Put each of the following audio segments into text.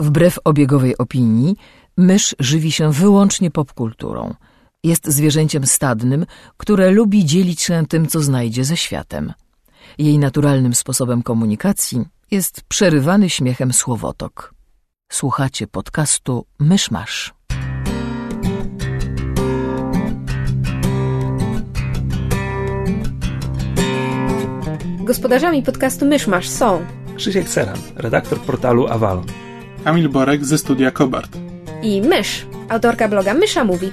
Wbrew obiegowej opinii, mysz żywi się wyłącznie popkulturą. Jest zwierzęciem stadnym, które lubi dzielić się tym, co znajdzie ze światem. Jej naturalnym sposobem komunikacji jest przerywany śmiechem słowotok. Słuchacie podcastu Myszmasz. Gospodarzami podcastu Myszmasz są Krzysiek Ceran, redaktor portalu Avalon. Kamil Borek ze studia Kobart. i Mysz, autorka bloga Mysza Mówi.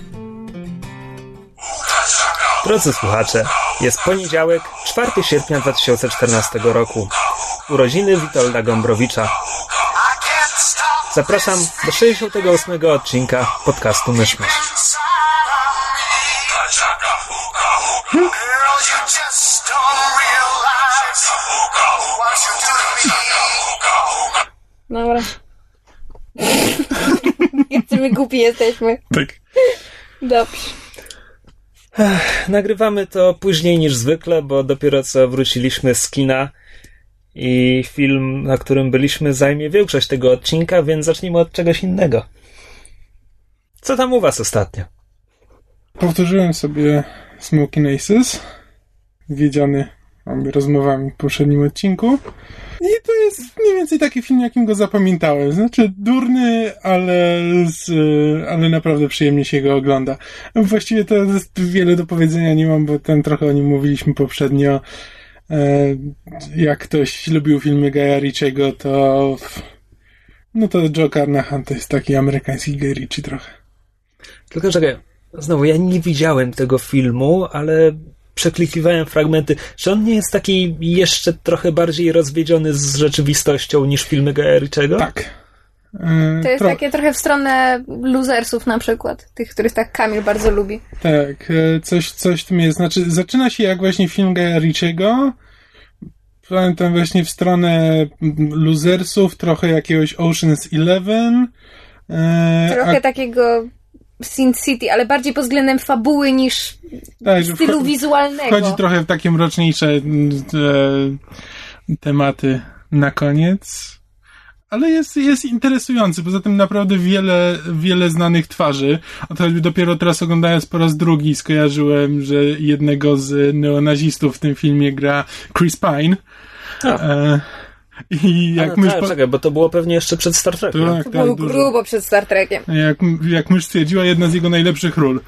Drodzy słuchacze, jest poniedziałek, 4 sierpnia 2014 roku. Urodziny Witolda Gombrowicza. Zapraszam do 68 odcinka podcastu Myszmasz. Girl, you just don't realize what you do to me. Dobra. My głupi jesteśmy. Tak. Dobrze. Nagrywamy to później niż zwykle, bo dopiero co wróciliśmy z kina i film, na którym byliśmy, zajmie większość tego odcinka, więc zacznijmy od czegoś innego. Co tam u was ostatnio? Powtórzyłem sobie Smoking Aces, wiedziony mamy rozmowami w poprzednim odcinku. I to jest mniej więcej taki film, jakim go zapamiętałem. Znaczy durny, ale, z, ale naprawdę przyjemnie się go ogląda. Właściwie to wiele do powiedzenia nie mam, bo ten trochę o nim mówiliśmy poprzednio. E, Jak ktoś lubił filmy Gaja to no to Joe Carnahan to jest taki amerykański Ritchie trochę. Tylko czekaj, znowu, ja nie widziałem tego filmu, ale przeklikiwałem fragmenty. Czy on nie jest taki jeszcze trochę bardziej rozwiedziony z rzeczywistością niż filmy Gaja Ritchiego? Tak. E, To jest tro- takie trochę w stronę losersów na przykład. Tych, których tak Kamil bardzo lubi. Tak, e, coś, coś w tym jest. Znaczy, zaczyna się jak właśnie film Gaja Ritchiego. Pamiętam właśnie w stronę losersów, trochę jakiegoś Ocean's Eleven. E, Trochę a- takiego Sin City, ale bardziej pod względem fabuły niż tak, stylu wizualnego. Wchodzi trochę w takie mroczniejsze e, tematy na koniec. Ale jest, jest interesujący. Poza tym naprawdę wiele, wiele znanych twarzy. O to choćby dopiero teraz oglądając po raz drugi skojarzyłem, że jednego z neonazistów w tym filmie gra Chris Pine. A. E, I A, jak no mysz... tak, czekaj, bo to było pewnie jeszcze przed Star Trekiem. tak, To tak, był dużo. grubo przed Star Trekiem. Jak, jak mysz stwierdziła, jedna z jego najlepszych ról.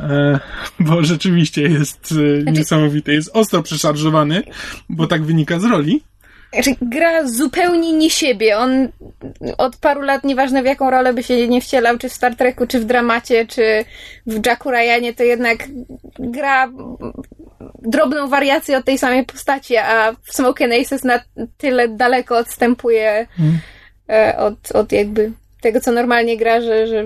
E, bo rzeczywiście jest e, niesamowity. Jest ostro przeszarżowany, bo tak wynika z roli. Znaczy, gra zupełnie nie siebie. On od paru lat, nieważne w jaką rolę by się nie wcielał, czy w Star Treku, czy w dramacie, czy w Jacku Ryanie, to jednak gra drobną wariację od tej samej postaci, a w Smoke and Aces na tyle daleko odstępuje e, od, od jakby tego, co normalnie gra, że, że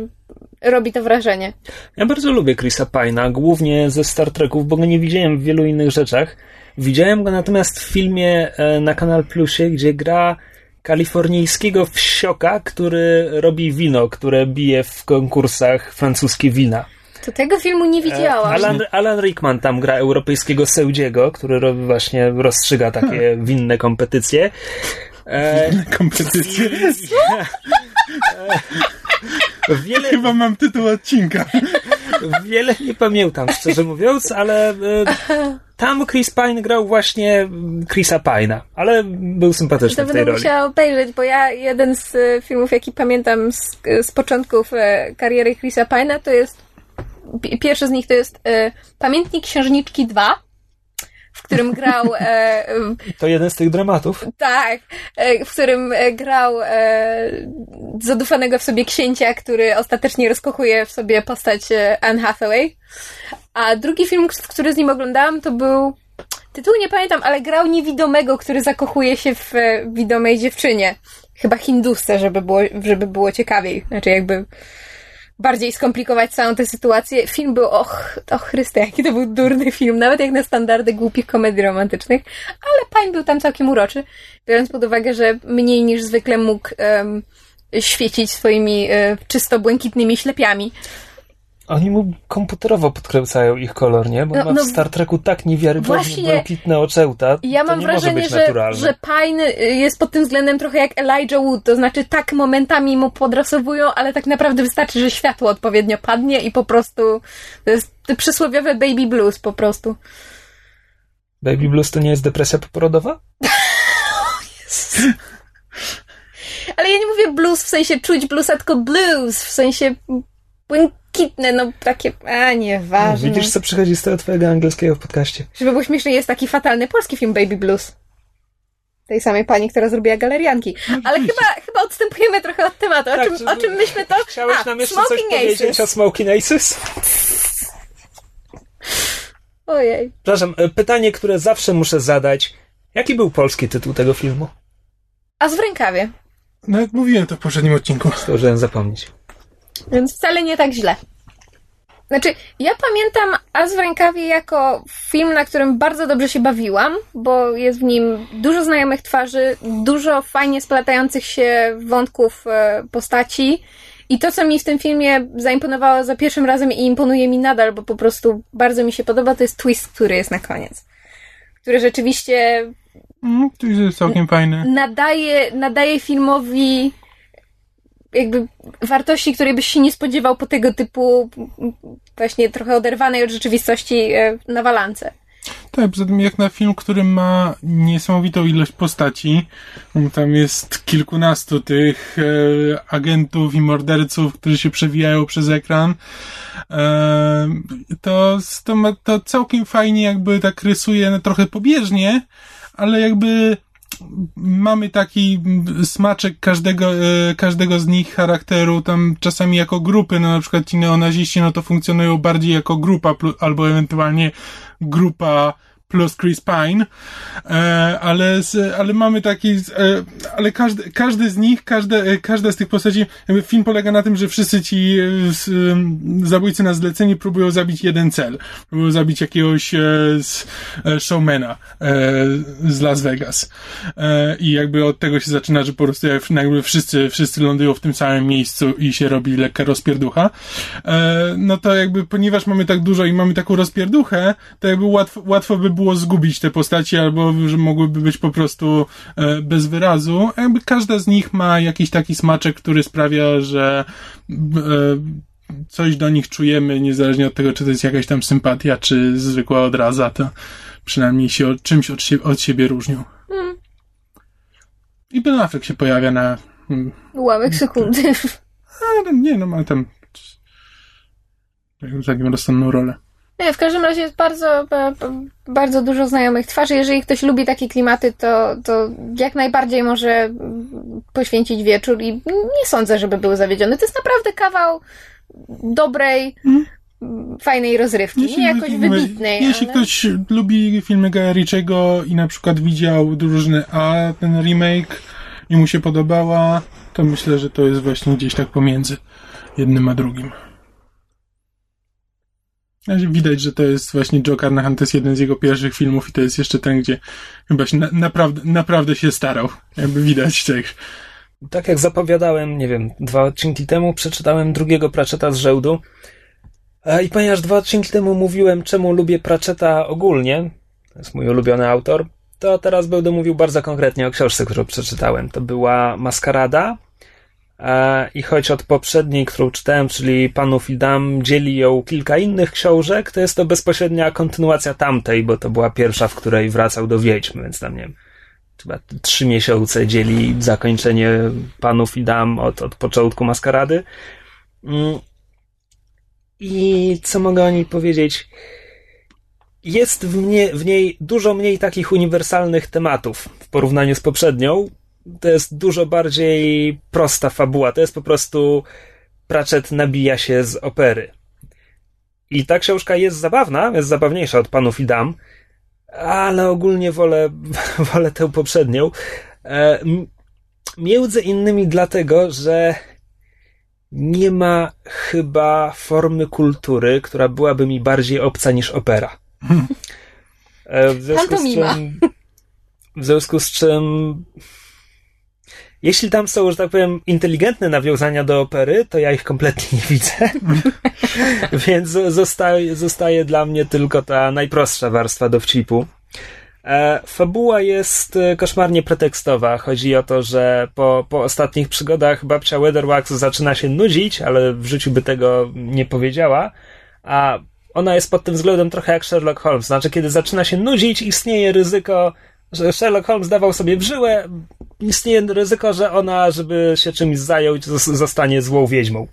robi to wrażenie. Ja bardzo lubię Chrisa Pine'a, głównie ze Star Treków, bo go nie widziałem w wielu innych rzeczach. Widziałem go natomiast w filmie e, na Kanal Plusie, gdzie gra kalifornijskiego wsioka, który robi wino, które bije w konkursach francuskie wina. To tego filmu nie widziałam. Alan, Alan Rickman tam gra europejskiego sędziego, który robi właśnie, rozstrzyga takie winne kompetycje. E, Kompetycje. wiele, Chyba mam tytuł odcinka. Wiele nie pamiętam, szczerze mówiąc, ale e, tam Chris Pine grał właśnie Chrisa Pine'a, ale był sympatyczny To w tej będę roli. musiała obejrzeć, bo ja jeden z e, filmów, jaki pamiętam z, z początków e, kariery Chrisa Pine'a, to jest pi- pierwszy z nich to jest e, Pamiętnik Księżniczki 2, w którym grał e, To jeden z tych dramatów. tak, e, w którym e, grał e, zadufanego w sobie księcia, który ostatecznie rozkochuje w sobie postać e, Anne Hathaway. A drugi film, który z nim oglądałam, to był. Tytułu nie pamiętam, ale grał niewidomego, który zakochuje się w e, widomej dziewczynie. Chyba hindusce, żeby było, żeby było ciekawiej. Znaczy, jakby bardziej skomplikować całą tę sytuację. Film był, och, och Chryste, jaki to był durny film, nawet jak na standardy głupich komedii romantycznych, ale Pań był tam całkiem uroczy, biorąc pod uwagę, że mniej niż zwykle mógł em, świecić swoimi e, czysto błękitnymi ślepiami. Oni mu komputerowo podkręcają ich kolor, nie? Bo No, ma no, w Star Treku tak niewiarygodnie błękitne oczełta. Ja mam nie wrażenie, może być że, naturalne. że Pine y, jest pod tym względem trochę jak Elijah Wood, to znaczy tak momentami mu podrasowują, ale tak naprawdę wystarczy, że światło odpowiednio padnie i po prostu to jest przysłowiowe baby blues po prostu. Baby Blues to nie jest depresja poporodowa? Ale ja nie mówię blues w sensie czuć bluesa, tylko blues w sensie błękitne, no takie, a nieważne. Widzisz, co przychodzi z tego twojego angielskiego w podcaście. Żeby było śmiesznie, jest taki fatalny polski film Baby Blues. Tej samej pani, która zrobiła galerianki. Ale chyba, chyba odstępujemy trochę od tematu. O, Tak, czym, czy- o czym myśmy to... Chciałeś A, nam jeszcze coś Smoking powiedzieć Aces. o Smoking Aces? Ojej. Przepraszam, e, pytanie, które zawsze muszę zadać. Jaki był polski tytuł tego filmu? A z w rękawie. No jak mówiłem to w poprzednim odcinku. Zdążyłem zapomnieć. Więc wcale nie tak źle. Znaczy, ja pamiętam As w rękawie jako film, na którym bardzo dobrze się bawiłam, bo jest w nim dużo znajomych twarzy, dużo fajnie splatających się wątków e, postaci. I to, co mi w tym filmie zaimponowało za pierwszym razem i imponuje mi nadal, bo po prostu bardzo mi się podoba, to jest twist, który jest na koniec. Który rzeczywiście Mm, to jest całkiem fajne. nadaje, nadaje filmowi jakby wartości, której byś się nie spodziewał po tego typu właśnie trochę oderwanej od rzeczywistości e, nawalance. Tak, poza tym jak na film, który ma niesamowitą ilość postaci, tam jest kilkunastu tych e, agentów i morderców, którzy się przewijają przez ekran, e, to, to, to całkiem fajnie jakby tak rysuje no, trochę pobieżnie, ale jakby mamy taki smaczek każdego, e, każdego z nich charakteru, tam czasami jako grupy, no na przykład ci neonaziści, no to funkcjonują bardziej jako grupa, albo ewentualnie grupa plus Chris Pine, e, ale, ale mamy taki, e, ale każdy, każdy z nich, każde, e, każda z tych postaci, film polega na tym, że wszyscy ci zabójcy na zlecenie próbują zabić jeden cel. Próbują zabić jakiegoś showmana z Las Vegas. I jakby od tego się zaczyna, że po prostu jak- jakby wszyscy, wszyscy lądują w tym samym miejscu i się robi lekka rozpierducha. No to jakby, ponieważ mamy tak dużo i mamy taką rozpierduchę, to jakby łatwo, łatwo by było zgubić te postaci, albo że mogłyby być po prostu e, bez wyrazu. A Jakby każda z nich ma jakiś taki smaczek, który sprawia, że e, coś do nich czujemy, niezależnie od tego, czy to jest jakaś tam sympatia, czy zwykła odraza, to przynajmniej się od, czymś od, sie, od siebie różnią. I Ben Affleck się pojawia na... mm, Ułamek sekundy. Ale nie, no ma tam taką rozsądną rolę. Nie, w każdym razie jest bardzo, ba- ba- bardzo dużo znajomych twarzy. Jeżeli ktoś lubi takie klimaty, to, to jak najbardziej może mm, poświęcić wieczór i nie sądzę, żeby był zawiedziony. To jest naprawdę kawał dobrej, mm, fajnej rozrywki. Nie jakoś wybitnej, Jeśli ale... ktoś lubi filmy Ritchiego i na przykład widział drużynę A, ten remake i mu się podobała, to myślę, że to jest właśnie gdzieś tak pomiędzy jednym a drugim. Widać, że to jest właśnie Joe Carnahan, to jest jeden z jego pierwszych filmów i to jest jeszcze ten, gdzie chyba się na, naprawdę, naprawdę się starał. Jakby widać tak. Tak jak zapowiadałem, nie wiem, dwa odcinki temu przeczytałem drugiego Pratchetta z żołdu. E, I ponieważ dwa odcinki temu mówiłem, czemu lubię Pratchetta ogólnie, to jest mój ulubiony autor, to teraz będę mówił bardzo konkretnie o książce, którą przeczytałem. To była Maskarada. E, I choć od poprzedniej, którą czytałem, czyli Panów i Dam, dzieli ją kilka innych książek, to jest to bezpośrednia kontynuacja tamtej, bo to była pierwsza, w której wracał do Wiedźm, więc tam nie wiem, chyba trzy miesiące dzieli zakończenie Panów i Dam od, od początku Maskarady. Mm. I co mogę o niej powiedzieć? Jest w, mnie, w niej dużo mniej takich uniwersalnych tematów w porównaniu z poprzednią. To jest dużo bardziej prosta fabuła. To jest po prostu Pratchett nabija się z opery. I ta książka jest zabawna, jest zabawniejsza od Panów i Dam, ale ogólnie wolę, wolę tę poprzednią. E, między innymi dlatego, że nie ma chyba formy kultury, która byłaby mi bardziej obca niż opera. E, w związku z czym, w związku z czym Jeśli tam są, że tak powiem, inteligentne nawiązania do opery, to ja ich kompletnie nie widzę. Więc zostaje, zostaje dla mnie tylko ta najprostsza warstwa dowcipu. E, fabuła jest e, koszmarnie pretekstowa. Chodzi o to, że po, po ostatnich przygodach babcia Weatherwax zaczyna się nudzić, ale w życiu by tego nie powiedziała. A ona jest pod tym względem trochę jak Sherlock Holmes. Znaczy, kiedy zaczyna się nudzić, istnieje ryzyko, że Sherlock Holmes dawał sobie w żyłę, istnieje ryzyko, że ona, żeby się czymś zająć, zostanie złą wiedźmą.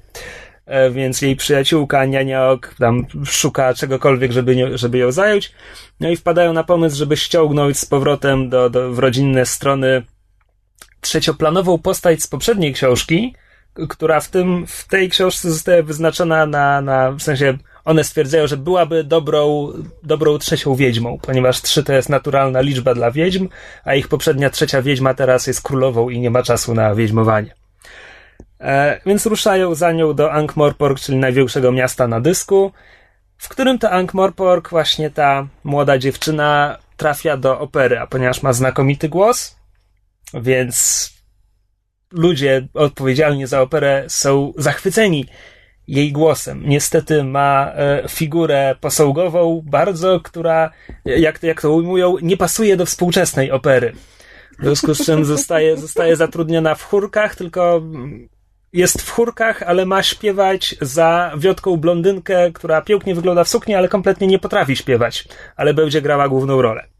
E, więc jej przyjaciółka, nianiok, tam szuka czegokolwiek, żeby, nie, żeby ją zająć. No i wpadają na pomysł, żeby ściągnąć z powrotem do, do, w rodzinne strony trzecioplanową postać z poprzedniej książki, która w tym, w tej książce zostaje wyznaczona na, na w sensie one stwierdzają, że byłaby dobrą, dobrą trzecią wiedźmą, ponieważ trzy to jest naturalna liczba dla wiedźm, a ich poprzednia trzecia wiedźma teraz jest królową i nie ma czasu na wiedźmowanie. E, więc ruszają za nią do Ankh-Morpork, czyli największego miasta na dysku, w którym to Ankh-Morpork właśnie ta młoda dziewczyna trafia do opery, a ponieważ ma znakomity głos, więc ludzie odpowiedzialni za operę są zachwyceni jej głosem. Niestety ma e, figurę posągową, bardzo, która, jak, jak to ujmują, nie pasuje do współczesnej opery. W związku z czym zostaje, zostaje zatrudniona w chórkach, tylko jest w chórkach, ale ma śpiewać za wiotką blondynkę, która pięknie wygląda w sukni, ale kompletnie nie potrafi śpiewać, ale będzie grała główną rolę.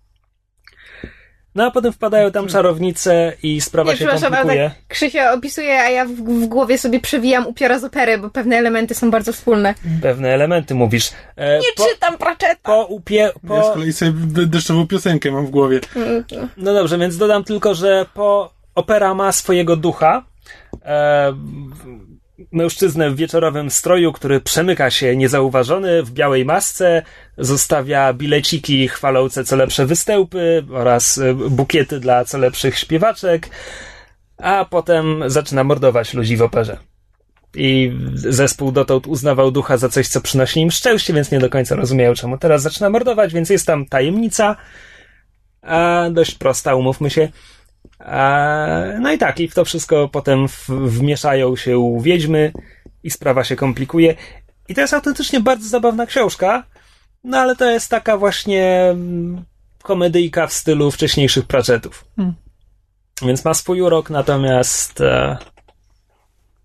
No a potem wpadają tam czarownice i sprawa Nie, się przepraszam, ale komplikuje. tak Krzysia opisuje, a ja w, w głowie sobie przewijam upiora z opery, bo pewne elementy są bardzo wspólne. Pewne elementy mówisz. E, Nie po, czytam Pratchetta! po upie... Ja z Po, kolei sobie de- deszczową piosenkę mam w głowie. no dobrze, więc dodam tylko, że po opera ma swojego ducha. E, mężczyznę w wieczorowym stroju, który przemyka się niezauważony w białej masce, zostawia bileciki chwalące co lepsze występy oraz e, bukiety dla co lepszych śpiewaczek, a potem zaczyna mordować ludzi w operze. I zespół dotąd uznawał ducha za coś, co przynosi im szczęście, więc nie do końca rozumieją, czemu teraz zaczyna mordować, więc jest tam tajemnica, a dość prosta, umówmy się. No i tak, i w to wszystko potem wmieszają się wiedźmy i sprawa się komplikuje. I to jest autentycznie bardzo zabawna książka, no ale to jest taka właśnie mm, komedyjka w stylu wcześniejszych Pratchettów. Więc ma swój urok, natomiast e,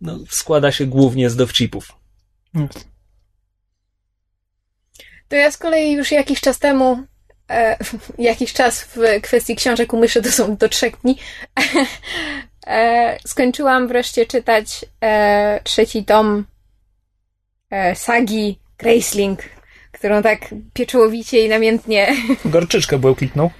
no, składa się głównie z dowcipów. To ja z kolei już jakiś czas temu, e, jakiś czas w kwestii książek umyszę, to są do trzech dni, e, skończyłam wreszcie czytać e, trzeci tom e, sagi Graceling, którą tak pieczołowicie i namiętnie Gorczyczkę błękitną.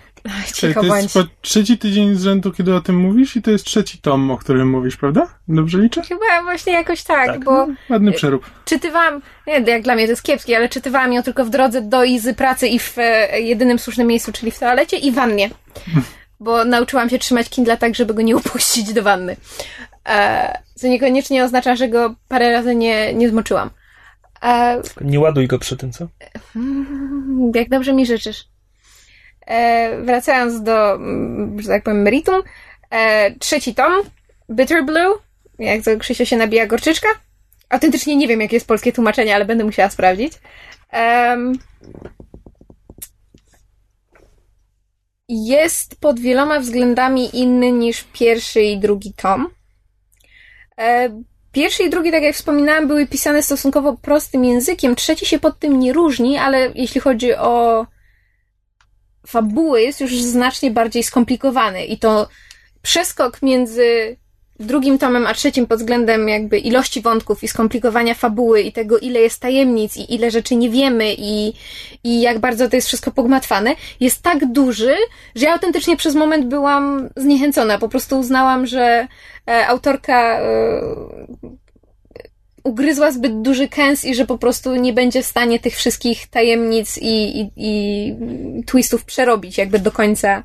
Czyli cicho to jest trzeci tydzień z rzędu, kiedy o tym mówisz i to jest trzeci tom, o którym mówisz, prawda? Dobrze liczę? Chyba właśnie jakoś tak, Tak. bo Ładny przerób. czytywałam, nie, jak dla mnie to jest kiepskie, ale czytywałam ją tylko w drodze do i z pracy i w e, jedynym słusznym miejscu, czyli w toalecie i w wannie. Bo nauczyłam się trzymać Kindle tak, żeby go nie upuścić do wanny. E, co niekoniecznie oznacza, że go parę razy nie, nie zmoczyłam. E, Nie ładuj go przy tym, co? jak dobrze mi życzysz. E, wracając do, mm, że tak powiem, meritum. E, trzeci tom, Bitter Blue, jak to Krzysio się nabija gorczyczka. Autentycznie nie wiem, jakie jest polskie tłumaczenie, ale będę musiała sprawdzić. Em, jest pod wieloma względami inny niż pierwszy i drugi tom. E, Pierwszy i drugi, tak jak wspominałam, były pisane stosunkowo prostym językiem. Trzeci się pod tym nie różni, ale jeśli chodzi o fabuły, jest już znacznie bardziej skomplikowany. I to przeskok między drugim tomem a trzecim pod względem jakby ilości wątków i skomplikowania fabuły i tego, ile jest tajemnic i ile rzeczy nie wiemy i, i jak bardzo to jest wszystko pogmatwane, jest tak duży, że ja autentycznie przez moment byłam zniechęcona. Po prostu uznałam, że e, autorka e, ugryzła zbyt duży kęs i że po prostu nie będzie w stanie tych wszystkich tajemnic i, i, i twistów przerobić jakby do końca,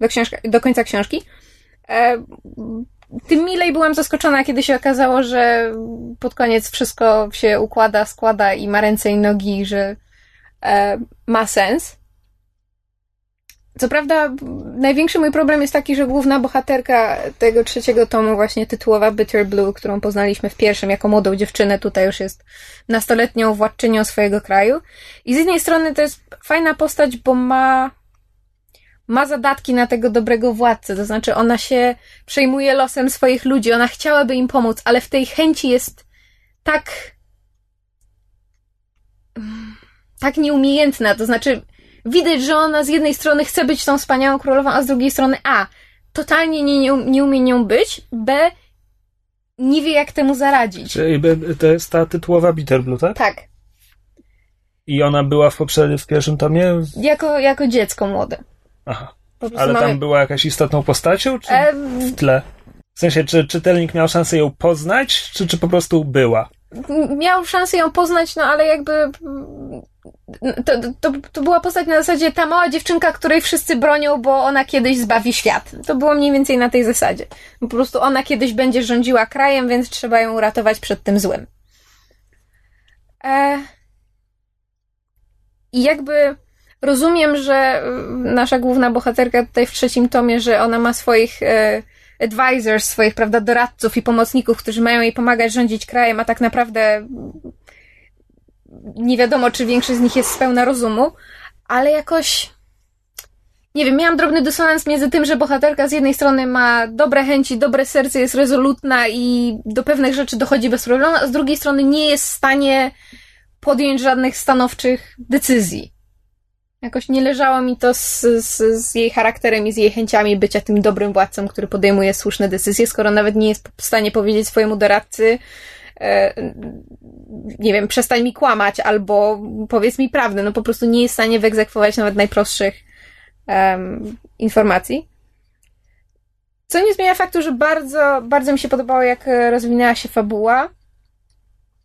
do, książka, do końca książki. E, tym milej byłam zaskoczona, kiedy się okazało, że pod koniec wszystko się układa, składa i ma ręce i nogi, że e, ma sens. Co prawda, największy mój problem jest taki, że główna bohaterka tego trzeciego tomu, właśnie tytułowa Bitter Blue, którą poznaliśmy w pierwszym jako młodą dziewczynę, tutaj już jest nastoletnią władczynią swojego kraju. I z jednej strony to jest fajna postać, bo ma, ma zadatki na tego dobrego władcę, to znaczy ona się przejmuje losem swoich ludzi, ona chciałaby im pomóc, ale w tej chęci jest tak tak nieumiejętna, to znaczy widać, że ona z jednej strony chce być tą wspaniałą królową, a z drugiej strony A. Totalnie nie, nie, nie umie nią być, B. Nie wie, jak temu zaradzić. Czyli to jest ta tytułowa Bitterblue, tak? Tak. I ona była w poprzednim, w pierwszym tomie? Jako, jako dziecko młode. Aha. Ale mamy- tam była jakaś istotną postacią, czy E, w tle? W sensie, czy czytelnik miał szansę ją poznać, czy, czy po prostu była? Miał szansę ją poznać, no ale jakby mm, to, to, to była postać na zasadzie ta mała dziewczynka, której wszyscy bronią, bo ona kiedyś zbawi świat. To było mniej więcej na tej zasadzie. Po prostu ona kiedyś będzie rządziła krajem, więc trzeba ją uratować przed tym złym. E... I jakby rozumiem, że y, nasza główna bohaterka tutaj w trzecim tomie, że ona ma swoich e, advisors, swoich, prawda, doradców i pomocników, którzy mają jej pomagać rządzić krajem, a tak naprawdę nie wiadomo, czy większość z nich jest spełna rozumu, ale jakoś nie wiem, miałam drobny dysonans między tym, że bohaterka z jednej strony ma dobre chęci, dobre serce, jest rezolutna i do pewnych rzeczy dochodzi bez problemu, a z drugiej strony nie jest w stanie podjąć żadnych stanowczych decyzji. Jakoś nie leżało mi to z, z, z jej charakterem i z jej chęciami bycia tym dobrym władcą, który podejmuje słuszne decyzje, skoro nawet nie jest w stanie powiedzieć swojemu doradcy, e, nie wiem, przestań mi kłamać, albo powiedz mi prawdę. No po prostu nie jest w stanie wyegzekwować nawet najprostszych em, informacji. Co nie zmienia faktu, że bardzo, bardzo mi się podobało, jak rozwinęła się fabuła.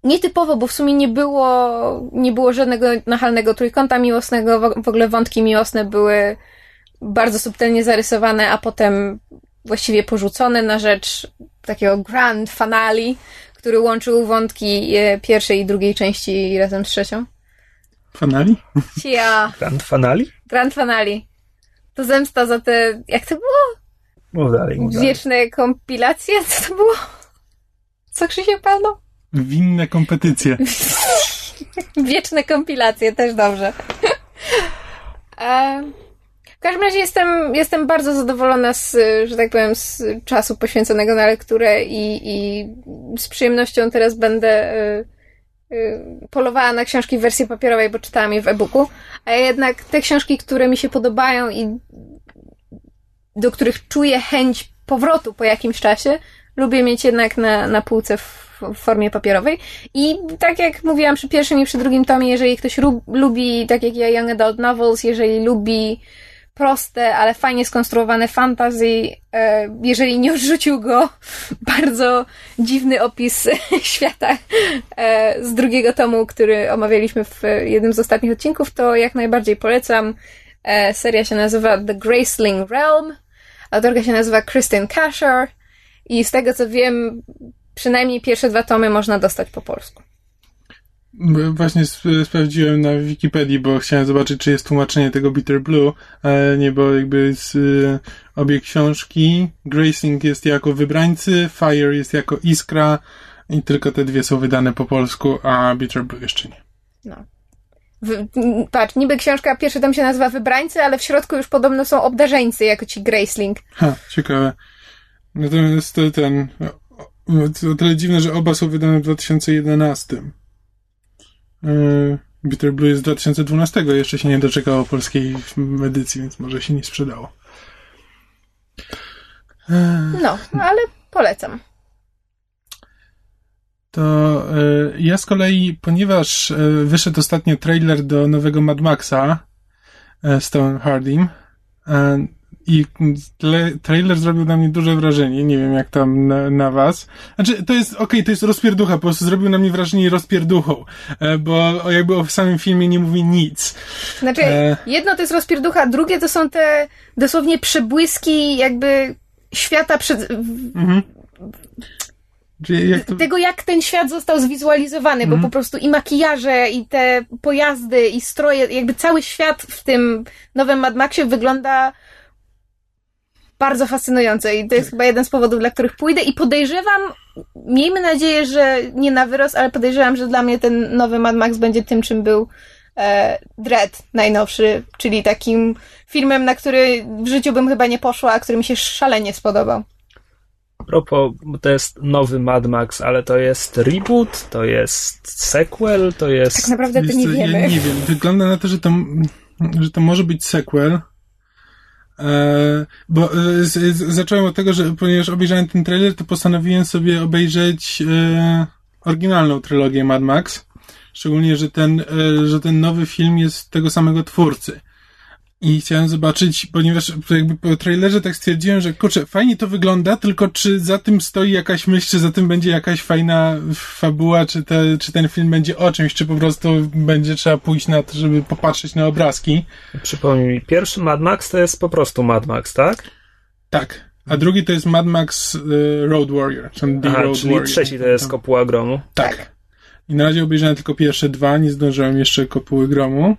Nietypowo, bo w sumie nie było, nie było żadnego nachalnego trójkąta miłosnego, w ogóle wątki miłosne były bardzo subtelnie zarysowane, a potem właściwie porzucone na rzecz takiego grand finale, który łączył wątki e, pierwszej i drugiej części razem z trzecią. Fanali? Cia, Grand Finale? grand finale. To zemsta za te, jak to było? Mów dalej, mów dalej. Wieczne kompilacje? Co to było? Co Krzysiek Palno? Winne kompetycje. Wieczne kompilacje, też dobrze. E, w każdym razie jestem, jestem bardzo zadowolona z, że tak powiem, z czasu poświęconego na lekturę i, i z przyjemnością teraz będę e, e, polowała na książki w wersji papierowej, bo czytałam je w e-booku, a jednak te książki, które mi się podobają i do których czuję chęć powrotu po jakimś czasie, lubię mieć jednak na, na półce w, w formie papierowej. I tak jak mówiłam przy pierwszym i przy drugim tomie, jeżeli ktoś lubi, tak jak ja, Young Adult Novels, jeżeli lubi proste, ale fajnie skonstruowane fantasy, e, jeżeli nie odrzucił go bardzo dziwny opis świata e, z drugiego tomu, który omawialiśmy w jednym z ostatnich odcinków, to jak najbardziej polecam. E, seria się nazywa The Graceling Realm. Autorka się nazywa Kristen Kasher i z tego co wiem, przynajmniej pierwsze dwa tomy można dostać po polsku. Właśnie sp- sprawdziłem na Wikipedii, bo chciałem zobaczyć, czy jest tłumaczenie tego Bitter Blue, ale nie, bo jakby z, y, obie książki, Gracing jest jako wybrańcy, Fire jest jako iskra i tylko te dwie są wydane po polsku, a Bitter Blue jeszcze nie. No. Patrz, niby książka, pierwszy tom się nazywa Wybrańcy, ale w środku już podobno są obdarzeńcy, jako ci Graceling. Ha, ciekawe. Natomiast to ten, o, o, to tyle dziwne, że oba są wydane w 2011. Yy, Bitter Blue jest z 2012, jeszcze się nie doczekało polskiej edycji, więc może się nie sprzedało. No, no ale polecam. To e, ja z kolei, ponieważ e, wyszedł ostatnio trailer do nowego Mad Maxa e, z Tom Hardym e, i trailer zrobił na mnie duże wrażenie, nie wiem jak tam na, na was. Znaczy, to jest, okej, to jest rozpierducha, po prostu zrobił na mnie wrażenie rozpierduchą, e, bo jakby o samym filmie nie mówi nic. Znaczy, E. jedno to jest rozpierducha, drugie to są te dosłownie przebłyski jakby świata przed... Mhm. Jak to... Tego, jak ten świat został zwizualizowany, Mhm. bo po prostu i makijaże, i te pojazdy, i stroje, jakby cały świat w tym nowym Mad Maxie wygląda bardzo fascynująco i to jest chyba jeden z powodów, dla których pójdę i podejrzewam, miejmy nadzieję, że nie na wyrost, ale podejrzewam, że dla mnie ten nowy Mad Max będzie tym, czym był e, Dread najnowszy, czyli takim filmem, na który w życiu bym chyba nie poszła, a który mi się szalenie spodobał. A propos, bo to jest nowy Mad Max, ale to jest reboot, to jest sequel, to Tak jest... naprawdę to nie wiemy. Ja nie wiem. Wygląda na to, że to, że to może być sequel. E, bo e, z, zacząłem od tego, że ponieważ obejrzałem ten trailer, to postanowiłem sobie obejrzeć e, oryginalną trylogię Mad Max. Szczególnie, że ten, e, że ten nowy film jest tego samego twórcy. I chciałem zobaczyć, ponieważ jakby po trailerze tak stwierdziłem, że kurczę, fajnie to wygląda, tylko czy za tym stoi jakaś myśl, czy za tym będzie jakaś fajna fabuła, czy, te, czy ten film będzie o czymś, czy po prostu będzie trzeba pójść na to, żeby popatrzeć na obrazki. Przypomnij mi, pierwszy Mad Max to jest po prostu Mad Max, tak? Tak. A drugi to jest Mad Max y, Road Warrior. Czy The Aha, Road czyli Warrior. trzeci to jest Kopuła Gromu. Tak. I na razie obejrzałem tylko pierwsze dwa, nie zdążyłem jeszcze Kopuły Gromu.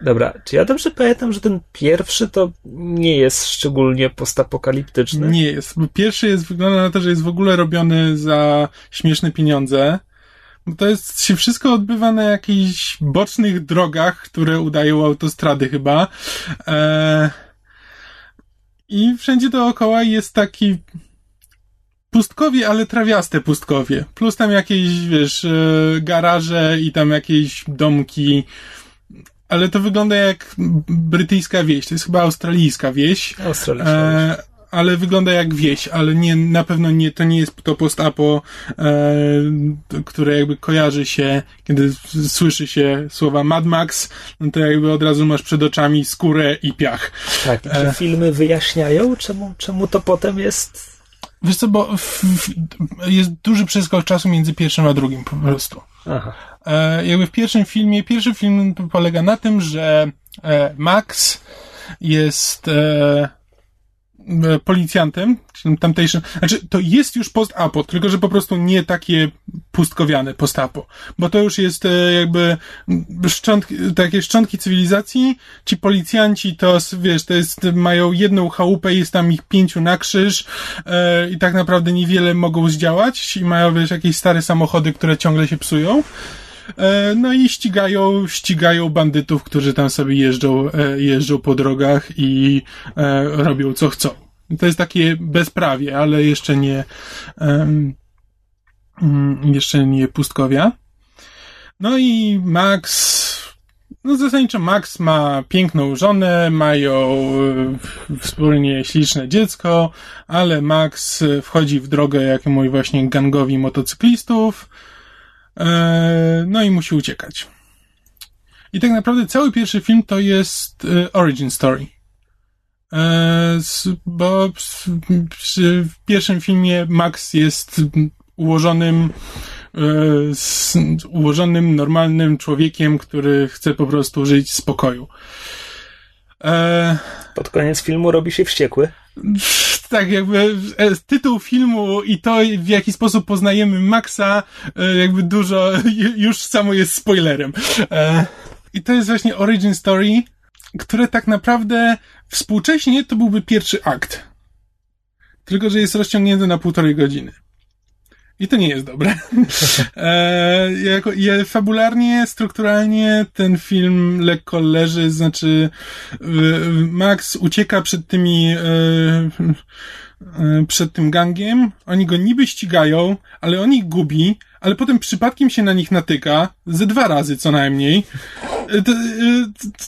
Dobra, czy ja dobrze pamiętam, że ten pierwszy to nie jest szczególnie postapokaliptyczny? Nie jest. Pierwszy jest, wygląda na to, że jest w ogóle robiony za śmieszne pieniądze. Bo to jest, się wszystko odbywa na jakichś bocznych drogach, które udają autostrady chyba. E, I wszędzie dookoła jest taki pustkowie, ale trawiaste pustkowie. Plus tam jakieś, wiesz, e, garaże i tam jakieś domki. Ale to wygląda jak brytyjska wieś. To jest chyba australijska wieś. Australia. E, ale wygląda jak wieś, ale nie, na pewno nie, to nie jest to post-apo, e, które jakby kojarzy się, kiedy słyszy się słowa Mad Max, no to jakby od razu masz przed oczami skórę i piach. Tak, i czy E. filmy wyjaśniają, czemu, czemu to potem jest... Wiesz co, bo w, w, jest duży przeskok czasu między pierwszym a drugim po prostu. Aha. E, jakby w pierwszym filmie, pierwszy film polega na tym, że e, Max jest e, policjantem, tamtejszym, znaczy to jest już post-apo, tylko że po prostu nie takie pustkowiane post-apo, bo to już jest jakby szczątki, takie szczątki cywilizacji, ci policjanci to, wiesz, to jest, mają jedną chałupę, jest tam ich pięciu na krzyż e, i tak naprawdę niewiele mogą zdziałać i mają, wiesz, jakieś stare samochody, które ciągle się psują. E, No i ścigają, ścigają bandytów, którzy tam sobie jeżdżą, e, jeżdżą po drogach i e, robią co chcą. To jest takie bezprawie, ale jeszcze nie, mm, jeszcze nie pustkowia. No i Max, no zasadniczo Max ma piękną żonę, mają wspólnie śliczne dziecko, ale Max wchodzi w drogę jakiemuś właśnie gangowi motocyklistów, no i musi uciekać. I tak naprawdę cały pierwszy film to jest e, origin story. E, bo w pierwszym filmie Max jest ułożonym, e, ułożonym, normalnym człowiekiem, który chce po prostu żyć w spokoju. E, Pod koniec filmu robi się wściekły. tak, jakby e, tytuł filmu i to, w jaki sposób poznajemy Maxa, e, jakby dużo, ju- już samo jest spoilerem. E, I to jest właśnie origin story, które tak naprawdę współcześnie to byłby pierwszy akt. Tylko, że jest rozciągnięty na półtorej godziny. I to nie jest dobre. E, jako, je, fabularnie, strukturalnie ten film lekko leży, znaczy e, Max ucieka przed tymi e, e, przed tym gangiem, oni go niby ścigają, ale on ich gubi, ale potem przypadkiem się na nich natyka, ze dwa razy co najmniej. E, To,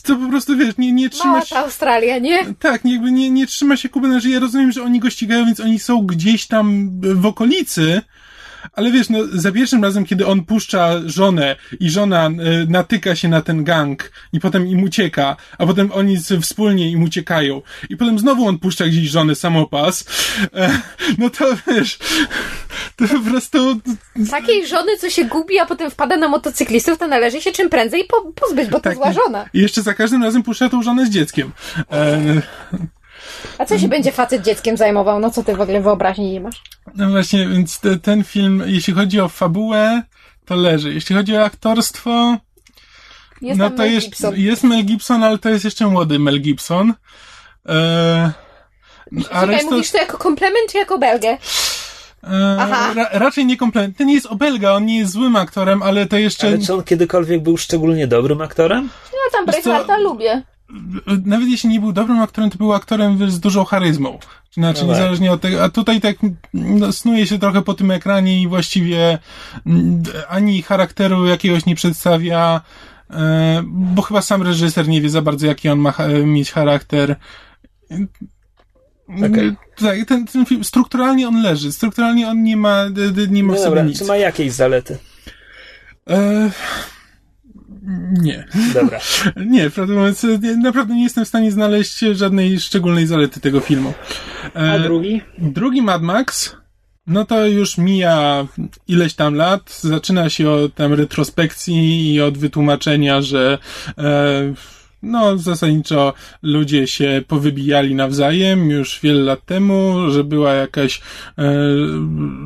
to, po prostu, wiesz, nie, nie trzyma Mała się... ta Australia, nie? Tak, nie, jakby nie, nie trzyma się Kuby, że ja rozumiem, że oni go ścigają, więc oni są gdzieś tam w okolicy, ale wiesz, no, za pierwszym razem, kiedy on puszcza żonę i żona e, natyka się na ten gang i potem im ucieka, a potem oni wspólnie im uciekają i potem znowu on puszcza gdzieś żonę samopas, e, no to wiesz, to po prostu Takiej żony, co się gubi, a potem wpada na motocyklistów, to należy się czym prędzej po, pozbyć, bo to Tak, zła żona. I jeszcze za każdym razem puszcza tą żonę z dzieckiem. E, A co się będzie facet dzieckiem zajmował? No co ty w ogóle wyobraźni nie masz? No właśnie, więc te, ten film, jeśli chodzi o fabułę, to leży. Jeśli chodzi o aktorstwo, Jest no to Mel jest, Gibson. jest Mel Gibson, ale to jest jeszcze młody Mel Gibson. E, a Czekaj, reszta, mówisz to jako komplement czy jako belgę? e, Aha. ra, raczej nie kompletnie. Ten jest obelga, on nie jest złym aktorem, ale to jeszcze... Ale czy on kiedykolwiek był szczególnie dobrym aktorem? Ja tam? Bravehearta lubię. Nawet jeśli nie był dobrym aktorem, to był aktorem wiesz, z dużą charyzmą. Znaczy, No tak. niezależnie od tego, a tutaj tak no, snuje się trochę po tym ekranie i właściwie mm, ani charakteru jakiegoś nie przedstawia, e, bo chyba sam reżyser nie wie za bardzo, jaki on ma mieć charakter. Okej. Tak, ten, ten film, strukturalnie on leży, strukturalnie on nie ma, nie ma No w sobie dobra, nic. czy ma jakieś zalety? E, nie. Dobra. Nie, prawdę mówiąc, naprawdę nie jestem w stanie znaleźć żadnej szczególnej zalety tego filmu. E, A drugi? drugi Mad Max, no to już mija ileś tam lat, zaczyna się od tam retrospekcji i od wytłumaczenia, że e, no zasadniczo ludzie się powybijali nawzajem już wiele lat temu, że była jakaś e,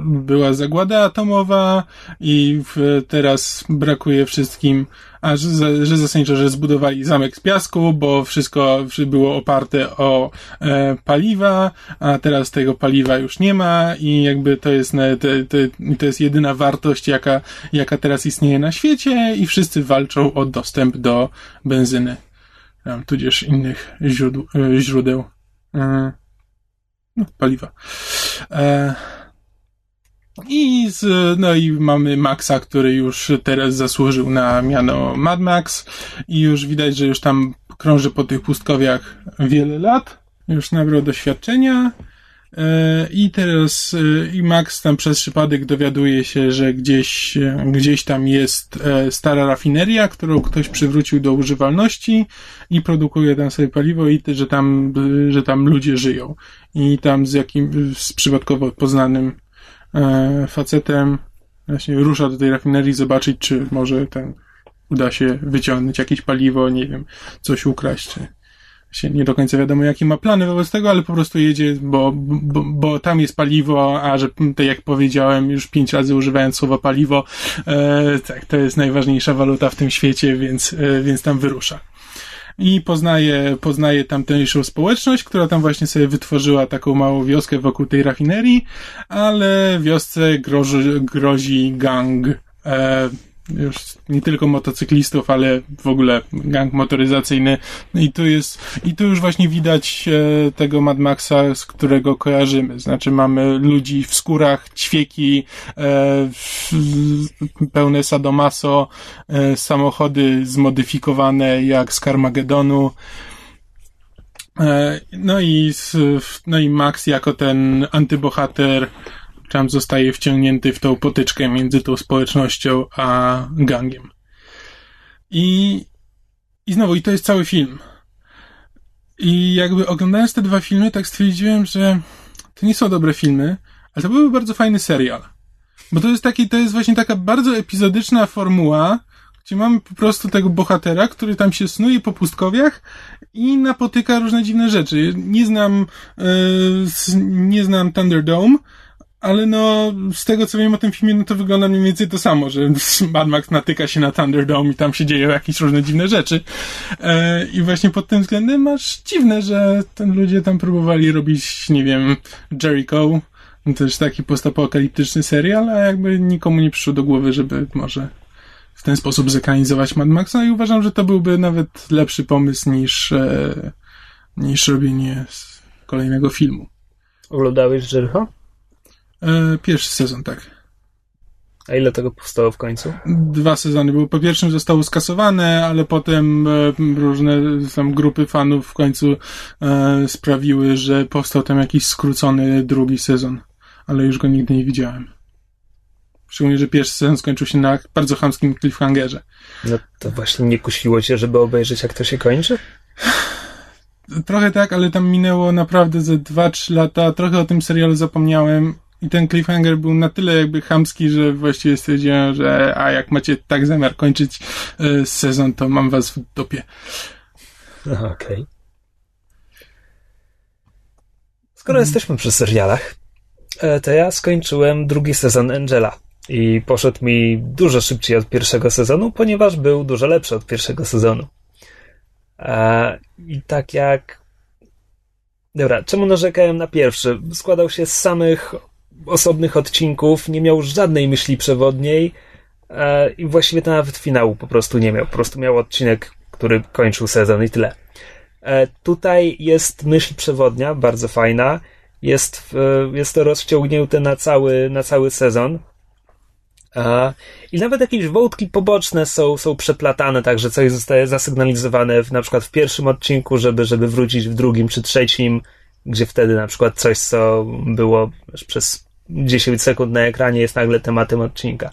była zagłada atomowa i w, teraz brakuje wszystkim a że, że zasadniczo, że zbudowali zamek z piasku, bo wszystko było oparte o e, paliwa, a teraz tego paliwa już nie ma i jakby to jest, na- to, to, to jest jedyna wartość, jaka, jaka teraz istnieje na świecie i wszyscy walczą o dostęp do benzyny, tudzież innych źródeł, e, źródeł e, no, paliwa. E, i z, no i mamy Maxa, który już teraz zasłużył na miano Mad Max i już widać, że już tam krąży po tych pustkowiach wiele lat. Już nabrał doświadczenia. E, I teraz e, i Max tam przez przypadek dowiaduje się, że gdzieś, e, gdzieś tam jest stara rafineria, którą ktoś przywrócił do używalności i produkuje tam sobie paliwo i że tam, że tam ludzie żyją. I tam z jakim, z przypadkowo poznanym facetem właśnie rusza do tej rafinerii zobaczyć, czy może ten uda się wyciągnąć jakieś paliwo, nie wiem, coś ukraść, się nie do końca wiadomo, jakie ma plany wobec tego, ale po prostu jedzie, bo, bo, bo tam jest paliwo, a że tak jak powiedziałem, już pięć razy używając słowa paliwo, e, tak, to jest najważniejsza waluta w tym świecie, więc, e, więc tam wyrusza. I poznaje, poznaje tamtejszą społeczność, która tam właśnie sobie wytworzyła taką małą wioskę wokół tej rafinerii, ale wiosce grozi, grozi gang e, już nie tylko motocyklistów, ale w ogóle gang motoryzacyjny. I tu jest, i tu już właśnie widać e, tego Mad Maxa, z którego kojarzymy. Znaczy mamy ludzi w skórach, ćwieki, e, pełne sadomaso, e, samochody zmodyfikowane jak z Carmagedonu. E, no i, no i Max jako ten antybohater tam zostaje wciągnięty w tą potyczkę między tą społecznością a gangiem. I, i znowu, i to jest cały film. I jakby oglądając te dwa filmy, tak stwierdziłem, że to nie są dobre filmy, ale to byłby bardzo fajny serial. Bo to jest taki, to jest właśnie taka bardzo epizodyczna formuła, gdzie mamy po prostu tego bohatera, który tam się snuje po pustkowiach i napotyka różne dziwne rzeczy. Nie znam, s- nie znam Thunderdome, ale no, z tego co wiem o tym filmie, no to wygląda mniej więcej to samo, że Mad Max natyka się na Thunderdome i tam się dzieją jakieś różne dziwne rzeczy. E, I właśnie pod tym względem masz dziwne, że ten ludzie tam próbowali robić, nie wiem, Jericho, też taki postapokaliptyczny serial, a jakby nikomu nie przyszło do głowy, żeby może w ten sposób zekranizować Mad Maxa i uważam, że to byłby nawet lepszy pomysł niż, e, niż robienie kolejnego filmu. Oglądałeś Jericho? E, pierwszy sezon, tak. A ile tego powstało w końcu? Dwa sezony, bo po pierwszym zostało skasowane, ale potem e, różne tam grupy fanów w końcu e, sprawiły, że powstał tam jakiś skrócony drugi sezon, ale już go nigdy nie widziałem. Szczególnie, że pierwszy sezon skończył się na bardzo chamskim cliffhangerze. No to właśnie nie kusiło cię, żeby obejrzeć, jak to się kończy? Trochę tak, ale tam minęło naprawdę ze 2-3 lata, trochę o tym serialu zapomniałem i ten cliffhanger był na tyle jakby chamski, że właściwie stwierdziłem, że a jak macie tak zamiar kończyć e, sezon, to mam was w dupie. Aha, Okej. skoro jesteśmy przy serialach, e, to ja skończyłem drugi sezon Angela. I poszedł mi dużo szybciej od pierwszego sezonu, ponieważ był dużo lepszy od pierwszego sezonu. E, I tak jak. Dobra, czemu narzekałem na pierwszy? Składał się z samych osobnych odcinków, nie miał żadnej myśli przewodniej e, i właściwie to nawet finału po prostu nie miał. Po prostu miał odcinek, który kończył sezon i tyle. E, tutaj jest myśl przewodnia, bardzo fajna. Jest, e, jest to rozciągnięte na cały, na cały sezon. E, I nawet jakieś wątki poboczne są, są przeplatane, tak, że coś zostaje zasygnalizowane w, na przykład w pierwszym odcinku, żeby, żeby wrócić w drugim czy trzecim, gdzie wtedy na przykład coś, co było przez 10 sekund na ekranie, jest nagle tematem odcinka.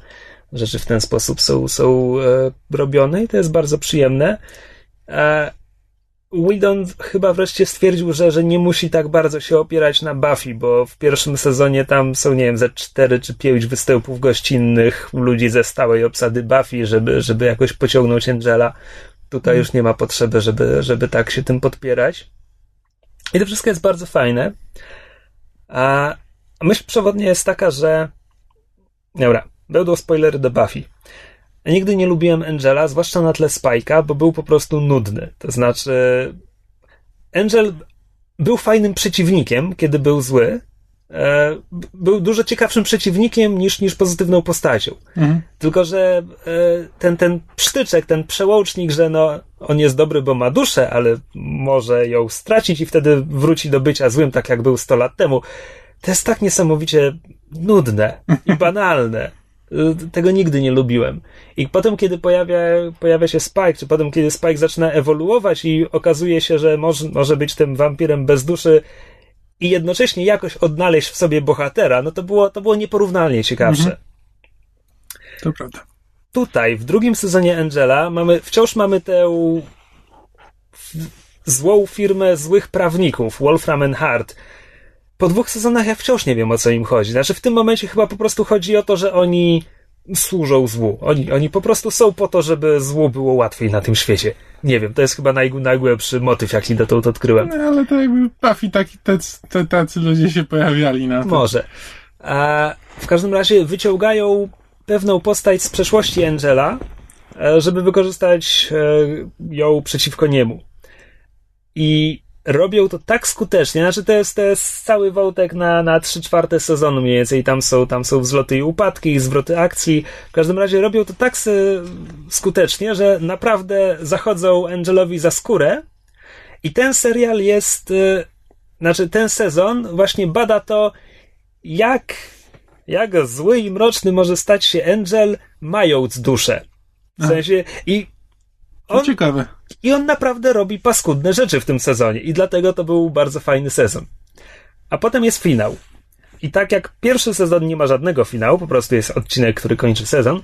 Rzeczy w ten sposób są, są e, robione i to jest bardzo przyjemne. E, Whedon chyba wreszcie stwierdził, że, że nie musi tak bardzo się opierać na Buffy, bo w pierwszym sezonie tam są, nie wiem, ze cztery czy pięć występów gościnnych ludzi ze stałej obsady Buffy, żeby, żeby jakoś pociągnąć Angela. Tutaj już nie ma potrzeby, żeby, żeby tak się tym podpierać. I to wszystko jest bardzo fajne. A myśl przewodnia jest taka, że. Dobra, będą spoilery do Buffy. Ja nigdy nie lubiłem Angela, zwłaszcza na tle Spike'a, bo był po prostu nudny. To znaczy, Angel był fajnym przeciwnikiem, kiedy był zły. E, był dużo ciekawszym przeciwnikiem niż, niż pozytywną postacią. Mhm. Tylko, że e, ten, ten psztyczek, ten przełącznik, że no, on jest dobry, bo ma duszę, ale może ją stracić i wtedy wróci do bycia złym, tak jak był 100 lat temu. To jest tak niesamowicie nudne i banalne. Tego nigdy nie lubiłem. I potem, kiedy pojawia, pojawia się Spike, czy potem, kiedy Spike zaczyna ewoluować i okazuje się, że może, może być tym wampirem bez duszy i jednocześnie jakoś odnaleźć w sobie bohatera, no to było, to było nieporównalnie ciekawsze. To prawda. Tutaj, w drugim sezonie Angela, mamy, wciąż mamy tę złą firmę złych prawników, Wolfram and Hart. Po dwóch sezonach ja wciąż nie wiem, o co im chodzi. Znaczy, w tym momencie chyba po prostu chodzi o to, że oni służą złu. Oni, oni po prostu są po to, żeby złu było łatwiej na tym świecie. Nie wiem, to jest chyba naj, najgłębszy motyw, jaki dotąd odkryłem. No, ale to jakby Buffy taki, tacy, tacy ludzie się pojawiali na to. Może. A w każdym razie wyciągają pewną postać z przeszłości Angela, e, żeby wykorzystać e, ją przeciwko niemu. I robią to tak skutecznie, znaczy to jest, to jest cały wątek na, na 3 czwarte sezonu mniej więcej, tam są, tam są wzloty i upadki, i zwroty akcji, w każdym razie robią to tak skutecznie, że naprawdę zachodzą Angelowi za skórę i ten serial jest, y, znaczy ten sezon właśnie bada to, jak, jak zły i mroczny może stać się Angel, mając duszę. W sensie, i on, ciekawe. i on naprawdę robi paskudne rzeczy w tym sezonie i dlatego to był bardzo fajny sezon. A potem jest finał. I tak jak pierwszy sezon nie ma żadnego finału, po prostu jest odcinek, który kończy sezon,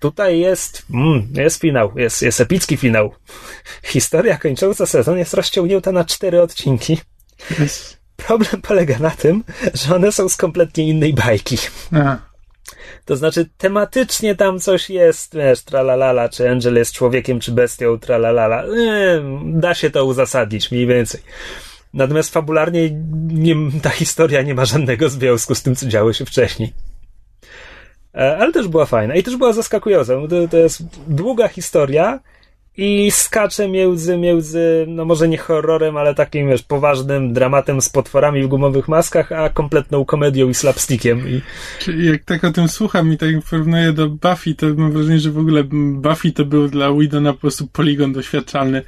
tutaj jest, mm, jest finał, jest, jest epicki finał. Historia kończąca sezon jest rozciągnięta na cztery odcinki. Problem polega na tym, że one są z kompletnie innej bajki. Aha. To znaczy, tematycznie tam coś jest, wiesz, tralalala, czy Angel jest człowiekiem, czy bestią, tralalala. Nie, da się to uzasadnić, mniej więcej. Natomiast fabularnie nie, ta historia nie ma żadnego związku z tym, co działo się wcześniej. E, Ale też była fajna i też była zaskakująca. To, to jest długa historia i skacze między, między, no może nie horrorem, ale takim, wiesz, poważnym dramatem z potworami w gumowych maskach, a kompletną komedią i slapstickiem. I jak tak o tym słucham i tak porównuję do Buffy, to mam wrażenie, że w ogóle Buffy to był dla Widona po prostu poligon doświadczalny,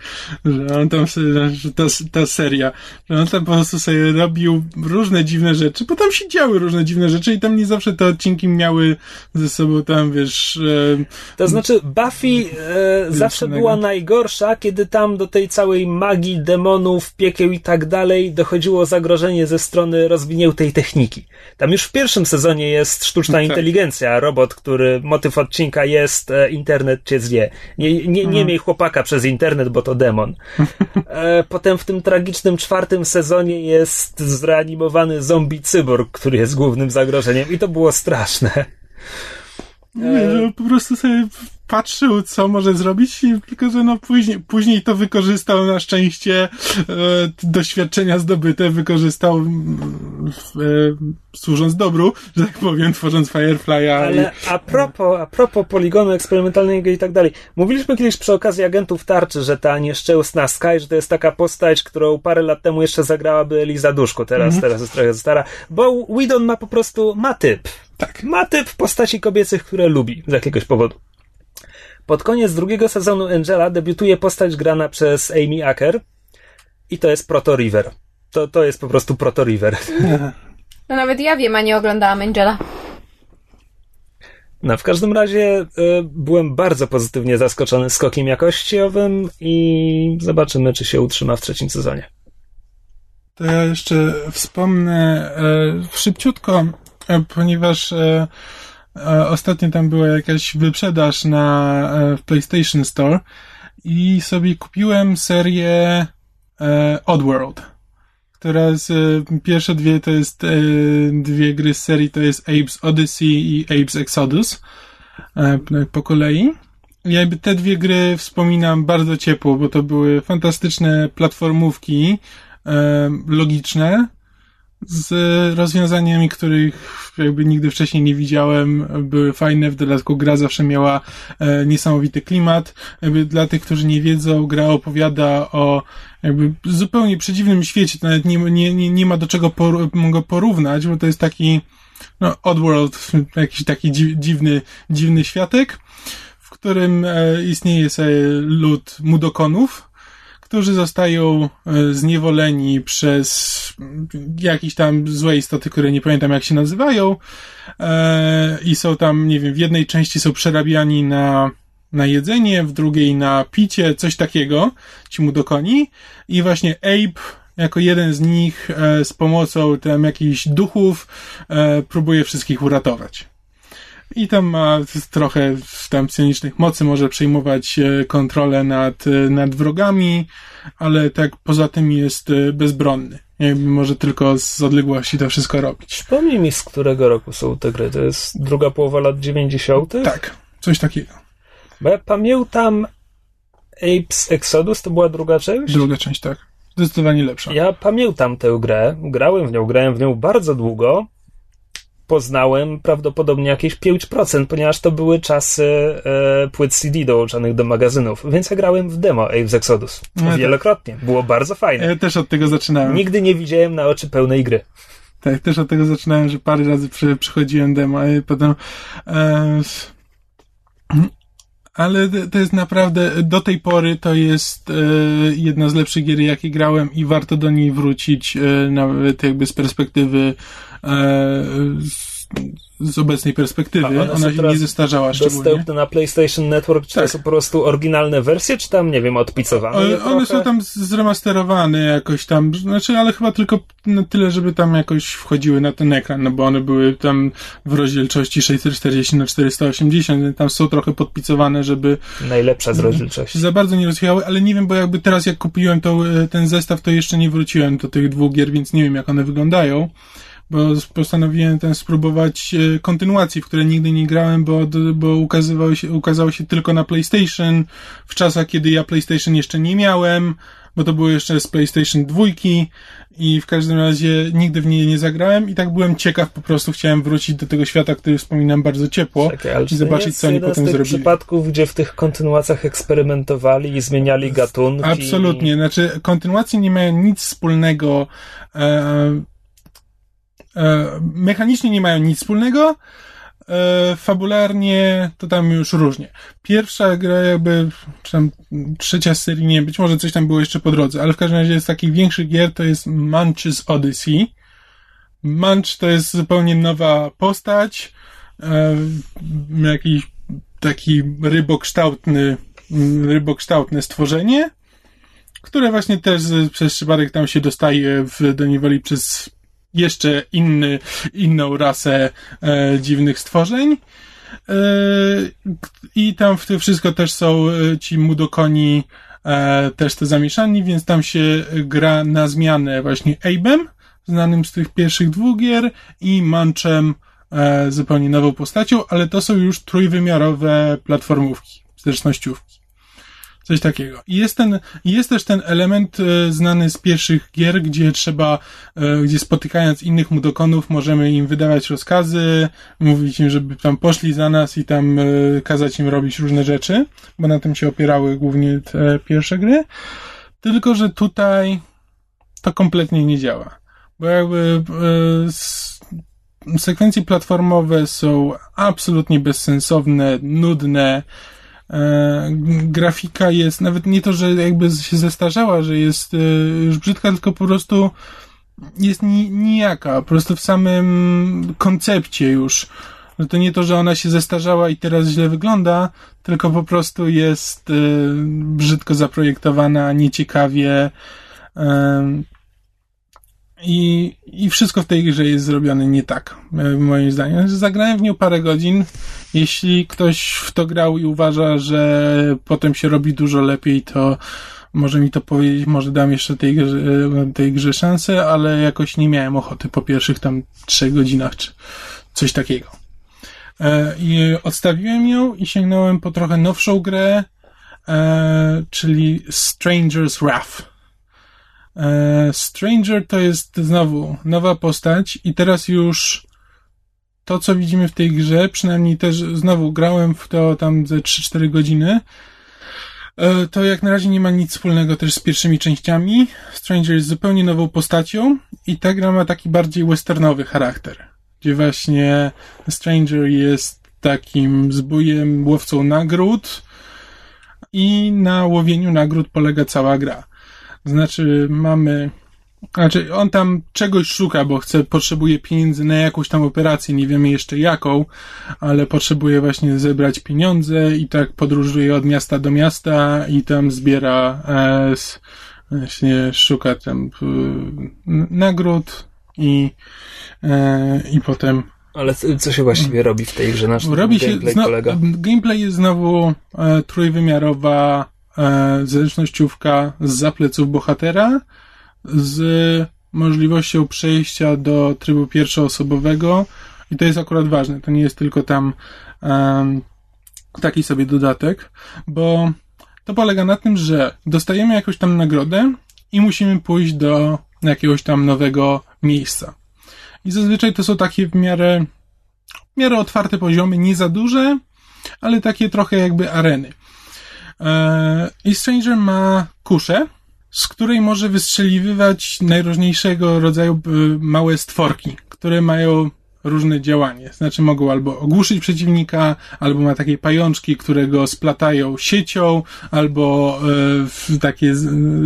że on tam sobie, że ta, ta seria, że on tam po prostu sobie robił różne dziwne rzeczy, bo tam się działy różne dziwne rzeczy i tam nie zawsze te odcinki miały ze sobą tam, wiesz, e, To znaczy, Buffy e, zawsze była najgorsza, kiedy tam do tej całej magii, demonów, piekieł i tak dalej dochodziło zagrożenie ze strony rozwiniętej techniki. Tam już w pierwszym sezonie jest sztuczna Tak. inteligencja, robot, który, motyw odcinka jest e, internet cię zje. Nie, nie, nie Mhm. miej chłopaka przez internet, bo to demon. E, potem w tym tragicznym czwartym sezonie jest zreanimowany zombie cyborg, który jest głównym zagrożeniem i to było straszne. Mówię, że po prostu sobie patrzył, co może zrobić, i tylko że no później, później to wykorzystał na szczęście e, doświadczenia zdobyte, wykorzystał mm, e, służąc dobru, że tak powiem, tworząc Firefly'a. Ale a propos, a propos poligonu eksperymentalnego i tak dalej. Mówiliśmy kiedyś przy okazji agentów tarczy, że ta nieszczęsna Sky, że to jest taka postać, którą parę lat temu jeszcze zagrałaby Eliza Duszko, teraz, Mhm. teraz jest trochę stara, bo Whedon ma po prostu, ma typ. Tak. Ma typ postaci kobiecych, które lubi z jakiegoś powodu. Pod koniec drugiego sezonu Angela debiutuje postać grana przez Amy Acker i to jest Proto River. To, to jest po prostu Proto River. No nawet ja wiem, a nie oglądałam Angela. No, w każdym razie y, byłem bardzo pozytywnie zaskoczony skokiem jakościowym i zobaczymy, czy się utrzyma w trzecim sezonie. To ja jeszcze wspomnę e, szybciutko, e, ponieważ e, e, ostatnio tam była jakaś wyprzedaż na e, w PlayStation Store i sobie kupiłem serię e, Oddworld, która z, e, pierwsze dwie to jest e, dwie gry z serii to jest Abe's Odyssey i Abe's Exodus e, po kolei. Jakby te dwie gry wspominam bardzo ciepło, bo to były fantastyczne platformówki, e, logiczne, z rozwiązaniami, których jakby nigdy wcześniej nie widziałem, były fajne, w dodatku gra zawsze miała e, niesamowity klimat. Jakby dla tych, którzy nie wiedzą, gra opowiada o jakby zupełnie przedziwnym świecie, to nawet nie, nie, nie, nie ma do czego por, go porównać, bo to jest taki no, Oddworld, jakiś taki dzi, dziwny, dziwny światek, w którym e, istnieje sobie lud mudokonów, którzy zostają e, zniewoleni przez jakieś tam złe istoty, które nie pamiętam jak się nazywają e, i są tam, nie wiem, w jednej części są przerabiani na na jedzenie, w drugiej na picie, coś takiego, ci mu dokoni. I właśnie Abe, jako jeden z nich, e, z pomocą tam jakichś duchów, próbuje wszystkich uratować. I tam ma trochę tam psionicznych mocy, może przejmować e, kontrolę nad, e, nad wrogami, ale tak poza tym jest e, bezbronny. Jakby może tylko z odległości to wszystko robić. Przypomnij mi, z którego roku są te gry. To jest druga połowa lat 90. Tak, coś takiego. Bo ja pamiętam Apes Exodus, to była druga część? Druga część, tak. Zdecydowanie lepsza. Ja pamiętam tę grę, grałem w nią, grałem w nią bardzo długo. Poznałem prawdopodobnie jakieś 5%, ponieważ to były czasy e, płyt CD dołączanych do magazynów, więc ja grałem w demo Apes Exodus. No tak. Wielokrotnie. Było bardzo fajne. Ja też od tego zaczynałem. Nigdy nie widziałem na oczy pełnej gry. Tak, też od tego zaczynałem, że parę razy przy, przychodziłem demo, i potem. E, ale to jest naprawdę, do tej pory to jest e, jedna z lepszych gier, jakie grałem i warto do niej wrócić, e, nawet jakby z perspektywy, e, z, z obecnej perspektywy. są Ona się nie zestarzała szczególnie. Dostępne na PlayStation Network, czy to Tak. są po prostu oryginalne wersje, czy tam, nie wiem, odpicowane? One, je one są tam zremasterowane jakoś tam, znaczy, ale chyba tylko na tyle, żeby tam jakoś wchodziły na ten ekran, no bo one były tam w rozdzielczości 640 na 480, tam są trochę podpicowane, żeby Najlepsza z rozdzielczości. się za bardzo nie rozwijały, ale nie wiem, bo jakby teraz jak kupiłem to, e, ten zestaw, to jeszcze nie wróciłem do tych dwóch gier, więc nie wiem, jak one wyglądają. Bo postanowiłem ten spróbować e, kontynuacji, w które nigdy nie grałem, bo, bo ukazywały się, ukazało się tylko na PlayStation w czasach, kiedy ja PlayStation jeszcze nie miałem, bo to było jeszcze z PlayStation 2 i w każdym razie nigdy w nie nie zagrałem i tak byłem ciekaw, po prostu chciałem wrócić do tego świata, który wspominam bardzo ciepło Czekaj, ale i to zobaczyć, jest co oni potem z tych zrobili. przypadków, gdzie w tych kontynuacjach eksperymentowali i zmieniali gatunki. Absolutnie, znaczy kontynuacje nie mają nic wspólnego, e, mechanicznie nie mają nic wspólnego, e, fabularnie to tam już różnie. Pierwsza gra jakby, czy tam trzecia z serii, nie, być może coś tam było jeszcze po drodze, ale w każdym razie z takich większych gier to jest Munch's Odyssey. Munch to jest zupełnie nowa postać, e, jakiś taki rybokształtny, rybokształtne stworzenie, które właśnie też przez przypadek tam się dostaje w, do niewoli przez jeszcze inny, inną rasę e, dziwnych stworzeń. E, I tam w tym wszystko też są e, ci mudokoni e, też te zamieszani, więc tam się gra na zmianę właśnie Abe'em, znanym z tych pierwszych dwóch gier, i Munchem e, zupełnie nową postacią, ale to są już trójwymiarowe platformówki, zręcznościówki. Coś takiego. I jest ten, jest też ten element e, znany z pierwszych gier, gdzie trzeba, e, gdzie spotykając innych mudokonów możemy im wydawać rozkazy, mówić im, żeby tam poszli za nas i tam e, kazać im robić różne rzeczy, bo na tym się opierały głównie te pierwsze gry. Tylko, że tutaj to kompletnie nie działa. Bo jakby sekwencje platformowe są absolutnie bezsensowne, nudne. E, grafika jest nawet nie to, że jakby się zestarzała, że jest e, już brzydka, tylko po prostu jest ni, nijaka. Po prostu w samym koncepcie już. Że to nie to, że ona się zestarzała i teraz źle wygląda, tylko po prostu jest e, brzydko zaprojektowana, nieciekawie. E, i, I wszystko w tej grze jest zrobione nie tak, e, moim zdaniem. Zagrałem w nią parę godzin. Jeśli ktoś w to grał i uważa, że potem się robi dużo lepiej, to może mi to powiedzieć, może dam jeszcze tej grze, e, tej grze szansę, ale jakoś nie miałem ochoty po pierwszych tam trzech godzinach, czy coś takiego. E, I odstawiłem ją i sięgnąłem po trochę nowszą grę, czyli Stranger's Wrath. E, Stranger to jest znowu nowa postać i teraz już to, co widzimy w tej grze, przynajmniej też znowu grałem w to tam ze 3-4 godziny, e, to jak na razie nie ma nic wspólnego też z pierwszymi częściami. Stranger jest zupełnie nową postacią i ta gra ma taki bardziej westernowy charakter, gdzie właśnie Stranger jest takim zbójem, łowcą nagród i na łowieniu nagród polega cała gra. Znaczy, mamy. Znaczy, on tam czegoś szuka, bo chce, potrzebuje pieniędzy na jakąś tam operację, nie wiemy jeszcze jaką, ale potrzebuje właśnie zebrać pieniądze i tak podróżuje od miasta do miasta i tam zbiera, e, właśnie szuka tam e, nagród i, e, i potem Ale co się właściwie robi w tej grze? Na czym Robi się, gameplay zno, polega? gameplay jest znowu e, trójwymiarowa zręcznościówka z zapleców bohatera, z możliwością przejścia do trybu pierwszoosobowego i to jest akurat ważne, to nie jest tylko tam em, taki sobie dodatek, bo to polega na tym, że dostajemy jakąś tam nagrodę i musimy pójść do jakiegoś tam nowego miejsca. I zazwyczaj to są takie w miarę w miarę otwarte poziomy, nie za duże, ale takie trochę jakby areny. Eee, I Stranger ma kuszę, z której może wystrzeliwywać najróżniejszego rodzaju e, małe stworki, które mają różne działanie. Znaczy mogą albo ogłuszyć przeciwnika, albo ma takie pajączki, które go splatają siecią, albo e, takie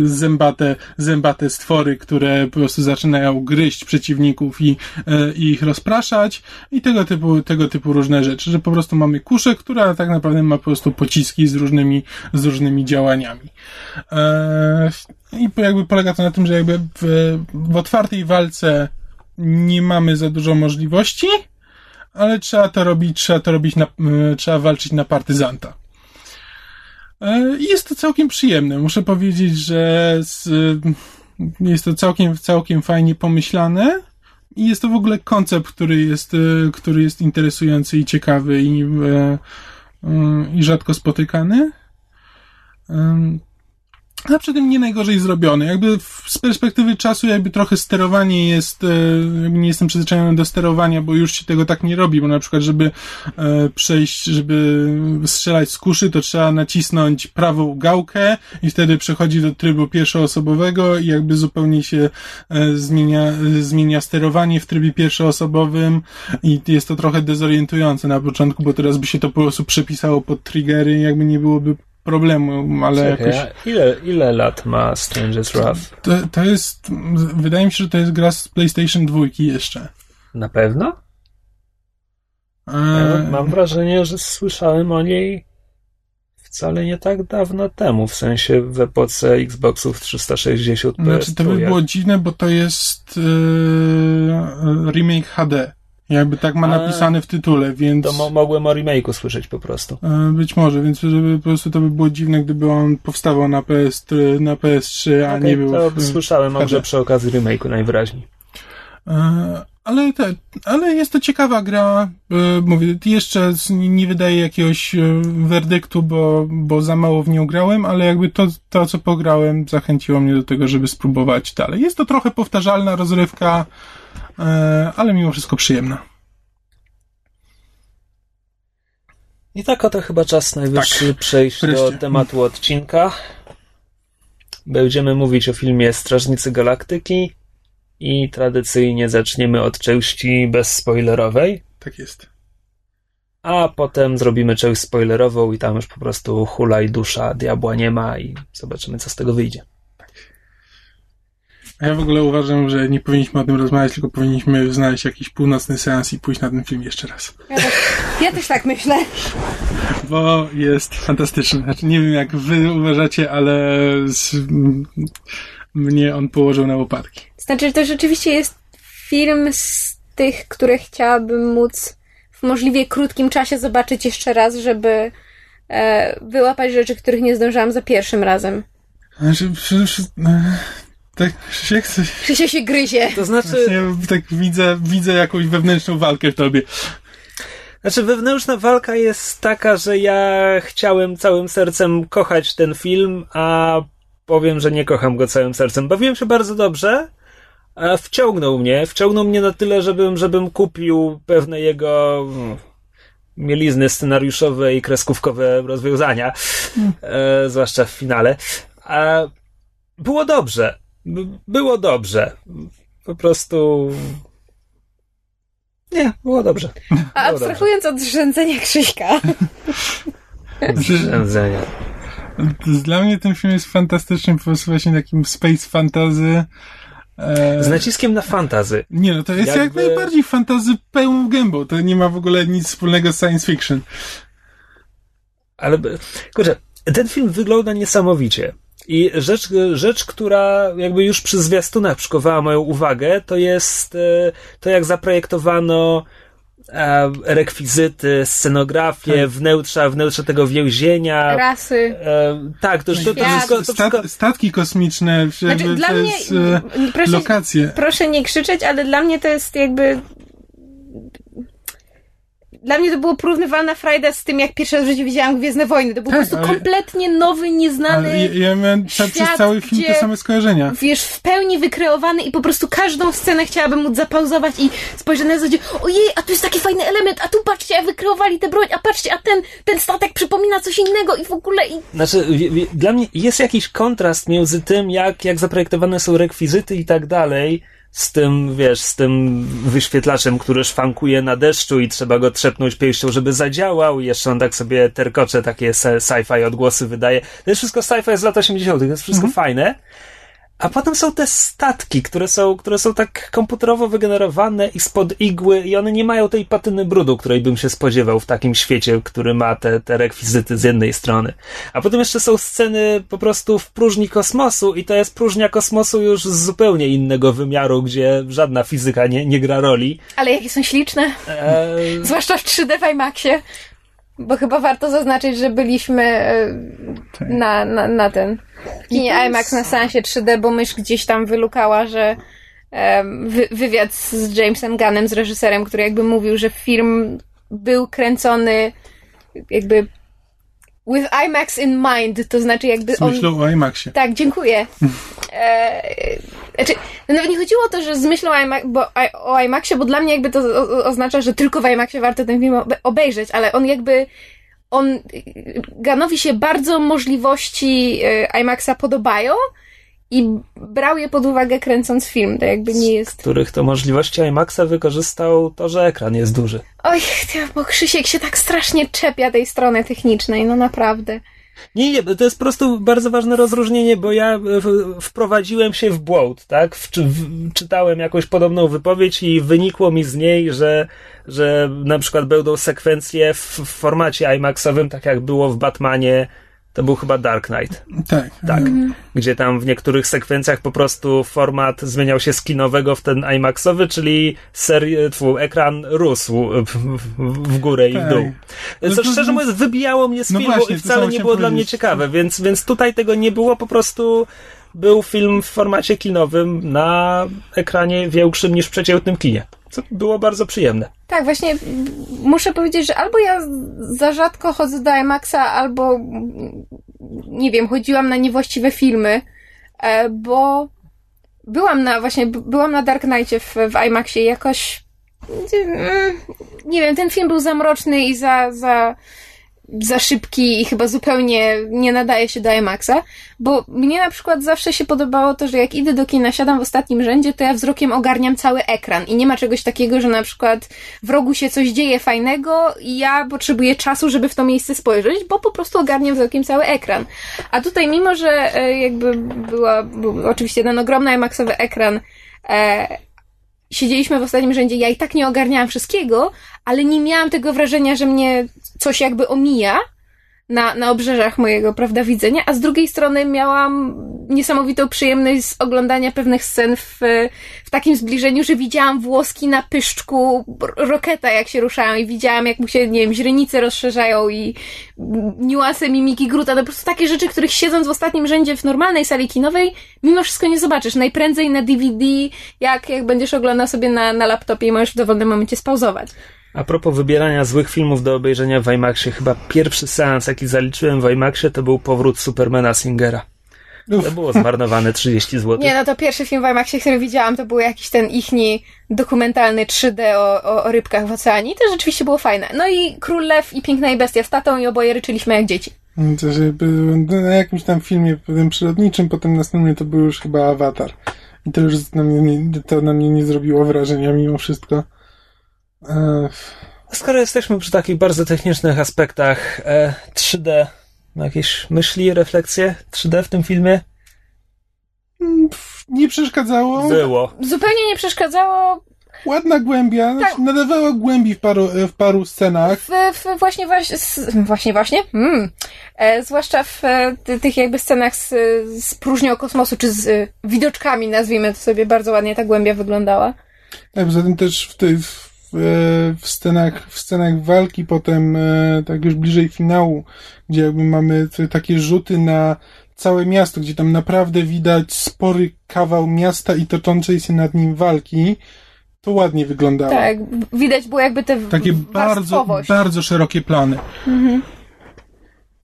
zębate, zębate stwory, które po prostu zaczynają gryźć przeciwników i, e, i ich rozpraszać i tego typu, tego typu różne rzeczy, że po prostu mamy kuszę, która tak naprawdę ma po prostu pociski z różnymi, z różnymi działaniami. E, I jakby polega to na tym, że jakby w, w otwartej walce nie mamy za dużo możliwości, ale trzeba to robić, trzeba to robić na, e, trzeba walczyć na partyzanta. E, I jest to całkiem przyjemne. Muszę powiedzieć, że z, jest to całkiem, całkiem fajnie pomyślane i jest to w ogóle koncept, który jest, e, który jest interesujący i ciekawy i, e, e, i rzadko spotykany. A przy tym nie najgorzej zrobione. Jakby z perspektywy czasu jakby trochę sterowanie jest, e, jakby nie jestem przyzwyczajony do sterowania, bo już się tego tak nie robi, bo na przykład, żeby e, przejść, żeby strzelać z kuszy, to trzeba nacisnąć prawą gałkę i wtedy przechodzi do trybu pierwszoosobowego i jakby zupełnie się e, zmienia, zmienia sterowanie w trybie pierwszoosobowym i jest to trochę dezorientujące na początku, bo teraz by się to po prostu przepisało pod triggery, jakby nie byłoby problemu, ale Czekaj, jakoś... ile, ile lat ma Stranger's Wrath? To, to jest, wydaje mi się, że to jest gra z PlayStation 2 jeszcze. Na pewno? E, mam wrażenie, że słyszałem o niej wcale nie tak dawno temu, w sensie w epoce Xboxów 360 PS. znaczy, to by było dziwne, bo to jest e, remake HD. Jakby tak ma napisane w tytule, więc To mo- mogłem o remake'u słyszeć po prostu. e, być może, więc żeby po prostu to by było dziwne, gdyby on powstawał na PS3, na PS3 a Okej, nie był to w, słyszałem w może przy okazji remake'u najwyraźniej. E, Ale, te, ale jest to ciekawa gra. E, mówię, jeszcze nie wydaje jakiegoś werdyktu, bo, bo za mało w nią grałem, ale jakby to, to, co pograłem, zachęciło mnie do tego, żeby spróbować dalej. Jest to trochę powtarzalna rozrywka, ale mimo wszystko przyjemna. I tak oto chyba czas najwyższy przejść do wreszcie. tematu odcinka. Będziemy mówić o filmie Strażnicy Galaktyki i tradycyjnie zaczniemy od części bezspoilerowej, Tak jest. a potem zrobimy część spoilerową i tam już po prostu hula i dusza, diabła nie ma i zobaczymy co z tego wyjdzie. Ja w ogóle uważam, że nie powinniśmy o tym rozmawiać, tylko powinniśmy znaleźć jakiś północny seans i pójść na ten film jeszcze raz. Ja też, ja też tak myślę. Bo jest fantastyczny. Znaczy, nie wiem jak wy uważacie, ale z, m, mnie on położył na łopatki. Znaczy, to rzeczywiście jest film z tych, które chciałabym móc w możliwie krótkim czasie zobaczyć jeszcze raz, żeby e, wyłapać rzeczy, których nie zdążyłam za pierwszym razem. Znaczy, przede wszystkim, tak się chce. Krzysia się gryzie. To znaczy, Właśnie tak widzę, widzę jakąś wewnętrzną walkę w tobie. Znaczy, wewnętrzna walka jest taka, że ja chciałem całym sercem kochać ten film, a powiem, że nie kocham go całym sercem. Bawiłem się bardzo dobrze, a wciągnął mnie. Wciągnął mnie na tyle, żebym, żebym kupił pewne jego mm, mielizny scenariuszowe i kreskówkowe rozwiązania, e, zwłaszcza w finale. A było dobrze. Było dobrze. Po prostu. Nie, było dobrze. A abstrahując od rzędzenia Krzyśka, Zrzędzenia. Dla mnie ten film jest fantastyczny, po prostu właśnie takim space fantasy. E, Z naciskiem na fantazy. nie, no to jest jakby- jak najbardziej fantazy pełną gębą. To nie ma w ogóle nic wspólnego z science fiction. Ale, by- kurczę, ten film wygląda niesamowicie. I rzecz, rzecz, która jakby już przy zwiastunach przykuwała moją uwagę, to jest e, to, jak zaprojektowano e, rekwizyty, scenografię, Tak. wnętrza, wnętrze tego więzienia. rasy. E, tak, to, to, to, wszystko, to wszystko, Stat, statki kosmiczne, Znaczy, dla mnie, jest proszę, lokacje. proszę nie krzyczeć, ale dla mnie to jest jakby... Dla mnie to było porównywalna frajda z tym, jak pierwszy raz w życiu widziałam Gwiezdne Wojny. To był Tak, po prostu ale- kompletnie nowy, nieznany... Ale ja, ja miałem ca- przez świat, cały film gdzie- te same skojarzenia. wiesz, w pełni wykreowany i po prostu każdą scenę chciałabym móc zapauzować i spojrzeć na zasadzie, ojej, a tu jest taki fajny element, a tu patrzcie, jak wykreowali tę broń, a patrzcie, a ten, ten statek przypomina coś innego i w ogóle i Znaczy, dla mnie jest jakiś kontrast między tym, jak, jak zaprojektowane są rekwizyty i tak dalej, z tym, wiesz, z tym wyświetlaczem, który szwankuje na deszczu i trzeba go trzepnąć pięścią, żeby zadziałał i jeszcze on tak sobie terkocze, takie sci-fi odgłosy wydaje. To jest wszystko sci-fi z lat 80., to jest wszystko fajne. A potem są te statki, które są, które są tak komputerowo wygenerowane i spod igły i one nie mają tej patyny brudu, której bym się spodziewał w takim świecie, który ma te, te rekwizyty z jednej strony. A potem jeszcze są sceny po prostu w próżni kosmosu i to jest próżnia kosmosu już z zupełnie innego wymiaru, gdzie żadna fizyka nie, nie gra roli. ale jakie są śliczne, Eee, zwłaszcza w 3D w IMAXie, bo chyba warto zaznaczyć, że byliśmy e, Tak. na, na, na ten w kinie IMAX na seansie 3D, bo mysz gdzieś tam wylukała, że em, wy, wywiad z Jamesem Gunnem, z reżyserem, który jakby mówił, że film był kręcony jakby with IMAX in mind, to znaczy jakby Z on... myślą o IMAXie. Tak, dziękuję. E, znaczy, no nawet nie chodziło o to, że z myślą o, IMAX, bo, o IMAXie, bo dla mnie jakby to o, oznacza, że tylko w IMAXie warto ten film obe- obejrzeć, ale on jakby on Ganowi się bardzo możliwości e, IMAXa podobają i brał je pod uwagę kręcąc film. To jakby nie jest. których to możliwości IMAXa wykorzystał to, że ekran jest duży. Oj, bo Krzysiek się tak strasznie czepia tej strony technicznej, no naprawdę. Nie, nie, to jest po prostu bardzo ważne rozróżnienie, bo ja w- wprowadziłem się w błąd, tak? W, w, czytałem jakąś podobną wypowiedź i wynikło mi z niej, że, że na przykład będą sekwencje w, w formacie IMAXowym, tak jak było w Batmanie, to był chyba Dark Knight, Tak. tak, gdzie tam w niektórych sekwencjach po prostu format zmieniał się z kinowego w ten IMAXowy, czyli seri- tfu, ekran rósł w, górę i w Tak. dół. No Co to- szczerze mówiąc wybijało mnie z No filmu właśnie, i wcale nie było dla mnie ciekawe, więc, więc tutaj tego nie było, po prostu był film w formacie kinowym na ekranie większym niż w przeciętnym kinie. Co było bardzo przyjemne. Tak, właśnie muszę powiedzieć, że albo ja za rzadko chodzę do IMAXa, albo nie wiem, chodziłam na niewłaściwe filmy, e, bo byłam na, właśnie, byłam na Dark Knightie w, w IMAXie jakoś mm, nie wiem, ten film był za mroczny i za, za, za szybki i chyba zupełnie nie nadaje się do IMAXa, bo mnie na przykład zawsze się podobało to, że jak idę do kina, siadam w ostatnim rzędzie, to ja wzrokiem ogarniam cały ekran i nie ma czegoś takiego, że na przykład w rogu się coś dzieje fajnego i ja potrzebuję czasu, żeby w to miejsce spojrzeć, bo po prostu ogarniam wzrokiem cały ekran. A tutaj mimo, że e, jakby była, był oczywiście ten ogromny IMAXowy ekran, e, siedzieliśmy w ostatnim rzędzie, ja i tak nie ogarniałam wszystkiego, ale nie miałam tego wrażenia, że mnie coś jakby omija na, na obrzeżach mojego, prawda, widzenia, a z drugiej strony miałam niesamowitą przyjemność z oglądania pewnych scen w, w takim zbliżeniu, że widziałam włoski na pyszczku Roketa, jak się ruszają i widziałam, jak mu się, nie wiem, źrenice rozszerzają i niuanse mimiki Gruta, to po prostu takie rzeczy, których siedząc w ostatnim rzędzie w normalnej sali kinowej, mimo wszystko nie zobaczysz. Najprędzej na DVD, jak, jak będziesz oglądał sobie na, na laptopie i możesz w dowolnym momencie spauzować. A propos wybierania złych filmów do obejrzenia w IMAXie, chyba pierwszy seans, jaki zaliczyłem w IMAXie, to był powrót Supermana Singera. To było zmarnowane 30 zł. Nie, no to pierwszy film w IMAXie, który widziałam, to był jakiś ten ichni dokumentalny 3D o, o, o rybkach w oceanie i to rzeczywiście było fajne. No i Król Lew i Piękna i Bestia z tatą i oboje ryczyliśmy jak dzieci. To, że na jakimś tam filmie tym przyrodniczym, potem następnie to był już chyba Avatar. I to już na mnie, nie, to na mnie nie zrobiło wrażenia mimo wszystko. E, Skoro jesteśmy przy takich bardzo technicznych aspektach e, 3D, ma jakieś myśli, refleksje 3D w tym filmie? nie przeszkadzało. Było. Zupełnie nie przeszkadzało Ładna głębia, Tak. znaczy nadawała głębi w paru, w paru scenach. w, w właśnie, właśnie, właśnie, właśnie, mm. e, zwłaszcza w e, ty, tych jakby scenach z, z próżnią kosmosu, czy z e, widoczkami, nazwijmy to sobie, bardzo ładnie ta głębia wyglądała. Tak, poza tym też w, tej, w, e, w, scenach, w scenach walki, potem e, tak już bliżej finału, gdzie jakby mamy takie rzuty na całe miasto, gdzie tam naprawdę widać spory kawał miasta i toczącej się nad nim walki, to ładnie wyglądało. Tak, widać było jakby te Takie bardzo, bardzo szerokie plany.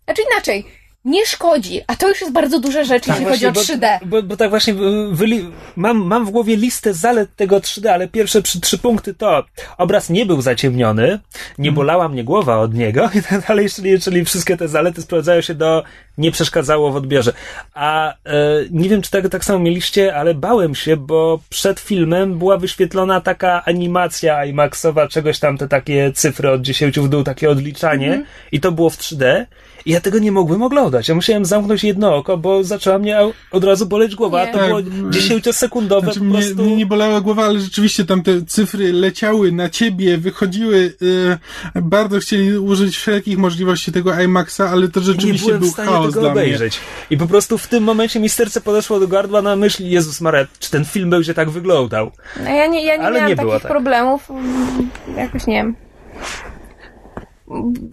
Znaczy inaczej, nie szkodzi, a to już jest bardzo duża rzecz, jeśli chodzi o 3D. Bo, bo, bo tak właśnie y, wyli, mam, mam w głowie listę zalet tego 3D, ale pierwsze przy, trzy punkty to obraz nie był zaciemniony, nie bolała mnie głowa od niego i tak dalej, czyli, czyli wszystkie te zalety sprowadzają się do nie przeszkadzało w odbiorze. A e, nie wiem, czy tak, tak samo mieliście, ale bałem się, bo przed filmem była wyświetlona taka animacja IMAXowa, czegoś tam, te takie cyfry od 10 w dół, takie odliczanie i to było w 3D i ja tego nie mogłem oglądać. Ja musiałem zamknąć jedno oko, bo zaczęła mnie od razu boleć głowa, Nie. a to Tak, było mm. 10-sekundowe Znaczy po mnie, prostu... mnie nie bolała głowa, ale rzeczywiście tam te cyfry leciały na ciebie, wychodziły, e, bardzo chcieli użyć wszelkich możliwości tego IMAXa, ale to nie rzeczywiście byłem był w stanie chaos tego dla mnie. obejrzeć. I po prostu w tym momencie mi serce podeszło do gardła na myśl, Jezus Maria, czy ten film będzie tak wyglądał? No ja nie, ja nie Ale miałam nie było takich tak. problemów. mm, Jakoś nie wiem.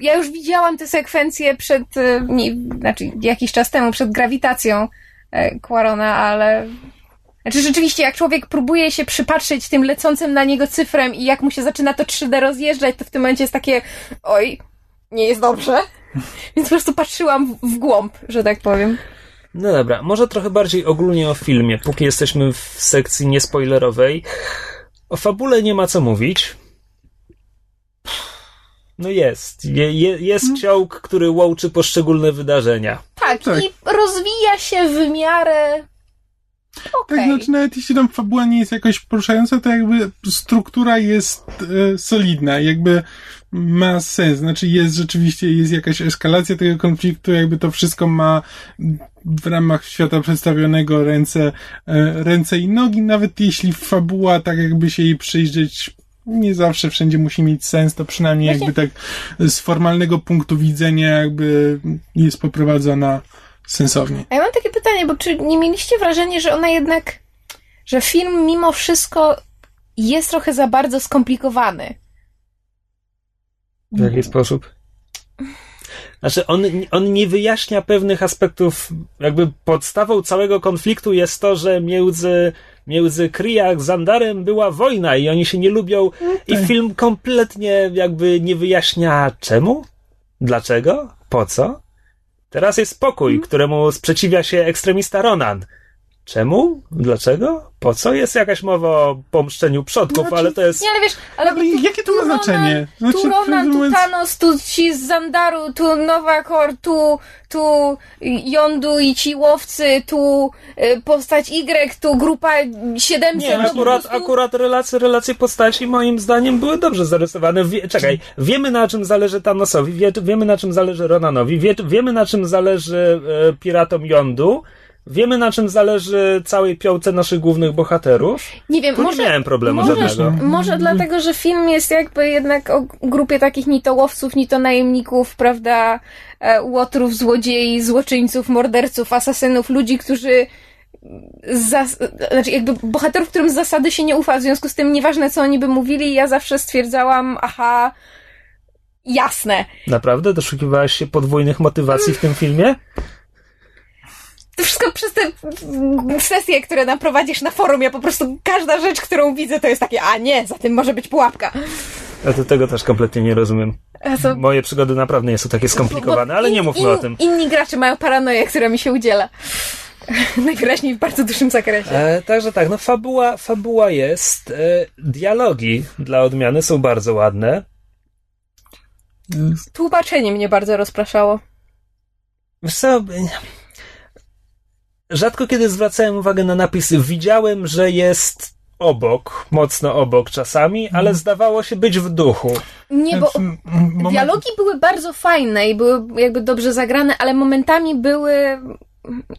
Ja już widziałam te sekwencje przed, e, nie, znaczy jakiś czas temu, przed grawitacją e, Quarona, ale znaczy rzeczywiście, jak człowiek próbuje się przypatrzeć tym lecącym na niego cyfrem i jak mu się zaczyna to 3D rozjeżdżać, to w tym momencie jest takie oj, nie jest dobrze. Więc po prostu patrzyłam w, w głąb, że tak powiem. No dobra, może trochę bardziej ogólnie o filmie, póki jesteśmy w sekcji niespoilerowej. O fabule nie ma co mówić. No jest. Je, je, jest ciąg, który łączy poszczególne wydarzenia. Tak, Tak. i rozwija się w miarę okej. Tak, znaczy nawet jeśli tam fabuła nie jest jakoś poruszająca, to jakby struktura jest e, solidna, jakby ma sens, znaczy jest rzeczywiście, jest jakaś eskalacja tego konfliktu, jakby to wszystko ma w ramach świata przedstawionego ręce, e, ręce i nogi, nawet jeśli fabuła, tak jakby się jej przyjrzeć, nie zawsze wszędzie musi mieć sens, to przynajmniej Właśnie- jakby tak z formalnego punktu widzenia jakby jest poprowadzona sensownie. A ja mam takie pytanie, bo czy nie mieliście wrażenia, że ona jednak, że film mimo wszystko jest trochę za bardzo skomplikowany? W jaki sposób? Znaczy, on, on nie wyjaśnia pewnych aspektów. Jakby podstawą całego konfliktu jest to, że między między Kree a Xandarem była wojna i oni się nie lubią. I film kompletnie jakby nie wyjaśnia czemu, dlaczego, po co. Teraz jest spokój, któremu sprzeciwia się ekstremista Ronan. Czemu? Dlaczego? Po co? Jest jakaś mowa o pomszczeniu przodków, ale to jest... Nie, ale wiesz, ale, Ale jakie to ma znaczenie? Znaczy, tu Ronan, tu Thanos, tu ci z Zandaru, tu Nowakor, tu, tu Yondu i ci łowcy, tu y, postać Y, tu grupa 700. Nie, no akurat, prostu- akurat relacje, relacje postaci moim zdaniem były dobrze zarysowane. Wie, czekaj, wiemy na czym zależy Thanosowi, wie, wiemy na czym zależy Ronanowi, wie, wiemy na czym zależy e, piratom Yondu, wiemy na czym zależy całej piące naszych głównych bohaterów. Nie wiem, Tu może, nie miałem problemu może, żadnego. może dlatego, że film jest jakby jednak o grupie takich ni to łowców, ni to najemników, prawda, e, łotrów, złodziei, złoczyńców, morderców, asasynów, ludzi, którzy zas- znaczy jakby bohaterów, którym z zasady się nie ufa, w związku z tym nieważne co oni by mówili, ja zawsze stwierdzałam, aha, jasne. Naprawdę? Doszukiwałaś się podwójnych motywacji w tym filmie? To wszystko przez te sesje, które nam prowadzisz na forum, ja po prostu każda rzecz, którą widzę, to jest takie, a nie, za tym może być pułapka. Ja to tego też kompletnie nie rozumiem. Co- Moje przygody naprawdę nie są takie skomplikowane, Bo ale in- nie mówmy in- o tym. Inni gracze mają paranoję, która mi się udziela. Najwyraźniej w bardzo dużym zakresie. E, także tak, no fabuła, fabuła jest. E, dialogi dla odmiany są bardzo ładne. Tłumaczenie mnie bardzo rozpraszało. Wiesz co, rzadko kiedy zwracałem uwagę na napisy. Widziałem, że jest obok, mocno obok czasami, ale zdawało się być w duchu. Nie, bo Znaczy, dialogi były bardzo fajne i były jakby dobrze zagrane, ale momentami były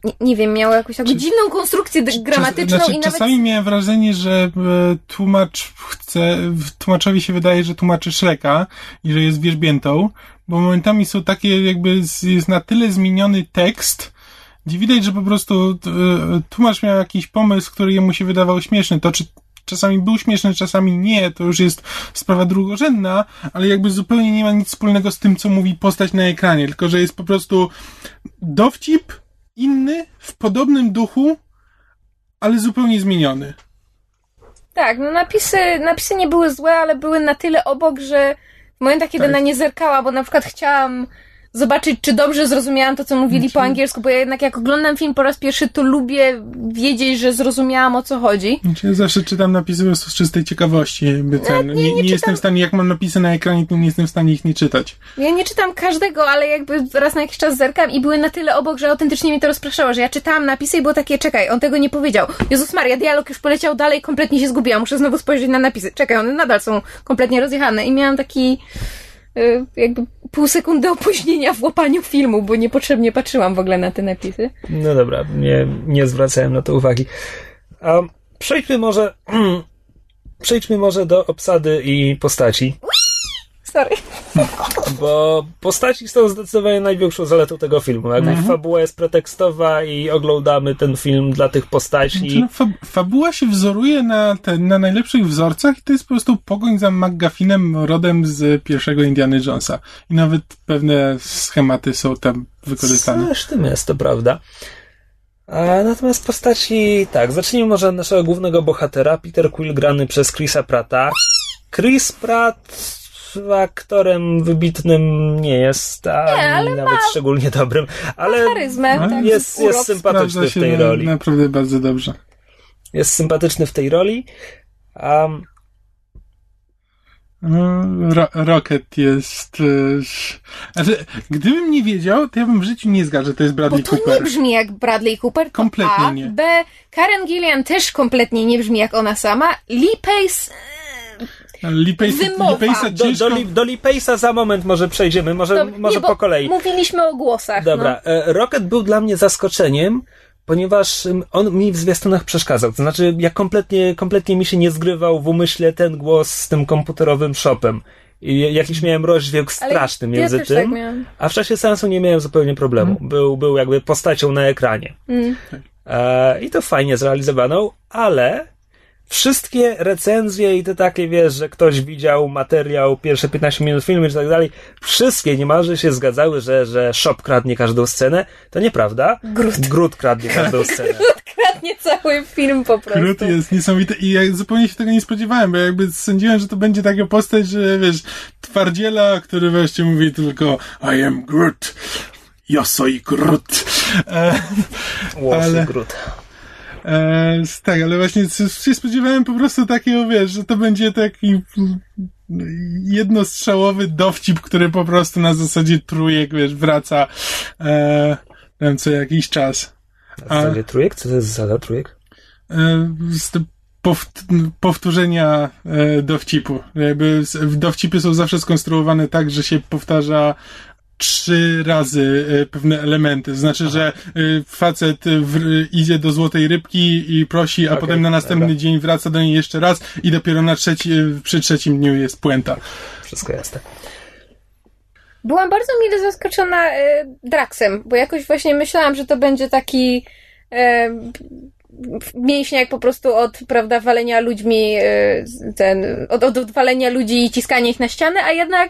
nie, nie wiem, miały jakąś taką dziwną konstrukcję gramatyczną Znaczy, i nawet Czasami miałem wrażenie, że e, tłumacz chce, tłumaczowi się wydaje, że tłumaczy Shreka i że jest wierzbiętą, bo momentami są takie jakby, jest na tyle zmieniony tekst, gdzie widać, że po prostu e, tłumacz miał jakiś pomysł, który jemu się wydawał śmieszny. To czy czasami był śmieszny, czasami nie, to już jest sprawa drugorzędna, ale jakby zupełnie nie ma nic wspólnego z tym, co mówi postać na ekranie, tylko że jest po prostu dowcip inny, w podobnym duchu, ale zupełnie zmieniony. tak, no napisy, napisy nie były złe, ale były na tyle obok, że w momentach, kiedy Tak. na nie zerkała, bo na przykład chciałam zobaczyć, czy dobrze zrozumiałam to, co mówili Znaczy- po angielsku, bo ja jednak jak oglądam film po raz pierwszy, to lubię wiedzieć, że zrozumiałam o co chodzi. Znaczy, ja zawsze czytam napisy po prostu z czystej ciekawości. Jakby ten, nie, nie, nie jestem czytam- w stanie, jak mam napisy na ekranie, to nie jestem w stanie ich nie czytać. Ja nie czytam każdego, ale jakby raz na jakiś czas zerkam i były na tyle obok, że autentycznie mi to rozpraszało, że ja czytałam napisy i było takie, czekaj, on tego nie powiedział. Jezus Maria, dialog już poleciał dalej, kompletnie się zgubiłam, muszę znowu spojrzeć na napisy. Czekaj, one nadal są kompletnie rozjechane i miałam taki jakby pół sekundy opóźnienia w łapaniu filmu, bo niepotrzebnie patrzyłam w ogóle na te napisy. No dobra, nie, nie zwracałem na to uwagi. A przejdźmy może. Przejdźmy może do obsady i postaci, Sorry. bo postaci są zdecydowanie największą zaletą tego filmu. Jakby fabuła jest pretekstowa i oglądamy ten film dla tych postaci. Znaczy, no, fab- fabuła się wzoruje na, te, na najlepszych wzorcach i to jest po prostu pogoń za McGuffinem rodem z pierwszego Indiana Jonesa. I nawet pewne schematy są tam wykorzystane. Tym jest, to prawda. A natomiast postaci, tak, zacznijmy może od naszego głównego bohatera, Peter Quill grany przez Chrisa Prata. Chris Pratt aktorem wybitnym nie jest, ani ale nawet szczególnie dobrym, ale Charyzmę, tak, jest, jest sympatyczny w tej na, roli. naprawdę bardzo dobrze. Jest sympatyczny w tej roli. Um, Ro- Rocket jest... e, Znaczy, gdybym nie wiedział, to ja bym w życiu nie zgadł, że to jest Bo Bradley to nie Cooper. brzmi jak Bradley Cooper. To Kompletnie A. nie. B. Karen Gillian też kompletnie nie brzmi jak ona sama. Lee Pace... Lee Pace'a do, do, Li- do Pace'a za moment może przejdziemy, może, To, może nie, po kolei. Mówiliśmy o głosach. Dobra, e, Rocket był dla mnie zaskoczeniem, ponieważ on mi w zwiastunach przeszkadzał. To znaczy, ja kompletnie, kompletnie mi się nie zgrywał w umyśle ten głos z tym komputerowym shopem. I jakiś miałem rozdźwięk Ale straszny ja między też tym, tak a w czasie seansu nie miałem zupełnie problemu. Był, był jakby postacią na ekranie. Mm. E, I to fajnie zrealizowaną, ale wszystkie recenzje i te takie, wiesz, że ktoś widział materiał, pierwsze 15 minut filmu i tak dalej, wszystkie niemalże się zgadzały, że, że Shop kradnie każdą scenę. To nieprawda. Groot. Groot kradnie każdą scenę. kradnie cały film po prostu. Groot jest niesamowity i ja zupełnie się tego nie spodziewałem, bo jakby sądziłem, że to będzie taka postać, że wiesz, twardziela, który właśnie mówi tylko I am Groot. Ja soy Groot. E, Ale- Groot. E, tak, ale właśnie się spodziewałem po prostu takiego, wiesz, że to będzie taki jednostrzałowy dowcip, który po prostu na zasadzie trójek, wiesz, wraca e, tam co jakiś czas. W zasadzie trójek? Co to jest zasada trójek? E, powtórzenia e, dowcipu. Jakby dowcipy są zawsze skonstruowane tak, że się powtarza trzy razy e, pewne elementy. Znaczy, że e, facet w, idzie do złotej rybki i prosi, a Okej, potem na następny dobra. dzień wraca do niej jeszcze raz i dopiero na trzeci, przy trzecim dniu jest puenta. Wszystko jasne. Byłam bardzo mile zaskoczona e, Draxem, bo jakoś właśnie myślałam, że to będzie taki e, mięśniak po prostu od, prawda, walenia ludźmi, e, ten, od, od, walenia ludzi i ciskania ich na ścianę, a jednak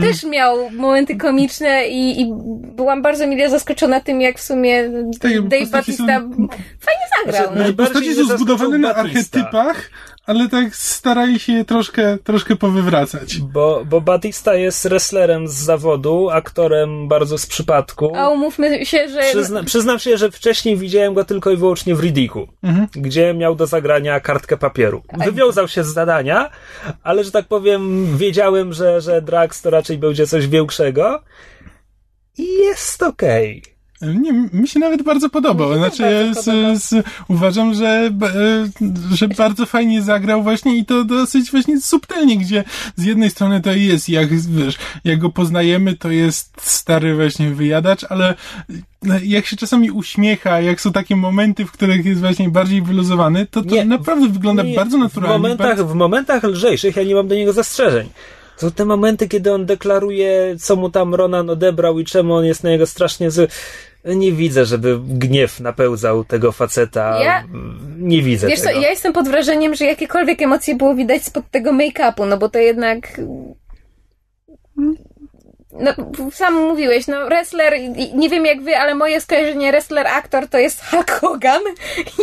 też miał momenty komiczne i, i byłam bardzo mile zaskoczona tym, jak w sumie Tak, Dave Batista są- fajnie zagrał. Znaczy, no. Postaci są zbudowane na archetypach, ale tak starali się je troszkę, troszkę powywracać. Bo, bo Batista jest wrestlerem z zawodu, aktorem bardzo z przypadku. A umówmy się, że Przyzna, przyznam się, że wcześniej widziałem go tylko i wyłącznie w Riddicku, Mhm. gdzie miał do zagrania kartkę papieru. Tak. Wywiązał się z zadania, ale że tak powiem, wiedziałem, że, że Drax to raczej będzie coś większego. I jest okej. Nie, mi się nawet bardzo podobał. Znaczy, bardzo z, z, uważam, że, e, że bardzo fajnie zagrał właśnie i to dosyć właśnie subtelnie, gdzie z jednej strony to jest, jak wiesz, jak go poznajemy, to jest stary właśnie wyjadacz, ale jak się czasami uśmiecha, jak są takie momenty, w których jest właśnie bardziej wyluzowany, to to Nie, naprawdę wygląda Nie, bardzo naturalnie. W momentach, bardzo... w momentach lżejszych ja nie mam do niego zastrzeżeń. Są te momenty, kiedy on deklaruje, co mu tam Ronan odebrał i czemu on jest na niego strasznie zły. Nie widzę, żeby gniew napełzał tego faceta. Ja- Nie widzę Wiesz co, tego. ja jestem pod wrażeniem, że jakiekolwiek emocje było widać spod tego make-upu, no bo to jednak... No, sam mówiłeś, no wrestler, nie wiem jak wy, ale moje skojarzenie wrestler-aktor to jest Hulk Hogan i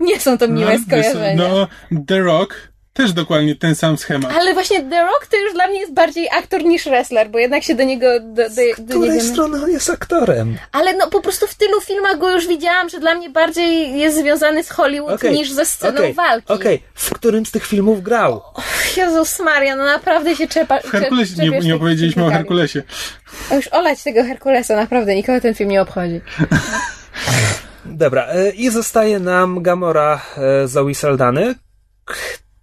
nie są to miłe wiesz, skojarzenia. no, The Rock też dokładnie ten sam schemat. Ale właśnie The Rock to już dla mnie jest bardziej aktor niż wrestler, bo jednak się do niego do, do, Z do której strony on jest aktorem? Ale no po prostu w tylu filmach go już widziałam, że dla mnie bardziej jest związany z Hollywood Okej, niż ze sceną okej, walki. Okej, w którym z tych filmów grał? Jezus Maria, no naprawdę się czepa. W Herkulesie, nie, nie opowiedzieliśmy o Herkulesie. Herkulesie. Już olać tego Herkulesa, naprawdę, nikogo ten film nie obchodzi. Dobra, e, i zostaje nam Gamora e, Zoe Saldany,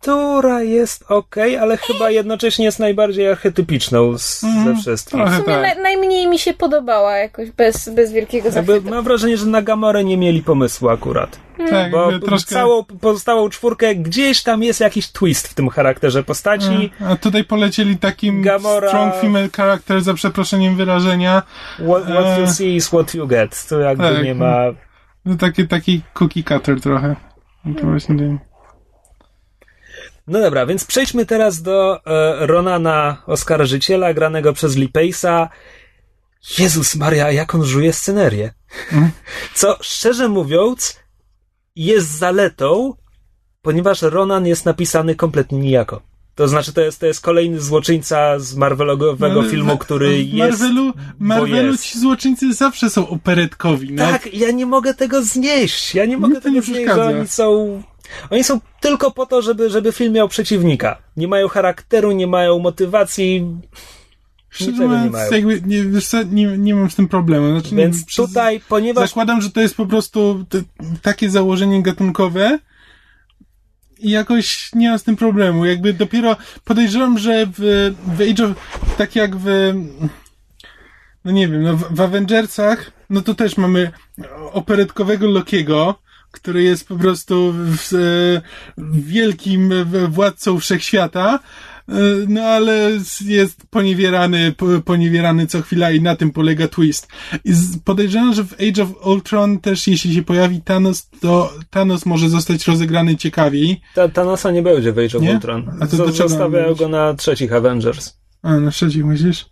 która jest okej, ale chyba jednocześnie jest najbardziej archetypiczną z, ze wszystkich. Trochę W sumie tak. na, najmniej mi się podobała jakoś, bez, bez wielkiego Jakby zachwytu. mam wrażenie, że na Gamorę nie mieli pomysłu akurat. Tak, Bo jakby troszkę... całą pozostałą czwórkę gdzieś tam jest jakiś twist w tym charakterze postaci. A tutaj polecieli takim Gamora- strong female character za przeproszeniem wyrażenia. What, what you Eee. see is what you get. To jakby Tak. nie ma... No taki, taki cookie cutter trochę. No To właśnie nie. No dobra, więc przejdźmy teraz do e, Ronana Oskarżyciela, granego przez Pace'a. Jezus Maria, jak on żuje scenerię. Mhm. Co, szczerze mówiąc, jest zaletą, ponieważ Ronan jest napisany kompletnie nijako. To znaczy, to jest, to jest kolejny złoczyńca z Marvelowego Ale filmu, w- który w Marvelu, jest. Marvelu jest. ci złoczyńcy zawsze są operetkowi. No. Tak, ja nie mogę tego znieść. Ja nie mogę tego nie znieść, że oni są. Oni są tylko po to, żeby, żeby film miał przeciwnika. Nie mają charakteru, nie mają motywacji, Szczerze niczego nie mówiąc, mają. jakby, nie, wiesz co, nie, nie mam z tym problemu. Znaczy, nie, Więc przez- tutaj, ponieważ Zakładam, że to jest po prostu t- takie założenie gatunkowe i jakoś nie mam z tym problemu. Jakby dopiero podejrzewam, że w, w Age of, tak jak w, no nie wiem, no w, w Avengersach, no to też mamy operetkowego Lokiego, który jest po prostu w, e, wielkim władcą wszechświata, e, no ale jest poniewierany, po- poniewierany co chwila i na tym polega twist. I podejrzewam, że w Age of Ultron też jeśli się pojawi Thanos, to Thanos może zostać rozegrany ciekawiej. ta, Thanosa nie będzie w Age of Nie? Ultron. A to czego Zostawiają go na trzecich Avengers. A, na trzecich myślisz?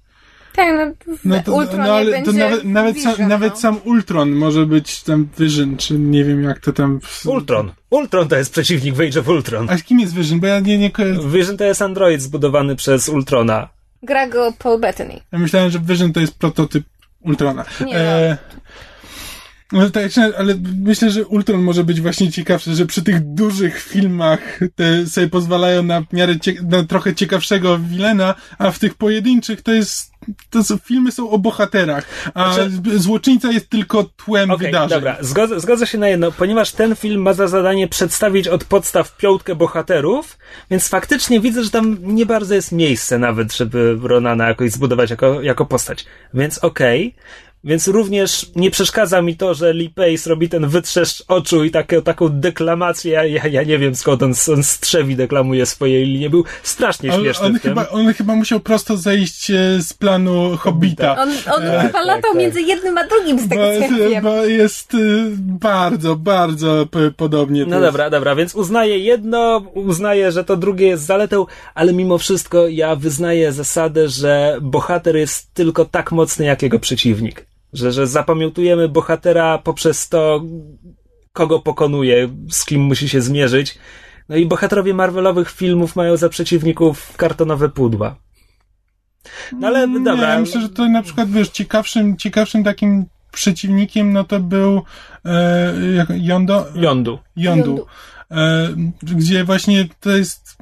Tak, no, No to, Ultron no, ale to będzie nawet, nawet, Vision, sam, nawet no. sam Ultron może być tam Vision, czy nie wiem jak to tam... Ultron. Ultron to jest przeciwnik w Age of Ultron. A kim jest Vision? Bo ja nie, nie kojarzę. Vision to jest android zbudowany przez Ultrona. Gra go Paul Bettany. Ja myślałem, że Vision to jest prototyp Ultrona. Nie, E, no tak, ale myślę, że Ultron może być właśnie ciekawszy, że przy tych dużych filmach te sobie pozwalają na miarę na trochę ciekawszego wilena, a w tych pojedynczych to jest to są, filmy są o bohaterach, a Znaczy- złoczyńca jest tylko tłem Okej, wydarzeń. dobra, zgodzę, zgodzę się na jedno, ponieważ ten film ma za zadanie przedstawić od podstaw piątkę bohaterów, więc faktycznie widzę, że tam nie bardzo jest miejsce nawet, żeby Ronana jakoś zbudować jako, jako postać. Więc okej. Więc również nie przeszkadza mi to, że Lee Pace robi ten wytrzeszcz oczu i takie, taką deklamację. Ja, ja, ja nie wiem skąd on, on strzewi deklamuje swoje linie. Był strasznie On, śmieszny on, w tym. chyba, on chyba musiał prosto zejść e, z planu Hobbita. On, on E, chyba latał tak. między jednym a drugim, z tego Bo, wiem. bo jest y, bardzo, bardzo podobnie. No jest. dobra, dobra, więc uznaję jedno, uznaję, że to drugie jest zaletą, ale mimo wszystko ja wyznaję zasadę, że bohater jest tylko tak mocny, jak jego przeciwnik. Że, że zapamiętujemy bohatera poprzez to, kogo pokonuje, z kim musi się zmierzyć. No i bohaterowie Marvelowych filmów mają za przeciwników kartonowe pudła. No ale Nie, dobra. Ja myślę, że to na przykład, wiesz, ciekawszym, ciekawszym takim przeciwnikiem, no to był e, jak, Yondo, Yondu. Yondu, Yondu. e, gdzie właśnie to jest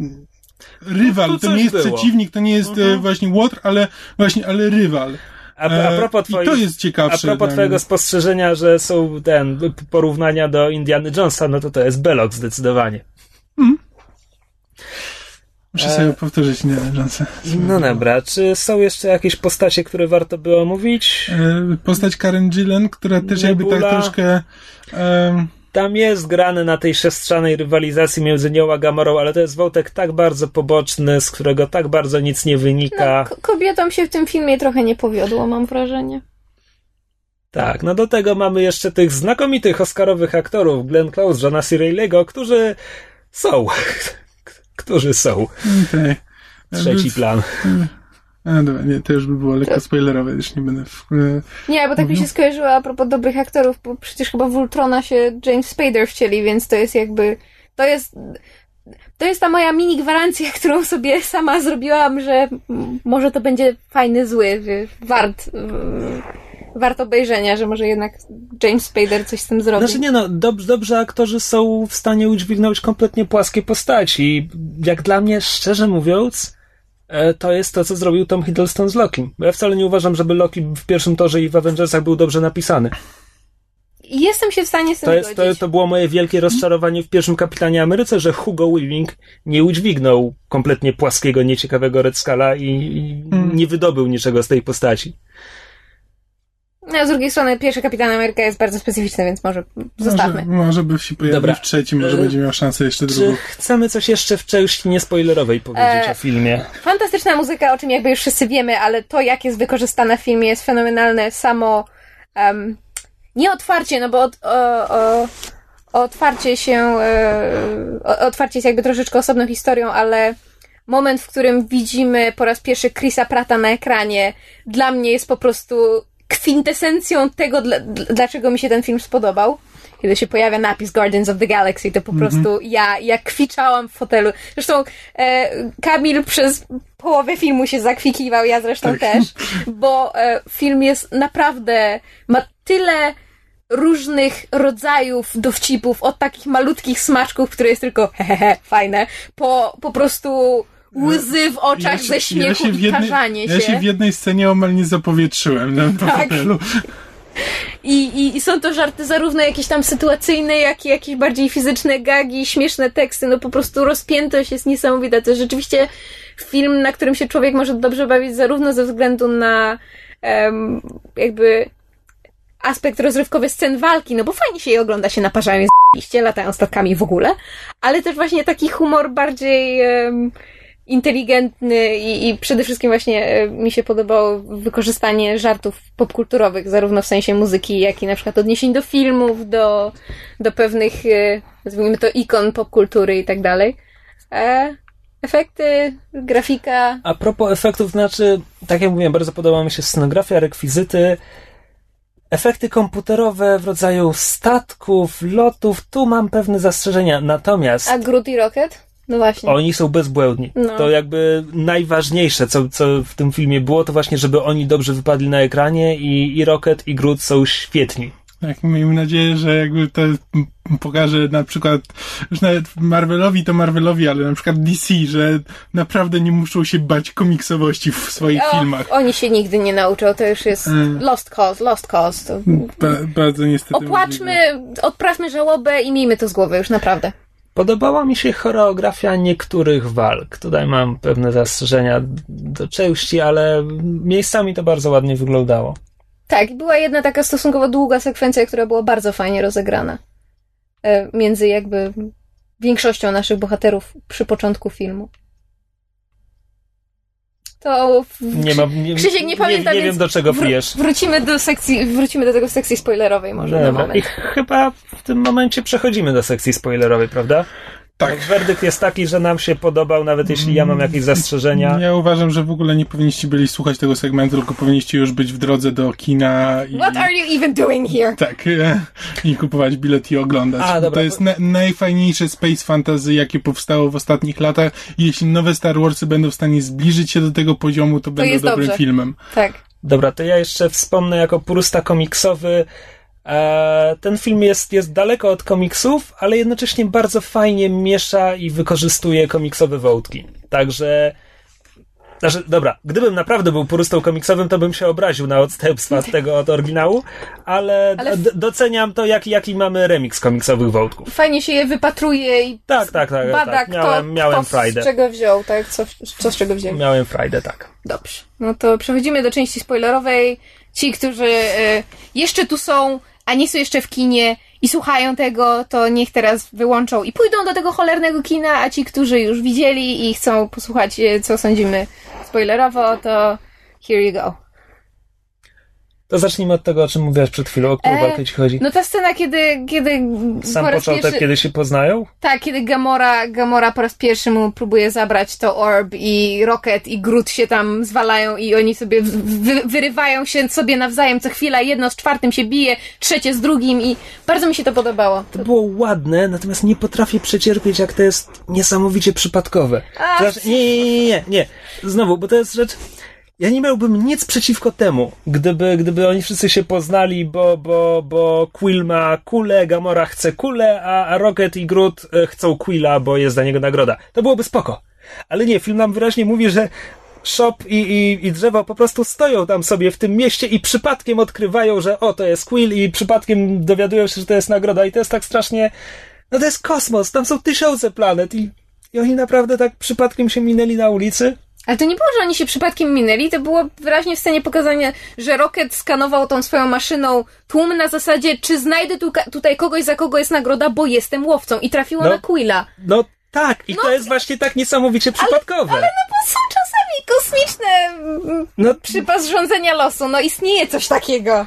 rywal, No to to, nie jest było. przeciwnik, to nie jest e, właśnie łotr, ale właśnie, ale rywal. A, a E, propos twoich... to jest A ciekawsze. propos dla mnie. twojego spostrzeżenia, że są ten porównania do Indiana Jonesa, no to to jest Belloc zdecydowanie. Muszę sobie powtórzyć, nie, Jonesa. No dobra, czy są jeszcze jakieś postacie, które warto by omówić? E, Postać Karen Gillen, która też jakby tak Nebula. troszkę em, Tam jest grane na tej siostrzanej rywalizacji między nią a Gamorą, ale to jest wątek tak bardzo poboczny, z którego tak bardzo nic nie wynika. No, ko- kobietom się w tym filmie trochę nie powiodło, mam wrażenie. Tak, no do tego mamy jeszcze tych znakomitych oscarowych aktorów, Glenn Close, Johna C. Reilly'ego, którzy są. którzy są. okej. Trzeci plan. A, dobra, nie, to już by było lekko spoilerowe, już nie będę... W, e, Nie, bo tak mi się skojarzyło a propos dobrych aktorów, bo przecież chyba w Ultrona się James Spader wcieli, więc to jest jakby... To jest... To jest ta moja mini gwarancja, którą sobie sama zrobiłam, że może to będzie fajny, zły, wart, wart obejrzenia, że może jednak James Spader coś z tym zrobi. Znaczy nie no, dob- dobrze aktorzy są w stanie udźwignąć kompletnie płaskie postaci. Jak dla mnie, szczerze mówiąc, to jest to, co zrobił Tom Hiddleston z Loki. Bo ja wcale nie uważam, żeby Loki w pierwszym torze i w Avengersach był dobrze napisany. Jestem się w stanie z tym To, jest, to, zgodzić. to było moje wielkie rozczarowanie w pierwszym Kapitanie Ameryce, że Hugo Weaving nie udźwignął kompletnie płaskiego, nieciekawego Red Skala i, i nie wydobył niczego z tej postaci. No, z drugiej strony pierwszy Kapitan Ameryka jest bardzo specyficzny, więc może zostawmy. Może, może by się pojawił Dobra. w trzecim, może E, będzie miał szansę jeszcze Czy drugą. chcemy coś jeszcze w części niespoilerowej powiedzieć E, o filmie? Fantastyczna muzyka, o czym jakby już wszyscy wiemy, ale to, jak jest wykorzystana w filmie, jest fenomenalne. Samo um, nie otwarcie, no bo od, o, o, otwarcie się, e, otwarcie jest jakby troszeczkę osobną historią, ale moment, w którym widzimy po raz pierwszy Chrisa Prata na ekranie, dla mnie jest po prostu kwintesencją tego, dla, dl- dlaczego mi się ten film spodobał. Kiedy się pojawia napis Guardians of the Galaxy, to po prostu ja, ja kwiczałam w fotelu. Zresztą e, Kamil przez połowę filmu się zakwikiwał, ja zresztą też, bo e, film jest naprawdę, ma tyle różnych rodzajów dowcipów, od takich malutkich smaczków, które jest tylko hehehe, fajne, po po prostu łzy w oczach ze śmiechu w i tarzanie ja się w jednej scenie omal nie zapowietrzyłem na Tak. fotelu. I, i, I są to żarty zarówno jakieś tam sytuacyjne, jak i jakieś bardziej fizyczne gagi, śmieszne teksty. No po prostu rozpiętość jest niesamowita. To jest rzeczywiście film, na którym się człowiek może dobrze bawić, zarówno ze względu na em, jakby aspekt rozrywkowy scen walki, no bo fajnie się je ogląda, się naparzają z latają statkami w ogóle, ale też właśnie taki humor bardziej em, inteligentny i, i przede wszystkim właśnie e, mi się podobało wykorzystanie żartów popkulturowych, zarówno w sensie muzyki, jak i na przykład odniesień do filmów, do, do pewnych, e, nazwijmy to, ikon popkultury i tak dalej. E, Efekty, grafika. A propos efektów, znaczy, tak jak mówiłem, bardzo podoba mi się scenografia, rekwizyty, efekty komputerowe w rodzaju statków, lotów, tu mam pewne zastrzeżenia. Natomiast A Groot i Rocket? No właśnie. oni są bezbłędni. No. To jakby najważniejsze, co, co w tym filmie było, to właśnie, żeby oni dobrze wypadli na ekranie i, i Rocket i Groot są świetni. Tak, miejmy nadzieję, że jakby to pokaże na przykład, już nawet Marvelowi to Marvelowi, ale na przykład DC, że naprawdę nie muszą się bać komiksowości w swoich O, filmach. Oni się nigdy nie nauczą, to już jest Mm. lost cause, lost cause. To... Ba- bardzo niestety. możliwe. Opłaczmy, odprawmy żałobę i miejmy to z głowy już naprawdę. Podobała mi się choreografia niektórych walk. Tutaj mam pewne zastrzeżenia do części, ale miejscami to bardzo ładnie wyglądało. Tak, była jedna taka stosunkowo długa sekwencja, która była bardzo fajnie rozegrana. E, Między jakby większością naszych bohaterów przy początku filmu. To. w- Nie ma, nie, Krzysiek, nie pamiętam, Nie, więc wiem, do czego pijesz. Wrócimy do sekcji, wrócimy do tego w sekcji spoilerowej może na Dobra. I chyba w tym momencie przechodzimy do sekcji spoilerowej, prawda? Tak. No, werdykt jest taki, że nam się podobał, nawet jeśli ja mam jakieś zastrzeżenia. Ja uważam, że w ogóle nie powinniście byli słuchać tego segmentu, tylko powinniście już być w drodze do kina i... What are you even doing here? Tak, i kupować bilet i oglądać. A, dobra, to jest to- na, najfajniejsze space fantasy, jakie powstało w ostatnich latach. Jeśli nowe Star Warsy będą w stanie zbliżyć się do tego poziomu, to, będą jest dobrym dobrze. filmem. Tak. Dobra, to ja jeszcze wspomnę jako purysta komiksowy. E, ten film jest, jest daleko od komiksów, ale jednocześnie bardzo fajnie miesza i wykorzystuje komiksowe wątki. Także. Znaczy, dobra, gdybym naprawdę był purystą komiksowym, to bym się obraził na odstępstwa z tego od oryginału, ale, Ale- d- doceniam to, jaki, jaki mamy remix komiksowych wątków. Fajnie się je wypatruje i Tak, tak, tak. bada, tak. kto, Miałem, miałem kto frajdę. z czego wziął, tak? Co, co z czego wziął. Miałem frajdę, tak. Dobrze. No to przechodzimy do części spoilerowej. Ci, którzy e, jeszcze tu są, a nie są jeszcze w kinie i słuchają tego, to niech teraz wyłączą i pójdą do tego cholernego kina, a ci, którzy już widzieli i chcą posłuchać, e, co sądzimy spoilerowo, to here you go. To zacznijmy od tego, o czym mówiłaś przed chwilą, o którą E, walkę ci chodzi. No ta scena, kiedy, kiedy Sam po początek, pierwszy... kiedy się poznają? Tak, kiedy Gamora, Gamora po raz pierwszy mu próbuje zabrać to orb i Rocket i Groot się tam zwalają i oni sobie wy, wyrywają się sobie nawzajem co chwila, jedno z czwartym się bije, trzecie z drugim i bardzo mi się to podobało. To było ładne, natomiast nie potrafię przecierpieć, jak to jest niesamowicie przypadkowe. A, nie, nie, nie, nie, nie. Znowu, bo to jest rzecz. Ja nie miałbym nic przeciwko temu, gdyby, gdyby oni wszyscy się poznali, bo, bo, bo Quill ma kulę, Gamora chce kulę, a, Rocket i Groot e, chcą Quilla, bo jest za niego nagroda. To byłoby spoko. Ale nie, film nam wyraźnie mówi, że Shop i, i, i drzewo po prostu stoją tam sobie w tym mieście i przypadkiem odkrywają, że o, to jest Quill i przypadkiem dowiadują się, że to jest nagroda i to jest tak strasznie... No to jest kosmos, tam są tysiące planet i, i oni naprawdę tak przypadkiem się minęli na ulicy. Ale to nie było, że oni się przypadkiem minęli, to było wyraźnie w scenie pokazania, że Rocket skanował tą swoją maszyną tłum na zasadzie, czy znajdę tu, tutaj kogoś, za kogo jest nagroda, bo jestem łowcą i trafiło No. na Quilla. No tak, i to jest właśnie tak niesamowicie przypadkowe. Ale no bo są czasami kosmiczne mm, No przypas rządzenia losu. No istnieje coś takiego.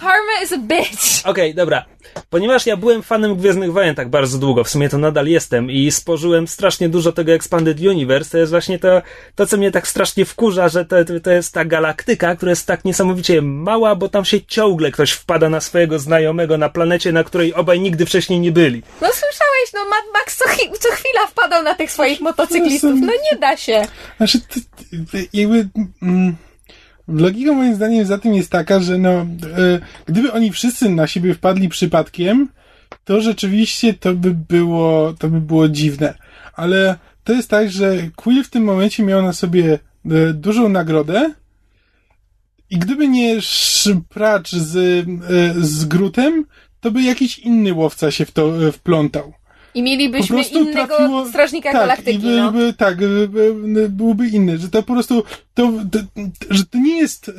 Karma is a bitch. Okej, dobra. Ponieważ ja byłem fanem Gwiezdnych Wojen tak bardzo długo, w sumie to nadal jestem i spożyłem strasznie dużo tego Expanded Universe, to jest właśnie to, to co mnie tak strasznie wkurza, że to, to, jest ta galaktyka, która jest tak niesamowicie mała, bo tam się ciągle ktoś wpada na swojego znajomego na planecie, na której obaj nigdy wcześniej nie byli. No słyszałeś, no Mad Max co, chi- co chwila wpadał na tych swoich motocyklistów. No nie da się. Znaczy, jakby. Mm, logika moim zdaniem za tym jest taka, że no, e, gdyby oni wszyscy na siebie wpadli przypadkiem, to rzeczywiście to by było, to by było dziwne. Ale to jest tak, że Quill w tym momencie miał na sobie e, dużą nagrodę i gdyby nie szpracz z, e, z Grutem, to by jakiś inny łowca się w to e, wplątał. I mielibyśmy innego trafiło- strażnika tak, galaktyki, i no. by, tak, by, by, byłby inny, że to po prostu, to, to, że to nie jest e,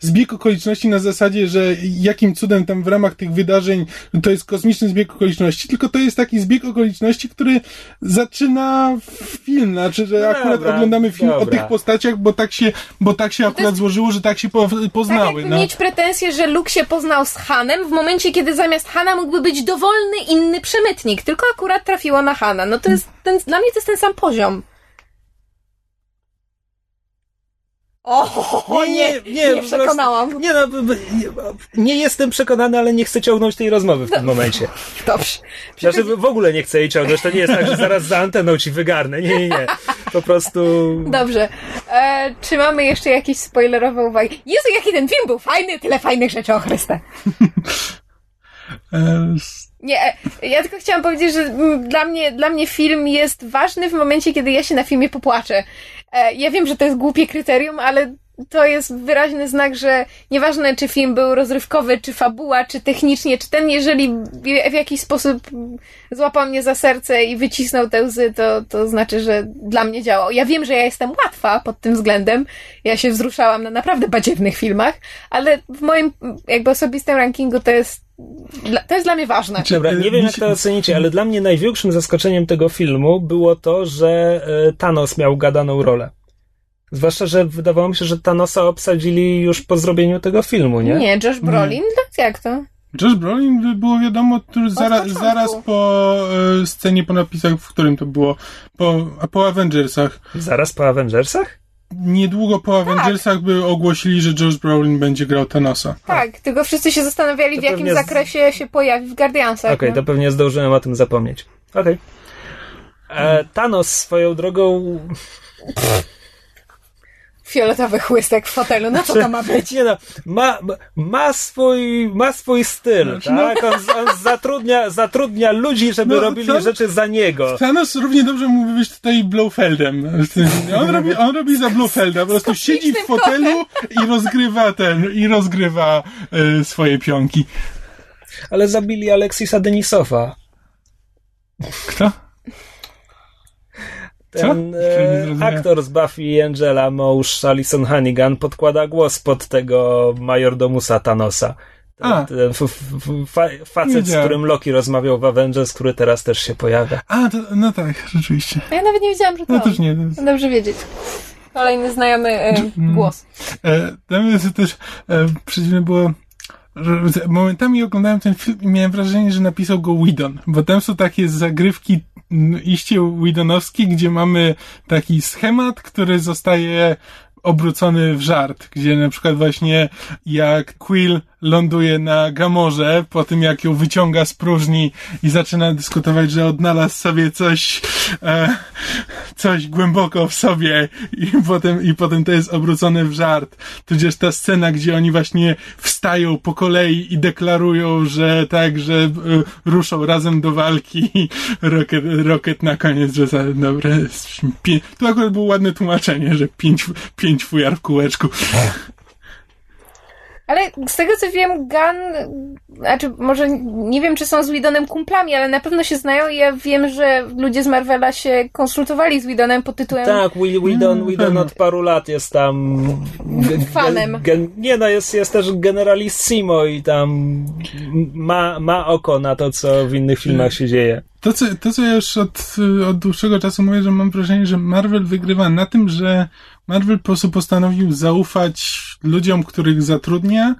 zbieg okoliczności na zasadzie, że jakim cudem tam w ramach tych wydarzeń to jest kosmiczny zbieg okoliczności, tylko to jest taki zbieg okoliczności, który zaczyna film, znaczy, że No akurat dobra, oglądamy film o dobra. tych postaciach, bo tak się, bo tak się akurat jest- złożyło, że tak się po, Tak poznały. jakby no. mieć pretensję, że Luke się poznał z Hanem w momencie, kiedy zamiast Hana mógłby być dowolny inny przemytnik, tylko akurat Trafiła na Hana. No to jest, ten, dla mnie to jest ten sam poziom. O, nie, nie, nie, nie przekonałam. nie, no, nie, nie, jestem przekonany, ale nie chcę ciągnąć tej rozmowy w tym no, momencie. Dobrze. Znaczy, w ogóle nie chcę jej ciągnąć. To nie jest tak, że zaraz za anteną ci wygarnę. Nie, nie, nie. Po prostu. Dobrze. E, czy mamy jeszcze jakieś spoilerowe uwagi? Jezu, jaki ten film był fajny, tyle fajnych rzeczy o Chryste. E, nie, e, ja tylko chciałam powiedzieć, że mm, dla mnie, dla mnie film jest ważny w momencie, kiedy ja się na filmie popłaczę. E, Ja wiem, że to jest głupie kryterium, ale to jest wyraźny znak, że nieważne, czy film był rozrywkowy, czy fabuła, czy technicznie, czy ten, jeżeli w jakiś sposób złapał mnie za serce i wycisnął te łzy, to, to znaczy, że dla mnie działał. Ja wiem, że ja jestem łatwa pod tym względem. Ja się wzruszałam na naprawdę badziewnych filmach, ale w moim jakby osobistym rankingu to jest, dla- to jest dla mnie ważne. Dobra, nie wiem jak to ocenicie, ale dla mnie największym zaskoczeniem tego filmu było to, że e, Thanos miał gadaną rolę. Zwłaszcza, że wydawało mi się, że Thanosa obsadzili już po zrobieniu tego filmu, nie? Nie, Josh Brolin? Tak jak to? Josh Brolin by było wiadomo tuż zaraz, zaraz po e, scenie po napisach, w którym to było. Po, a po Avengersach. Zaraz po Avengersach? Niedługo po Tak. Avengersach by ogłosili, że Josh Brolin będzie grał Thanosa. Tak, tylko wszyscy się zastanawiali, To w jakim z- zakresie się pojawi w Guardiansach. Okej, no. to pewnie zdążyłem o tym zapomnieć. Okej. E, Thanos swoją drogą... Fioletowy chłystek w fotelu, no co to ma być? Nie no, ma, ma- swój, ma swój styl, Znaczy, tak? On, on zatrudnia, zatrudnia ludzi, żeby No, robili co? rzeczy za niego. Thanos równie dobrze mógłby być tutaj Blofeldem. On robi, on robi za Blofelda, po prostu siedzi w fotelu i rozgrywa ten, i rozgrywa e, swoje pionki. Ale zabili Aleksisa Denisowa. Kto? Co? Ten e, aktor z Buffy i Angela, Mąż Alison Hannigan, podkłada głos pod tego majordomusa Thanosa. Ten, A. ten f, f, fa, facet, z którym Loki rozmawiał w Avengers, który teraz też się pojawia. A, to, no tak, rzeczywiście. Ja nawet nie wiedziałam, że to No też nie. Dobrze wiedzieć. Kolejny znajomy e, głos. E, dla mnie to też e, przeciwne było, momentami oglądałem ten film i miałem wrażenie, że napisał go Whedon, bo tam są takie zagrywki iście Whedonowskie, gdzie mamy taki schemat, który zostaje obrócony w żart, gdzie na przykład właśnie jak Quill ląduje na Gamorze, po tym jak ją wyciąga z próżni i zaczyna dyskutować, że odnalazł sobie coś e, coś głęboko w sobie i potem, i potem to jest obrócone w żart. Tudzież ta scena, gdzie oni właśnie wstają po kolei i deklarują, że tak, że e, ruszą razem do walki i Rocket, Rocket na koniec, że za, dobra, pie, tu akurat było ładne tłumaczenie, że pięć, pięć fujar w kółeczku. Ale z tego co wiem, Gun, znaczy może nie wiem, czy są z Widonem kumplami, ale na pewno się znają i ja wiem, że ludzie z Marvela się konsultowali z Widonem pod tytułem Tak, Will Whedon, Whedon pewno. od paru lat jest tam... Fanem. Gen, nie no, jest, jest też generalissimo i tam ma, ma oko na to, co w innych filmach się dzieje. To co, to, co ja już od, od dłuższego czasu mówię, że mam wrażenie, że Marvel wygrywa na tym, że Marvel po prostu postanowił zaufać ludziom, których zatrudnia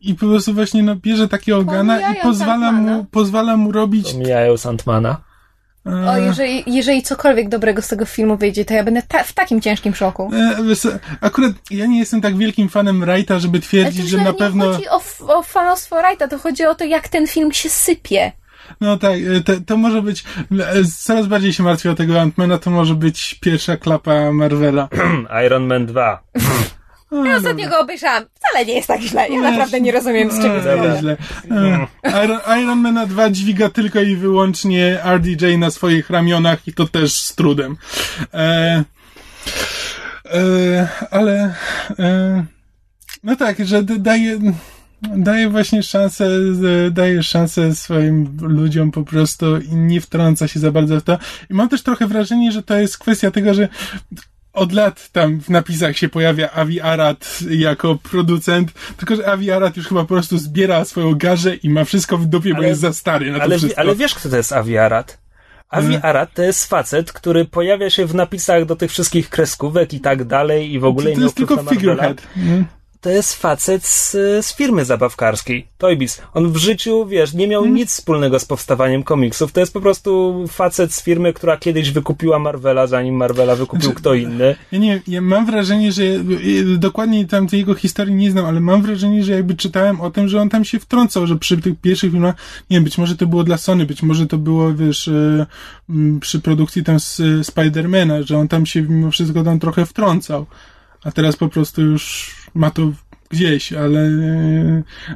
i po prostu właśnie no, bierze takiego organa i Pomijają pozwala mu, pozwala mu robić... Mijają Sandmana. e, O, jeżeli, jeżeli cokolwiek dobrego z tego filmu wyjdzie, to ja będę ta, w takim ciężkim szoku. e, akurat ja nie jestem tak wielkim fanem Wrighta, żeby twierdzić, że na pewno... nie chodzi o, o fanostwo Wrighta, to chodzi o to, jak ten film się sypie. No tak, e, to, to może być... e, Coraz bardziej się martwię o tego Antmana, to może być pierwsza klapa Marvela. Iron Man 2. Ja ostatnio go obejrzałam. Wcale nie jest tak źle. Ja naprawdę nie rozumiem, z czego to Dobra. źle. E, Iron, Iron Man 2 dźwiga tylko i wyłącznie RDJ na swoich ramionach i to też z trudem. E, e, ale e, no tak, że daje daje właśnie szansę, z- daje szansę swoim ludziom po prostu i nie wtrąca się za bardzo w to. I mam też trochę wrażenie, że to jest kwestia tego, że od lat tam w napisach się pojawia Avi Arad jako producent, tylko że Avi Arad już chyba po prostu zbiera swoją garzę i ma wszystko w dupie, bo Ale- jest za stary na to Ale, wszystko. ale wiesz, kto to jest Avi Arad? Avi Mm. Arad to jest facet, który pojawia się w napisach do tych wszystkich kreskówek i tak dalej i w ogóle to miał jest tylko figurehead. Mm. To jest facet z, z firmy zabawkarskiej, Toybiz. On w życiu, wiesz, nie miał nic wspólnego z powstawaniem komiksów. To jest po prostu facet z firmy, która kiedyś wykupiła Marvela, zanim Marvela wykupił Znaczy, kto inny. Ja nie ja mam wrażenie, że dokładnie tam tej jego historii nie znam, ale mam wrażenie, że jakby czytałem o tym, że on tam się wtrącał, że przy tych pierwszych filmach, nie wiem, być może to było dla Sony, być może to było, wiesz, mm, przy produkcji tam z Spidermana, że on tam się mimo wszystko tam trochę wtrącał, a teraz po prostu już ma to gdzieś, ale,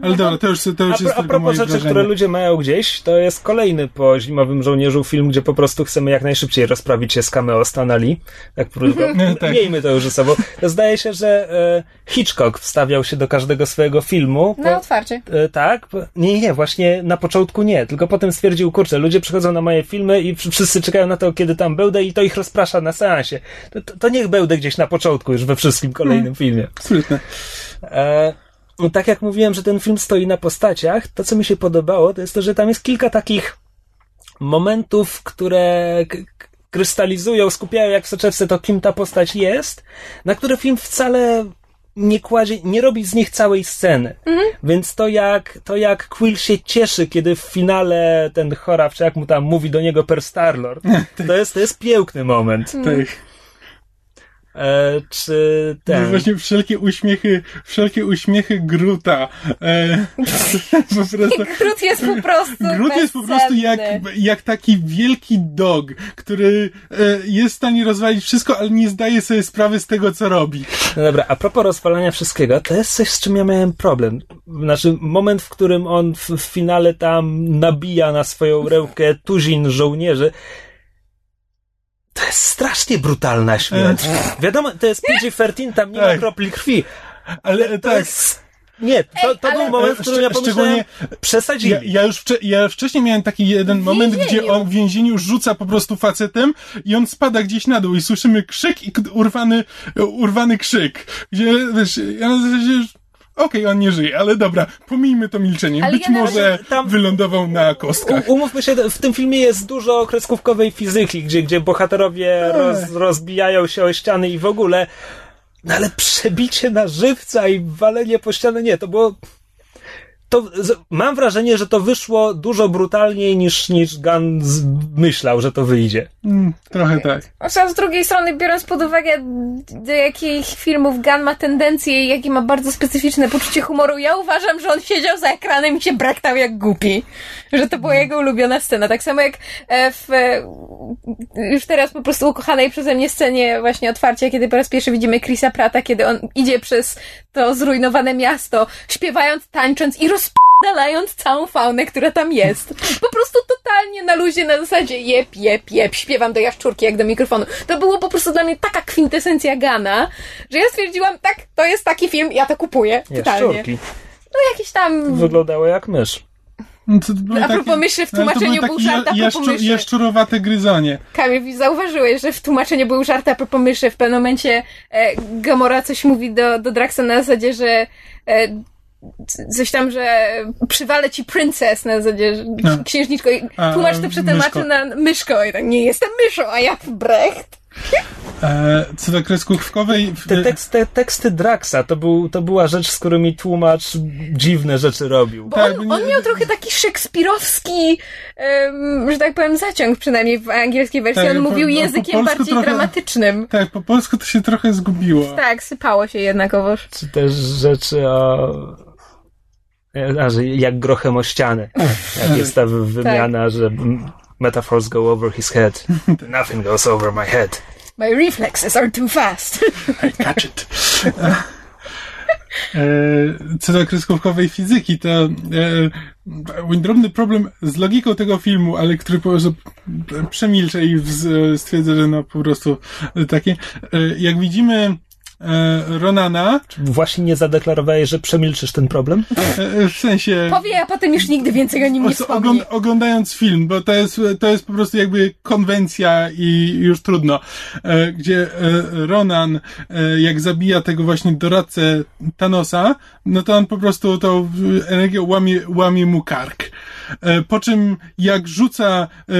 ale dobra, to już, to już A, jest a propos moje rzeczy, wrażenie. które ludzie mają gdzieś, to jest kolejny po Zimowym Żołnierzu film, gdzie po prostu chcemy jak najszybciej rozprawić się z cameo Stana Lee. Tak, krótko. Tak. Miejmy to już ze sobą. Zdaje się, że e, Hitchcock wstawiał się do każdego swojego filmu. po- Na otwarcie. E, tak? Po- Nie, nie, właśnie na początku nie, tylko potem stwierdził, kurczę, ludzie przychodzą na moje filmy i wsz- wszyscy czekają na to, kiedy tam będę i to ich rozprasza na seansie. To, to, to niech będę gdzieś na początku już we wszystkim kolejnym filmie. Sprytne. E, I tak jak mówiłem, że ten film stoi na postaciach, to co mi się podobało, to jest to, że tam jest kilka takich momentów, które krystalizują, skupiają jak w soczewce to, kim ta postać jest, na które film wcale nie kładzie, nie robi z nich całej sceny. Więc to jak, to jak Quill się cieszy, kiedy w finale ten chorab, czy jak mu tam mówi do niego per Starlord, to jest, to jest piękny moment. Tak. E, czy No ten... właśnie wszelkie uśmiechy, wszelkie uśmiechy Gruta. E, po prostu, Grut jest po prostu Grut jest po prostu jak, jak taki wielki dog, który e, jest w stanie rozwalić wszystko, ale nie zdaje sobie sprawy z tego, co robi. No dobra, a propos rozwalania wszystkiego, to jest coś, z czym ja miałem problem. Znaczy, moment, w którym on w, w finale tam nabija na swoją rękę tuzin żołnierzy, to jest strasznie brutalna śmierć. Wiadomo, to jest PG-13, tam nie ma Tak. kropli krwi. Ale To tak. jest... Nie, to, to ale- był moment, w którym ja Szcz- pomyślałem, szczególnie- przesadzili. Ja, ja, już wcze- ja wcześniej miałem taki jeden moment, gdzie on w więzieniu rzuca po prostu facetem i on spada gdzieś na dół i słyszymy krzyk i k- urwany, urwany krzyk. Gdzie, wiesz, ja na zasadzie, że okej, on nie żyje, ale dobra, pomijmy to milczenie. Ale Być ja może tam- wylądował na kostkach. U, umówmy się, w tym filmie jest dużo kreskówkowej fizyki, gdzie, gdzie bohaterowie roz, rozbijają się o ściany i w ogóle. No ale przebicie na żywca i walenie po ścianę, nie, to było. To, z, mam wrażenie, że to wyszło dużo brutalniej niż, niż Gunn z, myślał, że to wyjdzie. Mm, trochę tak. Zresztą z drugiej strony, biorąc pod uwagę, do jakich filmów Gunn ma tendencje i jakie ma bardzo specyficzne poczucie humoru, ja uważam, że on siedział za ekranem i się braktał jak głupi. Że to była jego ulubiona scena. Tak samo jak e, w e, już teraz po prostu ukochanej przeze mnie scenie właśnie otwarcia, kiedy po raz pierwszy widzimy Chrisa Prata, kiedy on idzie przez to zrujnowane miasto, śpiewając, tańcząc i rozpadalając całą faunę, która tam jest. Po prostu totalnie na luzie, na zasadzie jep, jep, jep, śpiewam do jaszczurki jak do mikrofonu. To było po prostu dla mnie taka kwintesencja Gana, że ja stwierdziłam, tak, to jest taki film, ja to kupuję. Totalnie. Jaszczurki. No jakiś tam... Wyglądały jak mysz. No to A propos myszy, w tłumaczeniu był żart a propos jaszczu, myszy. jaszczurowate gryzonie. Kamil, zauważyłeś, że w tłumaczeniu był żart a propos myszy. W pewnym momencie e, Gamora coś mówi do, do Draxa na zasadzie, że e, coś tam, że przywalę ci princess na zasadzie, No. księżniczko i tłumacz to przetłumaczył na myszko i tak, nie jestem myszą, a ja Brecht. E, co do kreskówkowej... Te, tekst, te teksty Draxa to, był, to była rzecz, z którymi tłumacz dziwne rzeczy robił. Bo Tak, on, on miał trochę taki szekspirowski, em, że tak powiem, zaciąg, przynajmniej w angielskiej wersji. Tak, on po- mówił no, po językiem polsku bardziej trochę- dramatycznym. Tak, po polsku to się trochę zgubiło. Tak, sypało się jednakowoż. Czy też rzeczy o... A, że jak grochem o ścianę. Jak jest ta wy- wymiana, że mm, metaphors go over his head. Nothing goes over my head. My reflexes are too fast. Catch it. E, Co do kreskówkowej fizyki, to e, mój drobny problem z logiką tego filmu, ale który po prostu przemilczę i stwierdzę, że no po prostu takie. E, Jak widzimy e, Ronana, Właśnie nie zadeklarowałeś, że przemilczysz ten problem? e, w sensie... Powie, a potem już nigdy więcej o nim nie wspomni. ogląd- oglądając film, bo to jest, to jest po prostu jakby konwencja i już trudno. E, gdzie e, Ronan, e, jak zabija tego właśnie doradcę Thanosa, no to on po prostu tą energię łamie, łamie mu kark. E, po czym jak rzuca e,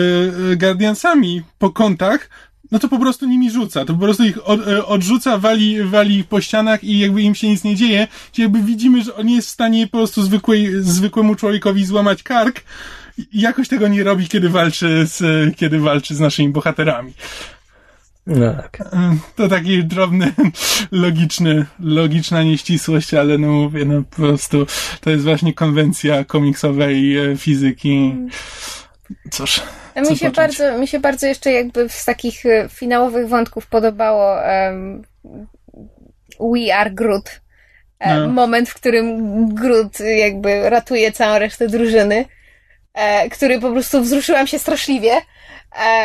e, Guardiansami po kątach, no to po prostu nimi rzuca. To po prostu ich od, e, odrzuca, wali, wali ich po ścianach i jakby im się nic nie dzieje. Czyli jakby widzimy, że on nie jest w stanie po prostu zwykłej, zwykłemu człowiekowi złamać kark i jakoś tego nie robi, kiedy walczy z, kiedy walczy z naszymi bohaterami. No tak. To taki drobny, logiczny, logiczna nieścisłość, ale no mówię, no po prostu to jest właśnie konwencja komiksowej e, fizyki. Cóż. Mi się, począć? bardzo, mi się bardzo jeszcze jakby z takich e, finałowych wątków podobało em, We Are Groot. E, No. Moment, w którym Groot jakby ratuje całą resztę drużyny, e, który po prostu wzruszyłam się straszliwie.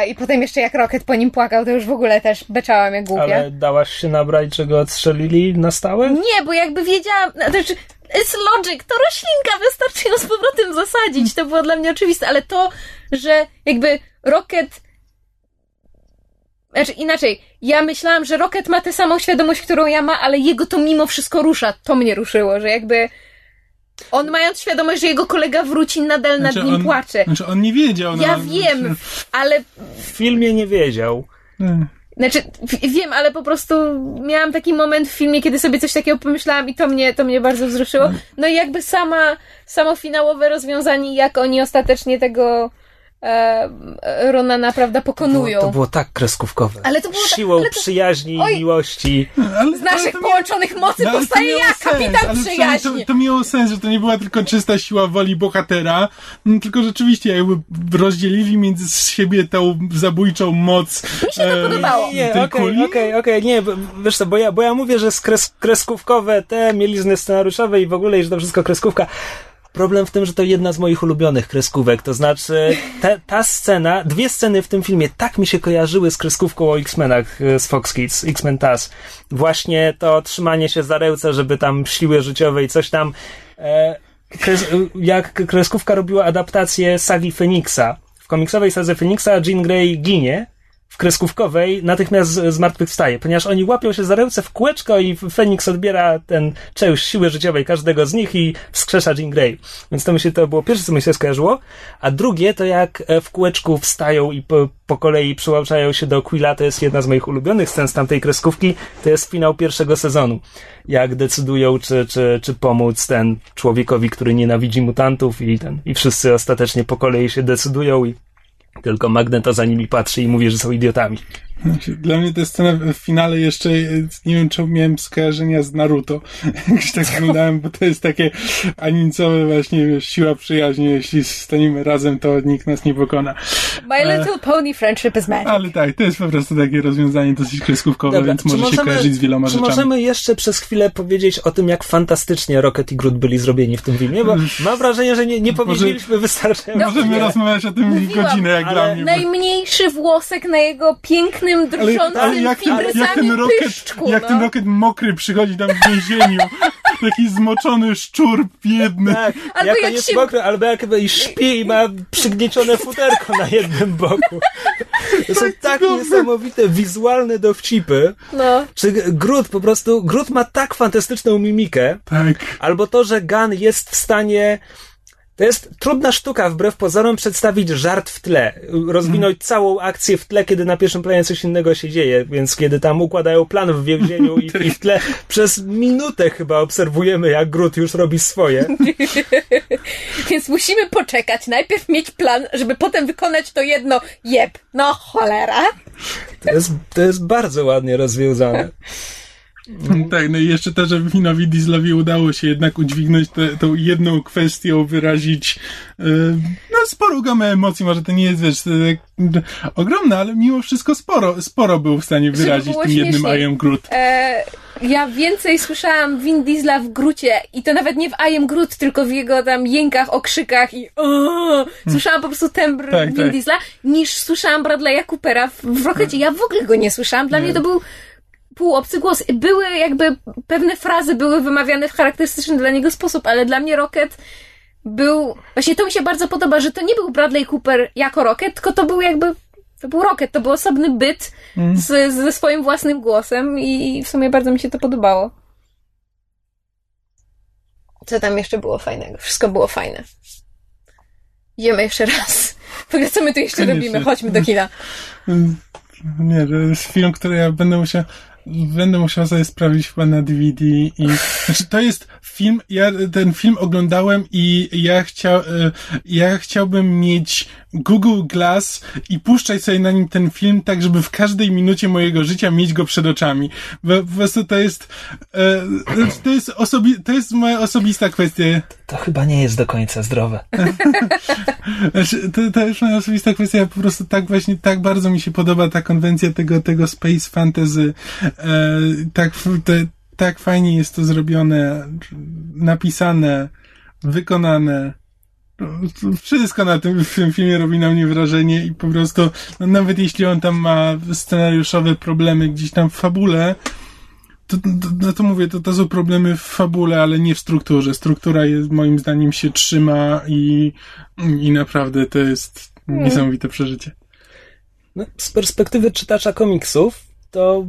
I potem jeszcze jak Rocket po nim płakał, to już w ogóle też beczałam jak głupia. Ale dałaś się nabrać, że go odstrzelili na stałe? Nie, bo jakby wiedziałam, znaczy, it's logic, to roślinka, wystarczy ją z powrotem zasadzić, to było dla mnie oczywiste, ale to, że jakby Rocket, znaczy inaczej, ja myślałam, że Rocket ma tę samą świadomość, którą ja ma, ale jego to mimo wszystko rusza, to mnie ruszyło, że jakby on mając świadomość, że jego kolega wróci, nadal nad Znaczy nim on- płacze. Znaczy on nie wiedział. no, Ja wiem, ale W filmie nie wiedział. Znaczy, Znaczy, wiem, ale po prostu miałam taki moment w filmie, kiedy sobie coś takiego pomyślałam i to mnie, to mnie bardzo wzruszyło. No i jakby sama, samo finałowe rozwiązanie, jak oni ostatecznie tego e, Ronana, prawda, pokonują. Było, to było tak kreskówkowe. Ale to było tak- Siłą ale to- przyjaźni i miłości. ale, Z naszych to miało- połączonych mocy no, to powstaje ja, sens, kapitan przyjaźni. To, to miało sens, że to nie była tylko czysta siła woli bohatera, no, tylko rzeczywiście jakby rozdzielili między siebie tą zabójczą moc. Mi się to podobało. Nie, okej, okej, okej, nie, bo- wiesz co, bo ja, bo ja mówię, że skres, kreskówkowe te mielizny scenariuszowe i w ogóle, i że to wszystko kreskówka. Problem w tym, że to jedna z moich ulubionych kreskówek, to znaczy te, ta scena, dwie sceny w tym filmie tak mi się kojarzyły z kreskówką o X-Menach e, z Fox Kids, X-Men TAS. Właśnie to trzymanie się za ręce, żeby tam siły życiowe i coś tam. E, kres, jak kreskówka robiła adaptację sagi Feniksa. W komiksowej sadze Feniksa Jean Grey ginie, w kreskówkowej natychmiast zmartwychwstaje, ponieważ oni łapią się za ręce w kółeczko i Feniks odbiera ten część siły życiowej każdego z nich i wskrzesza Jean Grey. Więc to mi się to było pierwsze, co mi się skojarzyło. A drugie to jak e, w kółeczku wstają i po, po kolei przyłączają się do Quilla, to jest jedna z moich ulubionych scen z tamtej kreskówki, to jest finał pierwszego sezonu. Jak decydują, czy, czy, czy pomóc ten człowiekowi, który nienawidzi mutantów i ten, i wszyscy ostatecznie po kolei się decydują i tylko Magneto za nimi patrzy i mówi, że są idiotami. Dla mnie ta scena w finale jeszcze, e, nie wiem czemu miałem skojarzenia z Naruto. Jakoś tak oglądałem, bo to jest takie animicowe właśnie, wiesz, siła przyjaźni. Jeśli staniemy razem, to nikt nas nie pokona. My Little Pony Friendship is Magic. Ale tak, to jest po prostu takie rozwiązanie dosyć kreskówkowe, więc może się kojarzyć z wieloma czy rzeczami. możemy jeszcze przez chwilę powiedzieć o tym, jak fantastycznie Rocket i Groot byli zrobieni w tym filmie? Bo mam wrażenie, że nie, nie powiedzieliśmy wystarczająco. Możemy rozmawiać o tym Mówiłam, godzinę, jak dla mnie. bo- Najmniejszy włosek na jego pięknym, Ale, drżącym ale jak, ten, jak ten roket, pyszczku, jak no. ten roket mokry przychodzi tam w więzieniu, taki zmoczony szczur biedny. Tak, Albo jak, jak on jest się- mokry, albo jak i śpi i ma przygniecione futerko na jednym boku. To są tak niesamowite wizualne dowcipy. No. Czy Groot po prostu, Groot ma tak fantastyczną mimikę, Tak. albo to, że Gun jest w stanie. To jest trudna sztuka, wbrew pozorom, przedstawić żart w tle. Rozwinąć całą akcję w tle, kiedy na pierwszym planie coś innego się dzieje. Więc kiedy tam układają plan w więzieniu i, i w tle przez minutę chyba obserwujemy, jak Groot już robi swoje. Więc musimy poczekać, najpierw mieć plan, żeby potem wykonać to jedno jeb. No cholera. To jest, to jest bardzo ładnie rozwiązane. Tak, no i jeszcze to, że Winowi Dieslowi udało się jednak udźwignąć tę tą jedną kwestią, wyrazić e, no sporą gamę emocji, może to nie jest, wiesz, tak, ogromne, ale mimo wszystko sporo, sporo był w stanie wyrazić tym jednym. I am Groot. E, ja więcej słyszałam Vin Diesla w Grucie i to nawet nie w I am Groot, tylko w jego tam jękach, okrzykach i o, słyszałam po prostu tembr Tak, Vin tak. Diesla, niż słyszałam Bradley'a Coopera w, w Rockecie. Ja w ogóle go nie słyszałam. Dla Nie. mnie to był półobcy głos. Były jakby, pewne frazy były wymawiane w charakterystyczny dla niego sposób, ale dla mnie Rocket był, właśnie to mi się bardzo podoba, że to nie był Bradley Cooper jako Rocket, tylko to był jakby, to był Rocket, to był osobny byt z, ze swoim własnym głosem i w sumie bardzo mi się to podobało. Co tam jeszcze było fajnego? Wszystko było fajne. Idziemy jeszcze raz. W ogóle co my tu jeszcze Koniecznie. robimy? Chodźmy do kina. Mm, Nie, to jest film, który ja będę musiał, będę musiał sobie sprawdzić chyba na DVD i, znaczy to jest film, ja ten film oglądałem i ja chciał, e, ja chciałbym mieć Google Glass i puszczać sobie na nim ten film tak, żeby w każdej minucie mojego życia mieć go przed oczami. Bo po prostu to jest, e, to jest osobi, to jest moja osobista kwestia. To chyba nie jest do końca zdrowe. Znaczy, to, to już moja osobista kwestia, ja po prostu tak właśnie, tak bardzo mi się podoba ta konwencja tego, tego space fantasy, tak, te, tak fajnie jest to zrobione, napisane, wykonane. No, Wszystko na tym, tym filmie robi na mnie wrażenie i po prostu, no, nawet jeśli on tam ma scenariuszowe problemy gdzieś tam w fabule, to, to, no to mówię, to, to są problemy w fabule, ale nie w strukturze. Struktura jest, moim zdaniem się trzyma i, i naprawdę to jest niesamowite przeżycie. No, z perspektywy czytacza komiksów, to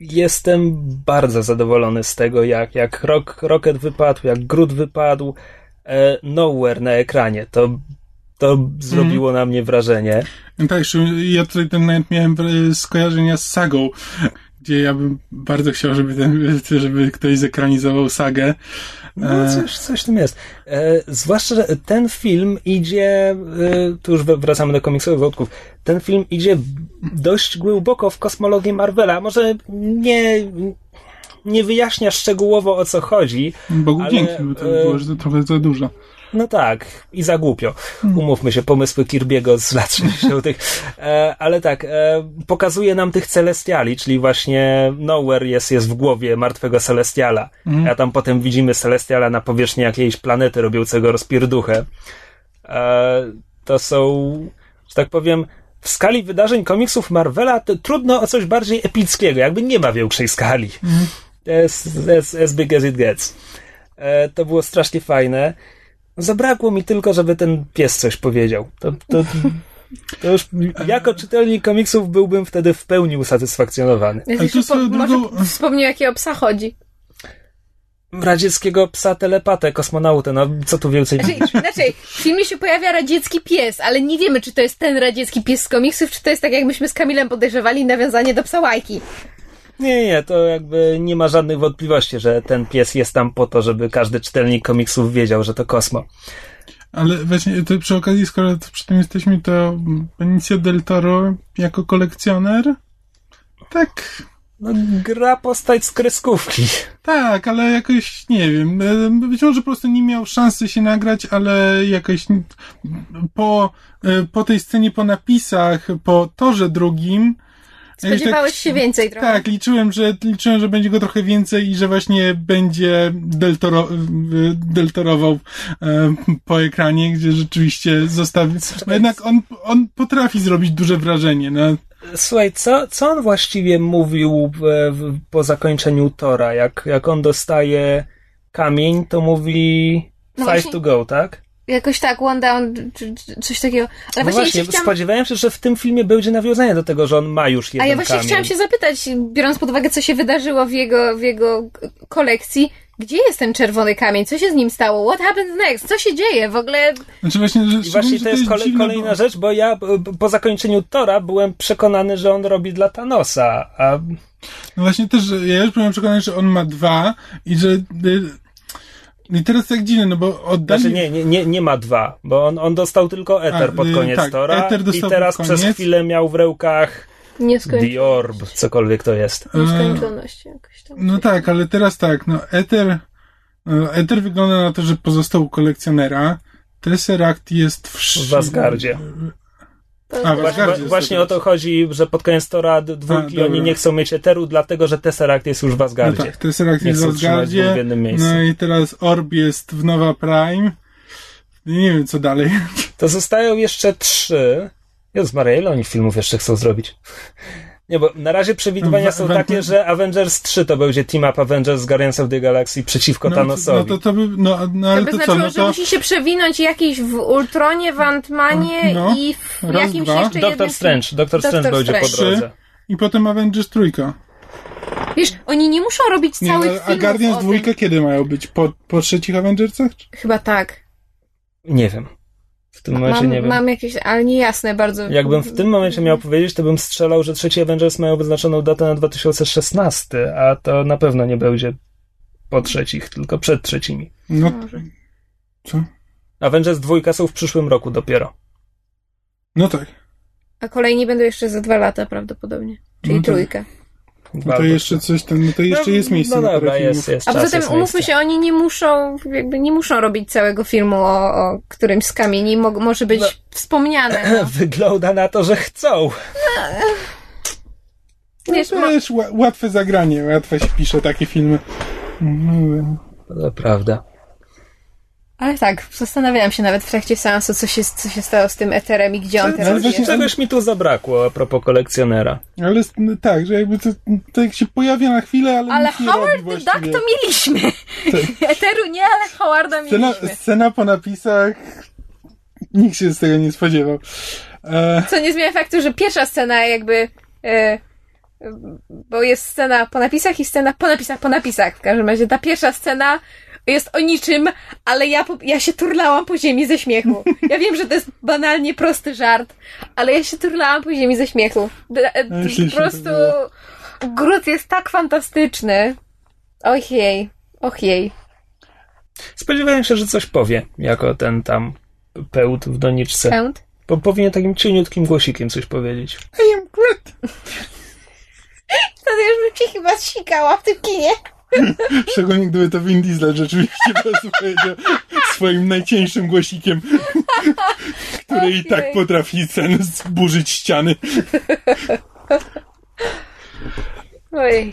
jestem bardzo zadowolony z tego, jak, jak Rock, Rocket wypadł, jak Groot wypadł, e, Nowhere na ekranie. To, to zrobiło na mnie wrażenie. Tak, jeszcze ja tutaj ten moment miałem e, skojarzenia z sagą, gdzie ja bym bardzo chciał, żeby, ten, żeby ktoś zekranizował sagę. No, E, coś, coś w tym jest. E, zwłaszcza, że ten film idzie, e, tu już wracamy do komiksowych wątków, ten film idzie dość głęboko w kosmologię Marvela. Może nie, nie wyjaśnia szczegółowo o co chodzi. Bogu ale, dzięki, bo to e, było że trochę za dużo. No tak, i za głupio. Umówmy się, pomysły Kirby'ego z lat 60. E, ale tak, e, pokazuje nam tych celestiali, czyli właśnie Nowhere jest, jest w głowie martwego celestiala. A tam potem widzimy celestiala na powierzchni jakiejś planety robiącego rozpierduchę. E, to są, że tak powiem, w skali wydarzeń komiksów Marvela trudno o coś bardziej epickiego, jakby nie ma większej skali. To jest as, as big as it gets. E, to było strasznie fajne. Zabrakło mi tylko, żeby ten pies coś powiedział. To, to, to już jako czytelnik komiksów byłbym wtedy w pełni usatysfakcjonowany. Ja Ale swoją po, może wspomniał, jakiego psa chodzi. Radzieckiego psa telepatę, kosmonautę, no co tu więcej Znaczy, mówić? inaczej, w filmie się pojawia radziecki pies, ale nie wiemy, czy to jest ten radziecki pies z komiksów, czy to jest tak, jak myśmy z Kamilem podejrzewali, nawiązanie do psa Łajki. Nie, nie, to jakby nie ma żadnych wątpliwości, że ten pies jest tam po to, żeby każdy czytelnik komiksów wiedział, że to Kosmo. Ale właśnie to przy okazji, skoro przy tym jesteśmy, to Benicio del Toro jako kolekcjoner tak, No, gra postać z kreskówki. tak, ale jakoś nie wiem. e, Być może po prostu nie miał szansy się nagrać, ale jakoś po, e, po tej scenie, po napisach, po torze drugim. Już Spodziewałeś się więcej trochę. Tak, liczyłem, że liczyłem, że będzie go trochę więcej i że właśnie będzie deltoro, deltorował e, po ekranie, gdzie rzeczywiście zostawi. Bo jednak on, on potrafi zrobić duże wrażenie. No, Słuchaj, co, co on właściwie mówił w, w, po zakończeniu Tora? Jak, jak on dostaje kamień, to mówi No five właśnie- to go, tak? Jakoś tak, one down, czy, czy coś takiego. Ale No właśnie, chciałam, spodziewałem się, że w tym filmie będzie nawiązanie do tego, że on ma już jeden a ja właśnie kamień. chciałam się zapytać, biorąc pod uwagę, co się wydarzyło w jego, w jego kolekcji, gdzie jest ten czerwony kamień? Co się z nim stało? What happens next? Co się dzieje? W ogóle znaczy właśnie, że, I właśnie to jest kole, kolejna bo- rzecz, bo ja b- po zakończeniu Tora byłem przekonany, że on robi dla Thanosa, a No właśnie też, ja już byłem przekonany, że on ma dwa i że... I teraz tak dziwne, no bo oddali... Znaczy nie, nie, nie, nie ma dwa, bo on, on dostał tylko Eter A, pod y, koniec tak, Tora i teraz przez koniec. chwilę miał w rękach. The Orb, cokolwiek to jest. Nieskończoność jakoś tam. No tak, ale teraz tak, no Ether, no, Ether wygląda na to, że pozostał u kolekcjonera. Tesseract jest w... sz- W Asgardzie. A, w Właśnie, właśnie o to chodzi, że pod koniec Tora d- dwójki dobra. oni nie chcą mieć Eteru, dlatego że Tesseract jest już w No Asgardzie. tak, Tesseract Nie jest w Asgardzie. w jednym miejscu. No i teraz Orb jest w Nowa Prime. Nie wiem, co dalej. To zostają jeszcze trzy. Jezus Maria, ile oni filmów jeszcze chcą zrobić? Nie, bo na razie przewidywania W- są w- takie, że Avengers 3 to będzie team up Avengers z Guardians of the Galaxy przeciwko No, to, Thanosowi. no to, to by, no, no To ale by to co, znaczyło, no że to... musi się przewinąć jakiś w Ultronie, w Antmanie No. i w Raz, jakimś dwa. jeszcze Doktor jednym... Strange, Doktor Doktor Strange będzie po Strange. drodze. I potem Avengers trójka. Wiesz, oni nie muszą robić Nie, całych a, a Guardians dwójka kiedy mają być? Po, po trzecich Avengersach? Chyba tak. Nie wiem. W tym momencie Mam, nie wiem. mam jakieś, ale niejasne bardzo. Jakbym w tym momencie miał powiedzieć, to bym strzelał, że trzeci Avengers mają wyznaczoną datę na 2016, a to na pewno nie będzie po trzecich, tylko przed trzecimi. No, Może. co? Avengers dwójka są w przyszłym roku dopiero. No tak. A kolejni będą jeszcze za dwa lata prawdopodobnie. Czyli No tak. trójkę. No to jeszcze coś tam, no to jeszcze No, jest miejsce No na dobra, parę jest, jest A poza tym umówmy miejsce. się, oni nie muszą, jakby nie muszą robić całego filmu o, o którymś z kamieni. Mo, może być No. wspomniane. No. Wygląda na to, że chcą. Wiesz, No to jest ła- łatwe zagranie, łatwo się pisze takie filmy. Mm, To prawda. Ale tak, zastanawiałam się nawet w trakcie seansu, co się, co się stało z tym eterem i gdzie on teraz właśnie- jest. Czegoś mi tu zabrakło a propos kolekcjonera. Ale no, tak, że jakby to, to jak się pojawia na chwilę, ale, Ale nic nie Howard robi the właściwie. Duck to mieliśmy. Eteru nie, ale Howarda Scena, mieliśmy. scena po napisach nikt się z tego nie spodziewał. E, Co nie zmienia faktu, że pierwsza scena jakby... E, bo jest scena po napisach i scena po napisach po napisach. W każdym razie ta pierwsza scena jest o niczym, ale ja, ja się turlałam po ziemi ze śmiechu. Ja wiem, że to jest banalnie prosty żart, ale ja się turlałam po ziemi ze śmiechu. E, po to prostu. Grut jest tak fantastyczny. Ojej, ojej. Spodziewałem się, że coś powie, jako ten tam pełt w doniczce. Pęd? Bo powinien takim cieniutkim głosikiem coś powiedzieć. I am Groot! Wtedy już bym się chyba zsikała w tym kinie. Szczególnie gdyby to Vin Diesel rzeczywiście po prostu powiedział swoim najcieńszym głosikiem, który i tak potrafi sen zburzyć ściany. Ojej.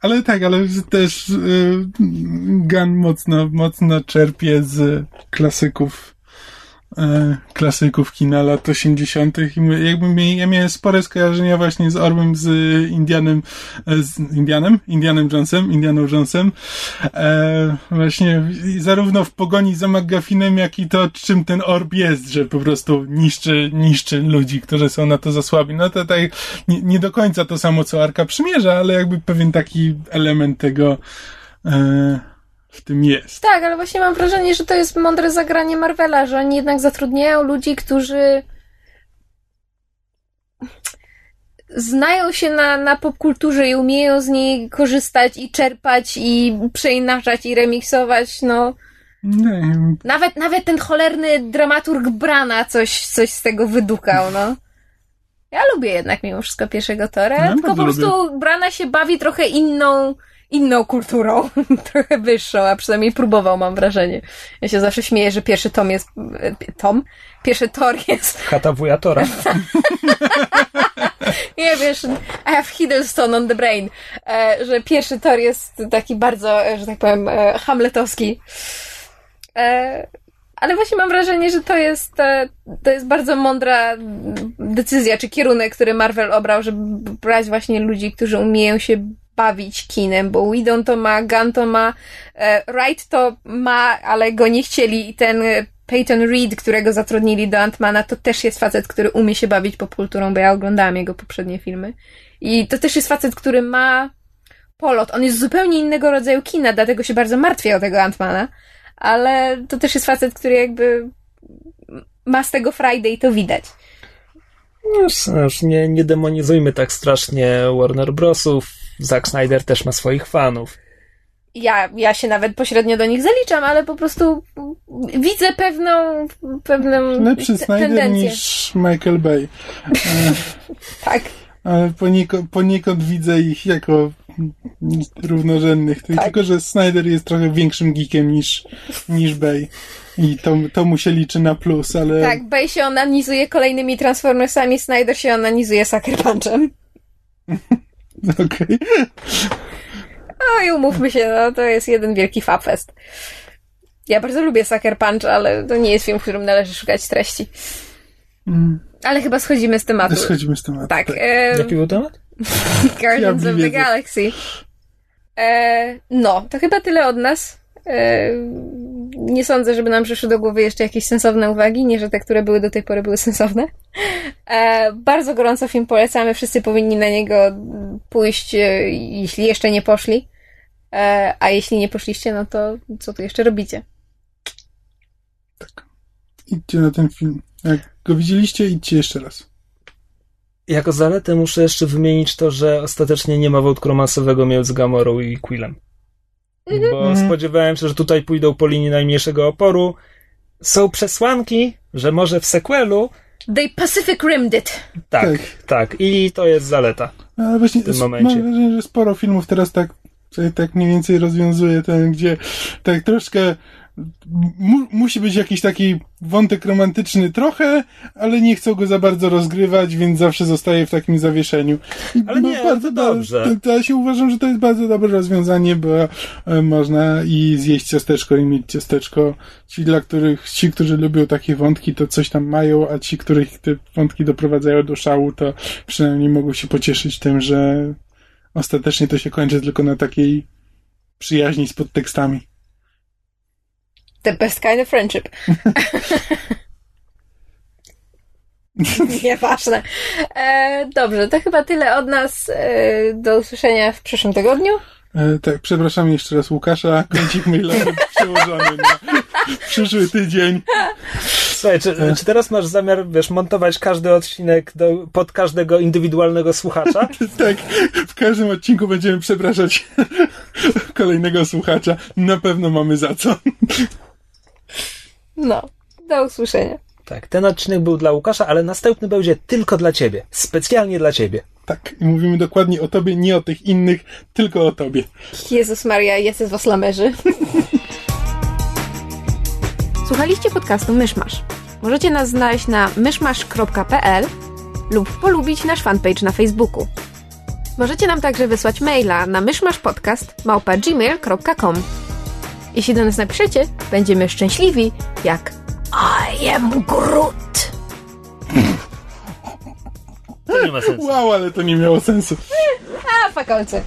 Ale tak, ale też y, Gun mocno, mocno czerpie z klasyków y, klasyków kina lat 80. i jakby mi, ja miałem spore skojarzenia właśnie z Orłem, z Indianem, e, z Indianem, Indianem Jonesem, Indianą Jonesem. E, właśnie zarówno w pogoni za McGuffinem, jak i to, czym ten orb jest, że po prostu niszczy, niszczy ludzi, którzy są na to za słabi. No to tak nie, nie do końca to samo, co Arka Przymierza, ale jakby pewien taki element tego e, w tym jest. Tak, ale właśnie mam wrażenie, że to jest mądre zagranie Marvela, że oni jednak zatrudniają ludzi, którzy znają się na, na popkulturze i umieją z niej korzystać i czerpać i przeinaczać i remiksować, no. Nie, Nawet, nawet ten cholerny dramaturg Brana coś, coś z tego wydukał, no. Ja lubię jednak mimo wszystko pierwszego Tora, Ja tylko po prostu Brana się bawi trochę inną, inną kulturą, trochę wyższą, a przynajmniej próbował, mam wrażenie. Ja się zawsze śmieję, że pierwszy tom jest, e, tom? Pierwszy Thor jest, Chata wujatora. nie wiesz, I have Hiddleston on the brain, e, że pierwszy Thor jest taki bardzo, e, że tak powiem, hamletowski. Ale właśnie mam wrażenie, że to jest, to jest bardzo mądra decyzja, czy kierunek, który Marvel obrał, żeby brać właśnie ludzi, którzy umieją się bawić kinem, bo Whedon to ma, Gunn to ma, e, Wright to ma, ale go nie chcieli i ten e, Peyton Reed, którego zatrudnili do Antmana, to też jest facet, który umie się bawić popkulturą, bo ja oglądałam jego poprzednie filmy. I to też jest facet, który ma polot. On jest zupełnie innego rodzaju kina, dlatego się bardzo martwię o tego Antmana, ale to też jest facet, który jakby ma z tego Friday i to widać. No, już nie, nie demonizujmy tak strasznie Warner Brosów. Zack Snyder też ma swoich fanów. Ja, ja się nawet pośrednio do nich zaliczam, ale po prostu widzę pewną, pewną lepszy Snyder tendencję. niż Michael Bay. Tak. ale poniekąd, poniekąd widzę ich jako równorzędnych. Tak. Tylko, że Snyder jest trochę większym geekiem niż, niż Bay. I to, to mu się liczy na plus, ale Tak, Bay się onanizuje kolejnymi Transformersami, Snyder się onanizuje Sucker Punchem. okej. No i umówmy się, no to jest jeden wielki fabfest. Ja bardzo lubię Sucker Punch, ale to nie jest film, w którym należy szukać treści. Mm, Ale chyba schodzimy z tematu. Schodzimy z tematu. Tak, e, Jaki był temat? Guardians Ja of the wiedzę. Galaxy. E, no, to chyba tyle od nas. E, nie sądzę, żeby nam przyszły do głowy jeszcze jakieś sensowne uwagi, nie, że te, które były do tej pory były sensowne. E, bardzo gorąco film polecamy, wszyscy powinni na niego pójść, e, jeśli jeszcze nie poszli. E, a jeśli nie poszliście, no to co tu jeszcze robicie? idźcie na ten film. Jak go widzieliście, idźcie jeszcze raz. Jako zaletę muszę jeszcze wymienić to, że ostatecznie nie ma wątku romansowego między Gamorą i Quillem. Bo Mhm. spodziewałem się, że tutaj pójdą po linii najmniejszego oporu. Są przesłanki, że może w sequelu. They Pacific Rimmed it. Tak, Tak. tak, I to jest zaleta. Ale właśnie W tym momencie. mam wrażenie, że sporo filmów teraz tak, tak mniej więcej rozwiązuje ten, gdzie tak troszkę mu, musi być jakiś taki wątek romantyczny trochę, ale nie chcą go za bardzo rozgrywać, więc zawsze zostaje w takim zawieszeniu. Ale nie, to do- dobrze. To ja się uważam, że to jest bardzo dobre rozwiązanie, bo e, można i zjeść ciasteczko i mieć ciasteczko. Ci, dla których, ci, którzy lubią takie wątki, to coś tam mają, a ci, których te wątki doprowadzają do szału, to przynajmniej mogą się pocieszyć tym, że ostatecznie to się kończy tylko na takiej przyjaźni z podtekstami. The best kind of friendship. Nieważne. E, dobrze, to chyba tyle od nas. E, do usłyszenia w przyszłym tygodniu. E, tak, przepraszam jeszcze raz Łukasza, kącik mailowy przełożony na przyszły tydzień. Słuchaj, czy, czy teraz masz zamiar, wiesz, montować każdy odcinek do, pod każdego indywidualnego słuchacza? Tak, w każdym odcinku będziemy przepraszać kolejnego słuchacza. Na pewno mamy za co. No, do usłyszenia. Tak, ten odcinek był dla Łukasza, ale następny będzie tylko dla ciebie. Specjalnie dla ciebie. Tak, i mówimy dokładnie o tobie, nie o tych innych, tylko o tobie. Jezus Maria, jest z was lamerzy. Słuchaliście podcastu Myszmasz. Możecie nas znaleźć na myszmasz.pl lub polubić nasz fanpage na Facebooku. Możecie nam także wysłać maila na myszmaszpodcast.gmail.com Jeśli do nas napiszecie, będziemy szczęśliwi jak I am Groot. To nie ma sensu. Wow, ale to nie miało sensu. A, fakolce.